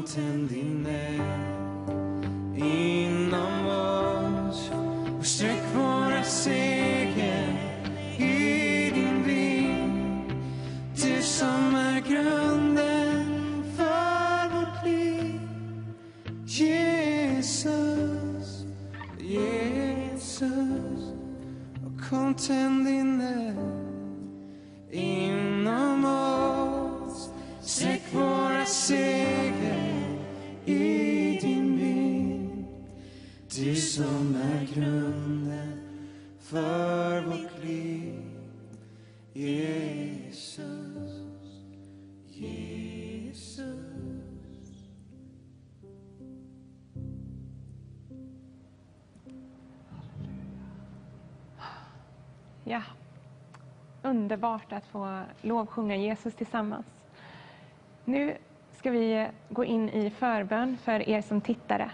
mountain underbart att få lovsjunga Jesus tillsammans. Nu ska vi gå in i förbön för er som tittare.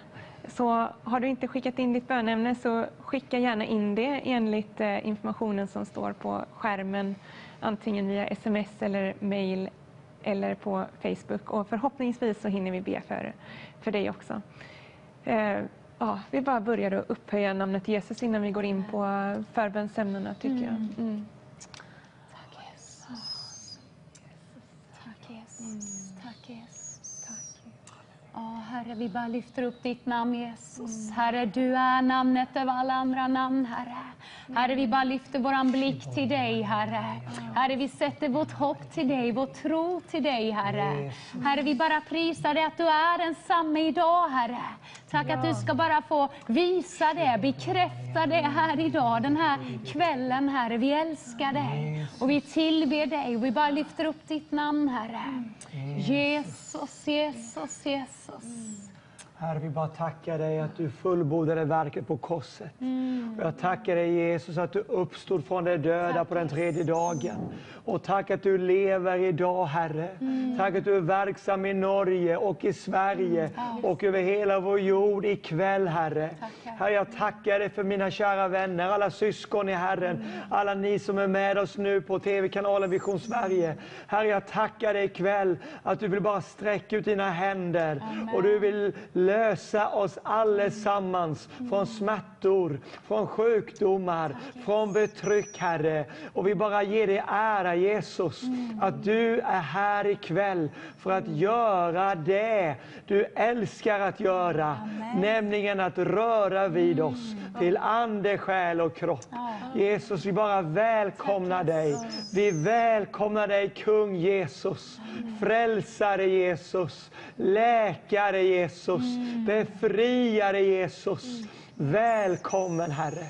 Så har du inte skickat in ditt bönämne så skicka gärna in det enligt eh, informationen som står på skärmen, antingen via sms eller mejl eller på Facebook. Och förhoppningsvis så hinner vi be för, för dig också. Eh, ja, vi bara börjar att upphöja namnet Jesus innan vi går in på förbönsämnena, tycker mm. jag. Mm. mm. Bara lyfter upp ditt namn Jesus. Herre, du är namnet över alla andra namn, Herre. Herre, vi bara lyfter våran blick till dig, Herre. Herre, vi sätter vårt hopp till dig, vår tro till dig, Herre. Herre, vi bara prisar dig att du är densamme idag, Herre. Tack att du ska bara få visa det, bekräfta det här idag, den här kvällen, Herre. Vi älskar dig och vi tillber dig och vi bara lyfter upp ditt namn, Herre. Jesus, Jesus, Jesus. Herre, vi bara tackar dig att du fullbordade verket på korset. Och jag tackar dig Jesus att du uppstod från de döda på den tredje dagen. Och tack att du lever idag Herre. Tack att du är verksam i Norge och i Sverige och över hela vår jord ikväll Herre. Herre, jag tackar dig för mina kära vänner, alla syskon i Herren, alla ni som är med oss nu på TV-kanalen Vision Sverige. Herre, jag tackar dig ikväll att du vill bara sträcka ut dina händer och du vill lösa oss allesammans från smärtor, från sjukdomar, från betryck, Herre. Och vi bara ger dig ära, Jesus, att du är här ikväll för att göra det du älskar att göra, nämligen att röra vid oss till ande, själ och kropp. Jesus, vi bara välkomnar dig. Vi välkomnar dig, kung Jesus, frälsare Jesus, läkare Jesus, befriare Jesus. Välkommen Herre.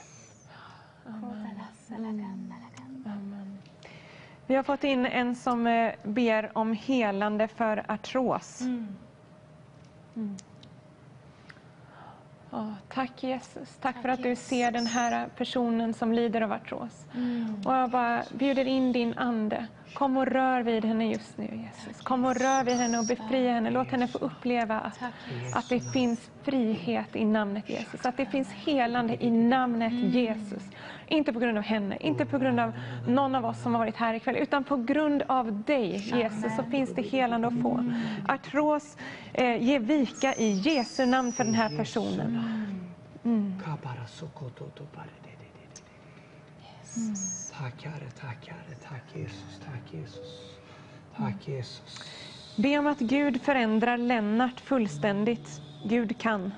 Vi har fått in en som eh, ber om helande för artros. Mm. Ja, tack Jesus. Tack, för att du ser den här personen som lider av artros. Och jag bara bjuder in din ande. Kom och rör vid henne just nu Jesus. Kom och rör vid henne och befria henne. Låt henne få uppleva att, att det finns frihet i namnet Jesus. Att det finns helande i namnet Jesus. Inte på grund av henne, inte på grund av någon av oss som har varit här ikväll, utan på grund av dig Jesus så finns det helande att få. Artros, eh, ge vika i Jesu namn för den här personen. Tack Herre, tack Herre, tack Jesus, tack Jesus. Tack Jesus. Be om att Gud förändrar Lennart fullständigt. Gud kan.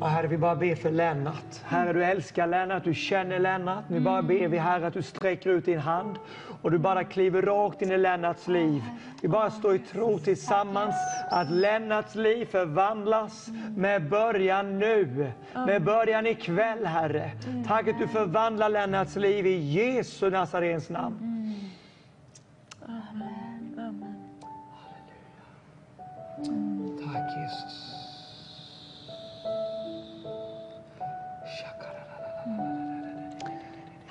Och herre, vi bara ber för Lennart. Herre, du älskar Lennart, du känner Lennart. Nu bara ber vi Herre att du sträcker ut din hand och du bara kliver rakt in i Lennarts liv. Vi bara står i tro tillsammans att Lennarts liv förvandlas med början nu. Med början ikväll, Herre. Tack att du förvandlar Lennarts liv i Jesu Nazarens namn. Tack Jesus.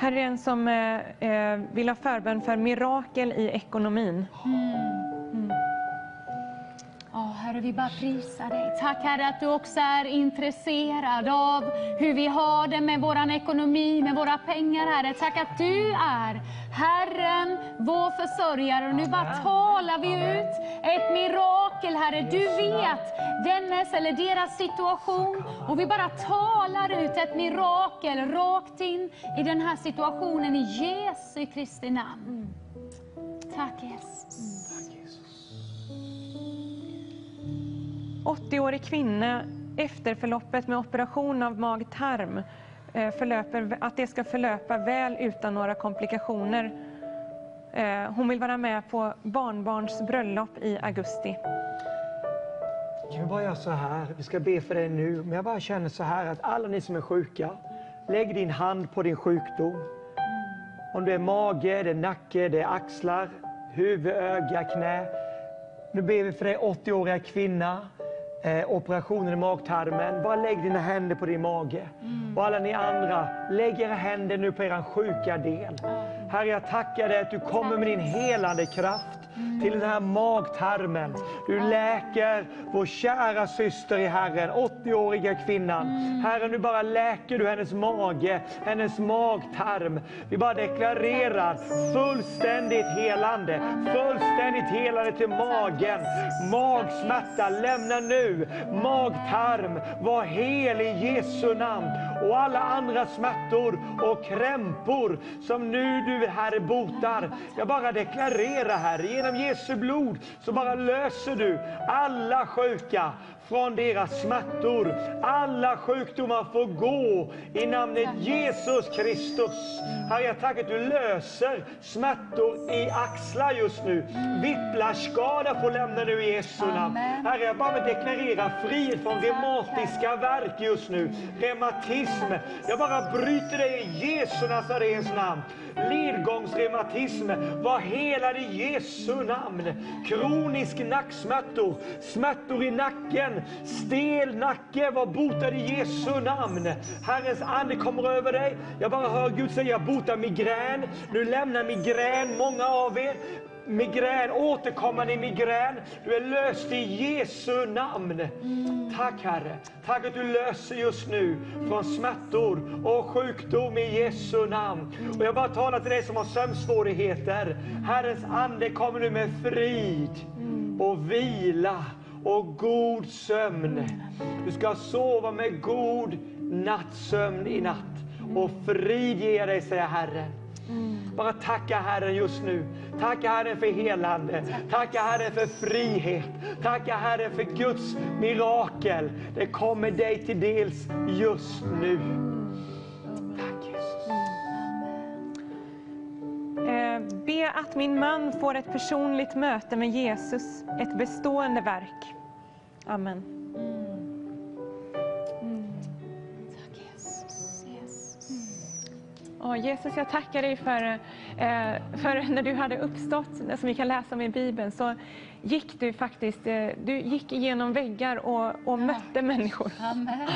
Här är en som eh, eh, vill ha förbön för mirakel i ekonomin. Ja, Herre, vi bara prisar dig. Tack Herre att du också är intresserad av hur vi har det med vår ekonomi, med våra pengar Herre. Tack att du är Herren, vår försörjare. Och nu bara talar vi ut ett mirakel Herre. Du vet dennes eller deras situation. Och vi bara talar ut ett mirakel rakt in i den här situationen i Jesu Kristi namn. Tack Jesus. 80-årig kvinna, efterförloppet med operation av mag-tarm, eh, förlöper, att det ska förlöpa väl utan några komplikationer. Eh, hon vill vara med på barnbarns bröllop i augusti. Kan vi bara göra så här? Vi ska be för dig nu, men jag bara känner så här att alla ni som är sjuka, lägg din hand på din sjukdom. Om det är mage, det är nacke, det är axlar, huvud, öga, knä. Nu ber vi för dig 80-åriga kvinna, eh, operationen i magtarmen. Bara lägg dina händer på din mage. Och alla ni andra, lägg era händer nu på er sjuka del. Herre, jag tackar dig att du kommer med din helande kraft till den här magtarmen. Du läker vår kära syster i Herren, 80-åriga kvinnan. Herre, nu bara läker du hennes mage, hennes magtarm. Vi bara deklarerar fullständigt helande, fullständigt helande till magen. Magsmärta, lämna nu. Magtarm, var hel i Jesu namn. Och alla andra smärtor och krämpor som nu du Herre botar. Jag bara deklarerar Herre, genom Jesu blod så bara löser du alla sjuka från deras smärtor. Alla sjukdomar får gå i namnet Jesus Kristus. Herre, jag tackar att du löser smärtor i axlar just nu. Whiplashskada får lämna nu i Jesu namn. Herre, jag bara deklarerar frihet från reumatiska verk just nu. Reumatism. Jag bara bryter det i Jesu Nazarens namn. Ledgångsreumatism, var helad i Jesu namn. Kronisk nacksmärtor, smärtor i nacken, stel nacke, var botad i Jesu namn. Herrens ande kommer över dig. Jag bara hör Gud säga, bota migrän. Nu lämnar migrän många av er. Migrän, återkommande migrän. Du är löst i Jesu namn. Tack Herre. Tack att du löser just nu från smärtor och sjukdom i Jesu namn. Och jag bara talar till dig som har sömnsvårigheter. Herrens ande kommer nu med frid och vila och god sömn. Du ska sova med god nattsömn i natt. Och frid ger dig, säger Herren. Bara tacka Herren just nu. Tacka Herren för helande. Tacka Herren för frihet. Tacka Herren för Guds mirakel. Det kommer dig till dels just nu. Be att min man får ett personligt möte med Jesus, ett bestående verk. Amen. Tack Jesus. Jesus. Åh, Jesus, jag tackar dig för, eh, för när du hade uppstått, som vi kan läsa om i Bibeln, så gick du faktiskt eh, du gick igenom väggar och, och mötte människor. Amen.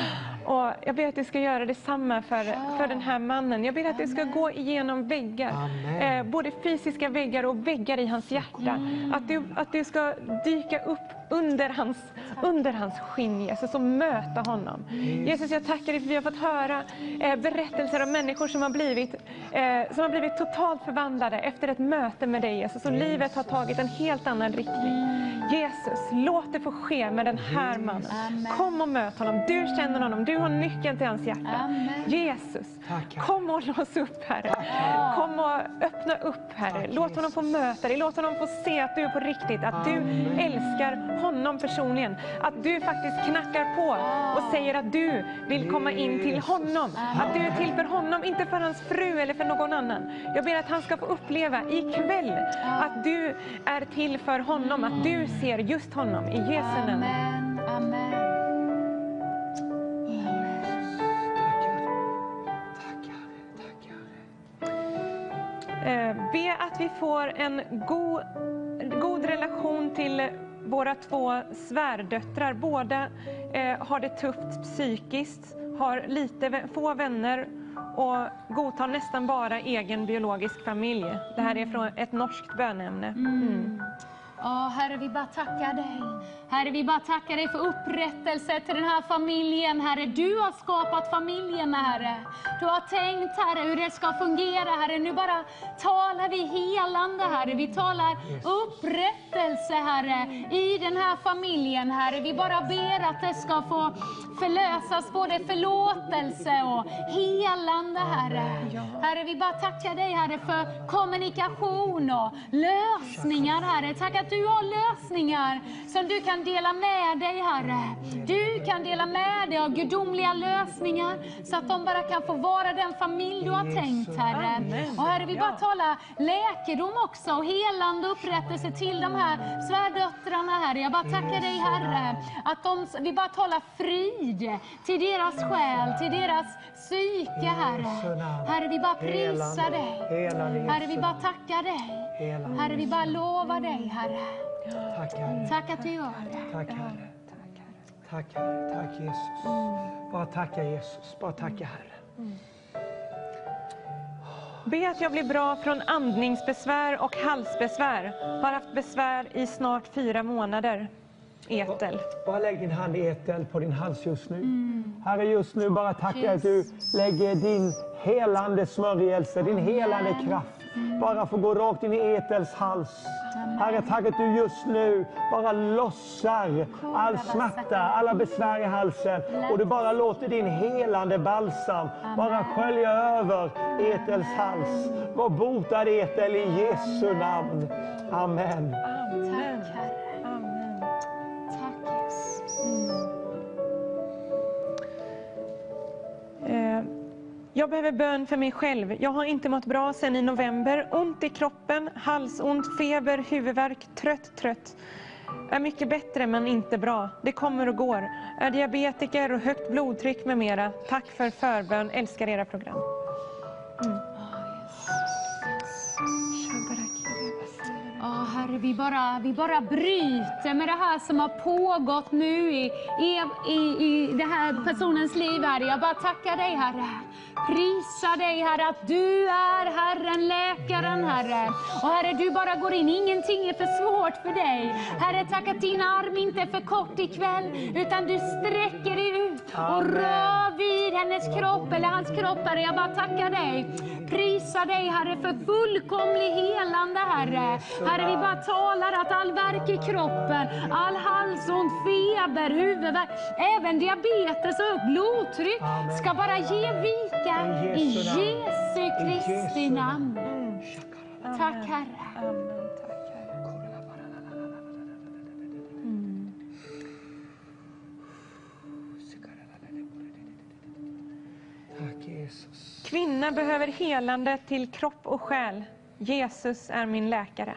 Och jag ber att du ska göra detsamma för, för den här mannen. Jag ber att du ska gå igenom väggar, eh, både fysiska väggar och väggar i hans hjärta. Att, du, att du ska dyka upp under hans, under hans skinn, Jesus, och möta honom. Jesus, jag tackar dig för vi har fått höra eh, berättelser om människor som har, blivit, eh, som har blivit totalt förvandlade efter ett möte med dig, Jesus. Och livet har tagit en helt annan riktning. Jesus, låt det få ske med den här mannen. Kom och möt honom. Du känner honom. Du har nyckeln till hans hjärta. Amen. Jesus, Tack, Herre. kom och lås upp, Herre. Kom och öppna upp, Herre. Låt honom få möta dig. Låt honom få se att du är på riktigt. Att du älskar honom personligen. Att du faktiskt knackar på och säger att du vill komma in till honom. Att du är till för honom, inte för hans fru eller för någon annan. Jag ber att han ska få uppleva ikväll att du är till för honom. Att du ser just honom i Jesu namn. Amen. Amen. Be att vi får en god, god relation till våra två svärdöttrar. Båda eh, har det tufft psykiskt, har lite, få vänner och godtar nästan bara egen biologisk familj. Det här är från ett norskt bönämne. Mm. Ja, Herre, vi bara tackar dig. Herre, vi bara tackar dig för upprättelse till den här familjen, Herre. Du har skapat familjen, Herre. Du har tänkt, Herre, hur det ska fungera, Herre. Nu bara talar vi helande, Herre. Vi talar upprättelse, Herre, i den här familjen, Herre. Vi bara ber att det ska få förlösas både förlåtelse och helande, Herre. Herre, vi bara tackar dig, Herre, för kommunikation och lösningar, Herre. Tack att du har lösningar som du kan dela med dig, Herre. Du kan dela med dig av gudomliga lösningar så att de bara kan få vara den familj du har tänkt, Herre. Och Herre, vi bara talar läkedom också och helande upprättelse till de här svärdöttrarna, Herre. Jag bara tackar dig, Herre, att de, vi bara talar frid till deras själ, till deras psyke, Herre. Herre, vi bara prisar dig. Herre, vi bara tackar dig. Herre, vi bara lovar dig, Herre. Tack Herre. Tack att du gör det. Tack Herre. Tack Herre. Tack Jesus. Bara tacka Jesus. Bara tacka Herre. Be att jag blir bra från andningsbesvär och halsbesvär. Har haft besvär i snart fyra månader. Etel. Bara lägg din hand i etel på din hals just nu. Herre, just nu bara tackar att du lägger din helande smörjelse, din helande kraft. Bara få gå rakt in i Etels hals. Herre, tack att du just nu bara lossar all smärta, alla besvär i halsen och du bara låter din helande balsam bara skölja över Etels hals. Var botad Etel i Jesu namn. Amen. Amen. Eh, jag behöver bön för mig själv. Jag har inte mått bra sedan i november. Ont i kroppen, halsont, feber, huvudvärk, trött, trött. Är mycket bättre men inte bra. Det kommer och går. Är diabetiker och högt blodtryck med mera. Tack för förbön. Älskar era program. Mm. Herre, vi bara, vi bara bryter med det här som har pågått nu i, i, i, i det här personens liv, Herre. Jag bara tackar dig, Herre. Prisa dig, Herre, att du är Herren, läkaren, Herre. Och Herre, du bara går in. Ingenting är för svårt för dig. Herre, tack att din arm inte är för kort ikväll, utan du sträcker dig ut och rör vid hennes kropp, eller hans kropp, Herre. Jag bara tackar dig. Prisa dig, Herre, för fullkomlig helande, Herre. Herre, vi bara talar att all värk i kroppen, all halsont, feber, huvudvärk, även diabetes och blodtryck ska bara ge vika I Jesu Kristi namn. Tack, Herre. Amen. Tack, Herre. Tack Jesus. Kvinna behöver helande till kropp och själ. Jesus är min läkare.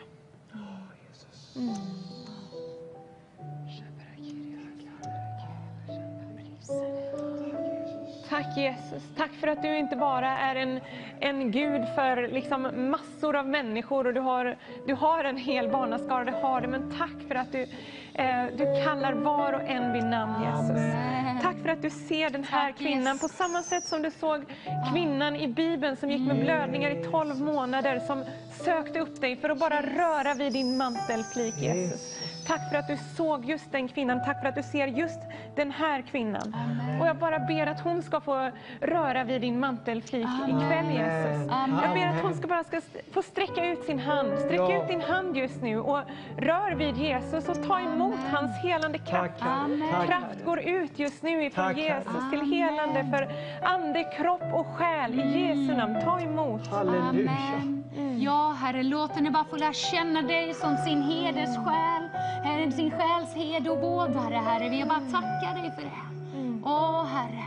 Mm. Tack Jesus. Tack för att du inte bara är en, en Gud för liksom massor av människor och du har, du har en hel barnaskara, det har du. Men tack för att du, eh, du kallar var och en vid namn Jesus. Tack för att du ser den här kvinnan på samma sätt som du såg kvinnan i Bibeln som gick med blödningar i 12 månader som sökte upp dig för att bara röra vid din mantelflik Jesus. Tack för att du såg just den kvinnan. Tack för att du ser just den här kvinnan. Och jag bara ber att hon ska få röra vid din mantelflik ikväll Jesus. Jag ber att hon ska bara ska få sträcka ut sin hand. Sträck Ja. ut din hand just nu och rör vid Jesus och ta emot hans helande kraft. Tack Kraft går ut just nu ifrån Tack. Jesus till helande för ande, kropp och själ i Jesu namn. Ta emot. Halleluja. Amen. Ja, Herre, låt henne bara få lära känna dig som sin heders själ, Herre, sin själs herde och vårdare, Herre. Vi bara tackar dig för det. Åh, Herre,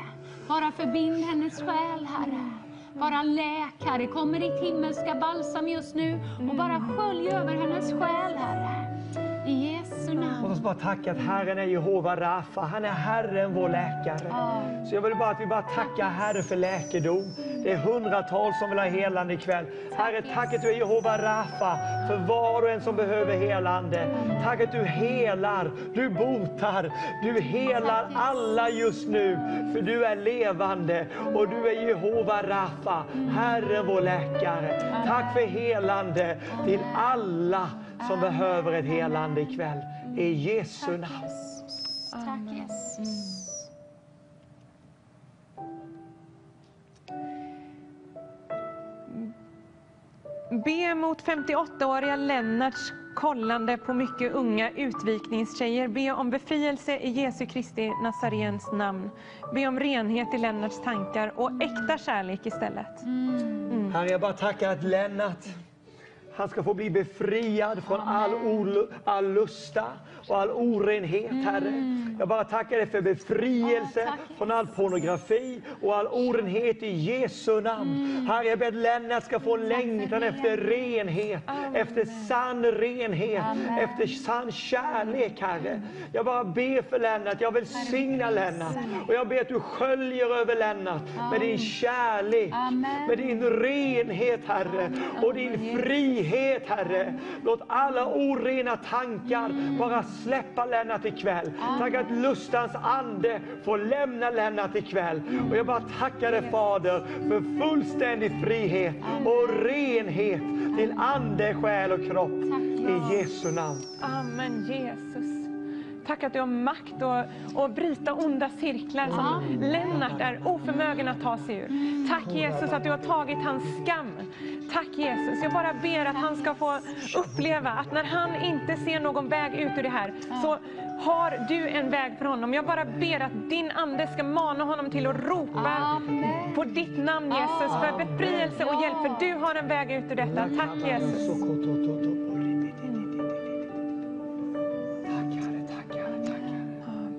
bara förbind hennes själ, Herre. Bara läk, Herre. Kommer ditt himmelska balsam just nu och bara skölj över hennes själ, Herre. I Låt oss bara tacka att Herren är Jehova Rafa. Han är Herren vår läkare. Så jag vill bara att vi bara tackar Herre för läkedom. Det är hundratals som vill ha helande ikväll. Herre, tack att du är Jehova Rafa för var och en som behöver helande. Tack att du helar, du botar, du helar alla just nu. För du är levande och du är Jehova Rafa, Herren vår läkare. Tack för helande till alla som behöver ett helande ikväll. I Jesu namn. Tack, Jesus. Be mot 58-åriga Lennarts kollande på mycket unga utvikningstjejer. Be om befrielse i Jesu Kristi Nazarens namn. Be om renhet i Lennarts tankar och äkta kärlek istället. Herre, jag bara tackar att Lennart, han ska få bli befriad från all, ol- all lusta och all orenhet, Herre. Jag bara tackar dig för befrielse tack, från all pornografi och all orenhet i Jesu namn. Herre, jag ber att Lennart ska få längtan efter renhet, efter sann renhet, efter sann kärlek, Herre. Jag bara ber för Lennart, jag välsignar Lennart. och jag ber att du sköljer över Lennart med din kärlek, Amen. med din renhet, Herre, och din frihet, Herre. Låt alla orena tankar bara släppa Lennart ikväll. Tack att lustans ande får lämna Lennart ikväll. Och jag bara tackar dig, Fader, för fullständig frihet och renhet till ande, själ och kropp. I Jesu namn. Amen Jesus. Tack att du har makt att, att bryta onda cirklar som Lennart är oförmögen att ta sig ur. Tack Jesus att du har tagit hans skam. Tack Jesus. Jag bara ber att han ska få uppleva att när han inte ser någon väg ut ur det här, så har du en väg för honom. Jag bara ber att din ande ska mana honom till att ropa Amen. på ditt namn Jesus, för befrielse och hjälp. För du har en väg ut ur detta. Tack Jesus.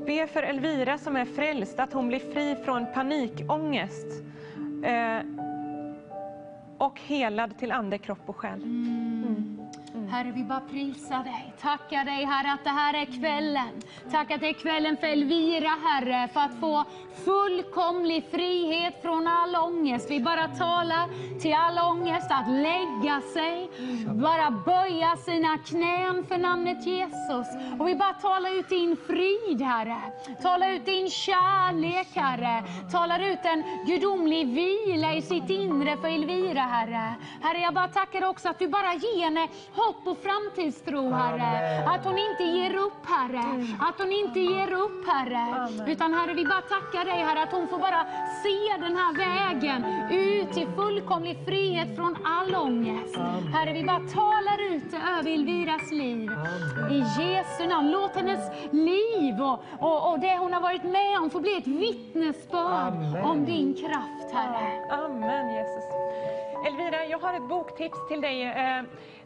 Be för Elvira som är frälst, att hon blir fri från panikångest. Eh, och helad till ande, kropp och själ. Mm. Herre, vi bara prisar dig. Tackar dig, Herre, att det här är kvällen. Tack att det är kvällen för Elvira, Herre, för att få fullkomlig frihet från all ångest. Vi bara talar till all ångest att lägga sig, bara böja sina knän för namnet Jesus. Och vi bara talar ut din frid, Herre. Talar ut din kärlek, Herre. Talar ut en gudomlig vila i sitt inre för Elvira, Herre. Herre, jag bara tackar också att du bara ger henne hopp och framtidstro, Herre. Att hon inte ger upp, Herre. Att hon inte ger upp, Herre. Utan Herre, vi bara tackar dig, Herre, att hon får bara se den här vägen ut till fullkomlig frihet från all ångest. Herre, vi bara talar ut över Elviras liv. I Jesu namn. Låt hennes liv och, och, och det hon har varit med om få bli ett vittnesbörd om din kraft, Herre. Amen Jesus. Elvira, jag har ett boktips till dig.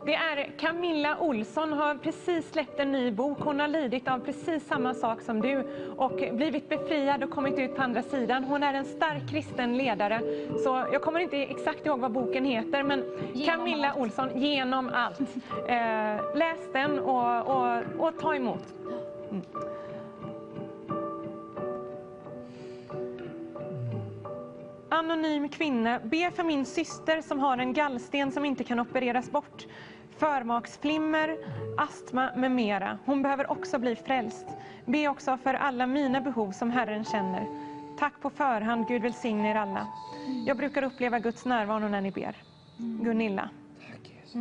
Det är Camilla Olsson, har precis släppt en ny bok. Hon har lidit av precis samma sak som du och blivit befriad och kommit ut på andra sidan. Hon är en stark kristen ledare. Så jag kommer inte exakt ihåg vad boken heter, men Camilla Olsson, Genom allt. Eh, Läs den och, och, och ta emot. Anonym kvinna, be för min syster som har en gallsten som inte kan opereras bort. Förmaksflimmer, astma med mera. Hon behöver också bli frälst. Be också för alla mina behov som Herren känner. Tack på förhand, Gud välsigne er alla. Jag brukar uppleva Guds närvaro när ni ber. Gunilla. Ja,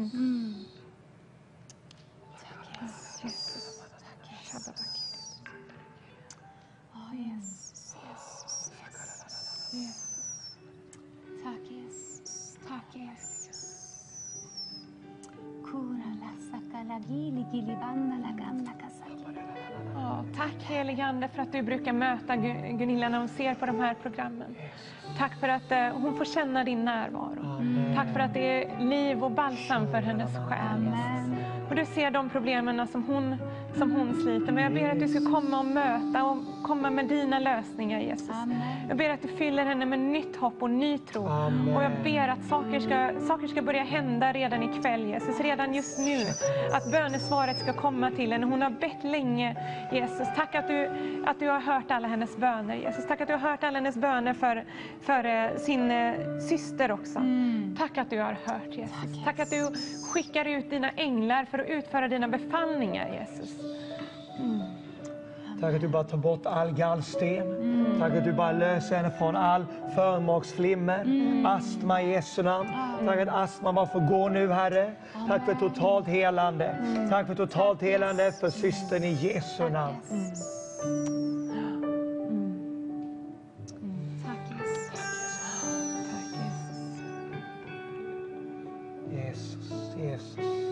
Ja, tack helige Ande för att du brukar möta Gu- Gunilla när hon ser på de här programmen. Tack för att eh, hon får känna din närvaro. Tack för att det är liv och balsam för hennes själ. Och du ser de problemen som hon, som hon sliter med. Jag ber att du ska komma och möta och komma med dina lösningar Jesus. Jag ber att du fyller henne med nytt hopp och ny tro. Och jag ber att saker ska, saker ska börja hända redan ikväll Jesus. Redan just nu. Att bönesvaret ska komma till henne. Hon har bett länge Jesus. Tack att du, att du har hört alla hennes böner Jesus. Tack att du har hört alla hennes böner för, för eh, sin eh, syster också. Tack att du har hört Jesus. Tack att du skickar ut dina änglar för att utföra dina befallningar Jesus. Tack att du bara tar bort all gallsten. Tack att du bara löser henne från all förmaksflimmer, astma i Jesu namn. Tack att astma bara får gå nu, Herre. Tack för totalt helande. Tack för totalt helande för systern i Jesu namn. Jesus. Jesus, Jesus.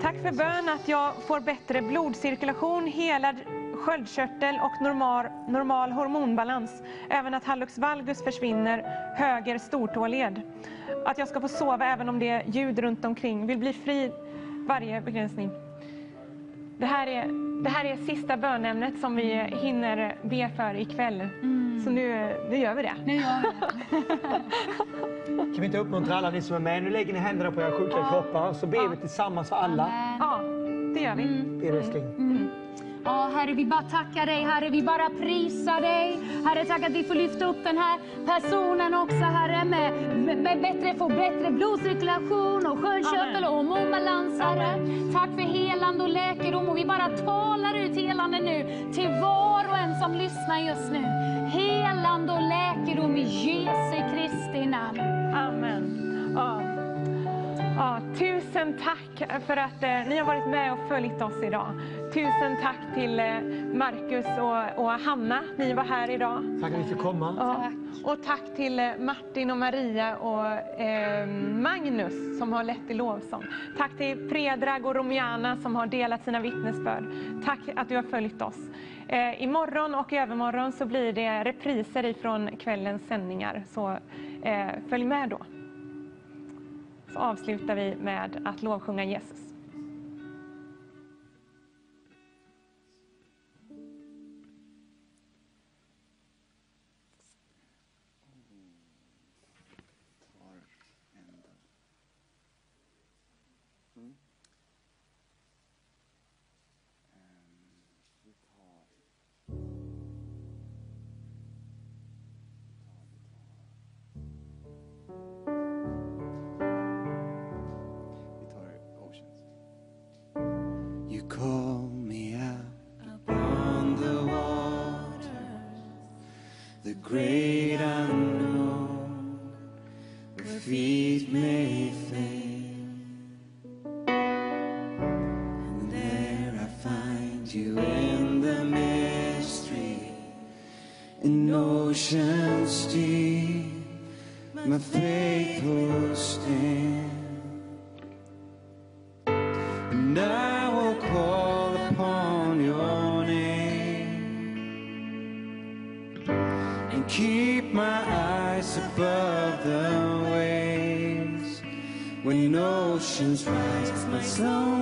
Tack för bön att jag får bättre blodcirkulation, helad sköldkörtel och normal, normal hormonbalans. Även att hallux valgus försvinner, höger stortåled. Att jag ska få sova även om det är ljud runt omkring. Vill bli fri varje begränsning. Det här är, det här är sista bönämnet som vi hinner be för ikväll. Så nu, nu gör vi det. Nu gör vi det. Kan vi inte uppmuntra alla ni som är med? Nu lägger ni händerna på era sjuka kroppar så ber vi tillsammans för alla. Amen. Ja, det gör vi. Ber älskling. Ja, Herre, vi bara tackar dig. Herre, vi bara prisar dig. Herre, tack att vi får lyfta upp den här personen också, Herre, med, med, med bättre, få bättre blodcirkulation och sköldkörtel och hormonbalans, Herre. Tack för helande och läkedom. Och vi bara talar ut helande nu till var och en som lyssnar just nu. Helande och läkedom i Jesu Kristi namn. Amen. Ja. Ja, tusen tack för att eh, ni har varit med och följt oss idag. Tusen tack till eh, Marcus och, och Hanna, ni var här idag. Tack att vi fick komma. Ja. Och tack till eh, Martin och Maria och eh, Magnus som har lett i lovsång. Tack till Predrag och Romiana som har delat sina vittnesbörd. Tack att du har följt oss. Eh, imorgon och i övermorgon så blir det repriser ifrån kvällens sändningar. Så eh, följ med då. Så avslutar vi med att lovsjunga Jesus. Great unknown, where feet may fail. And there I find you in the mystery, in oceans deep, my faith oceans rise, my soul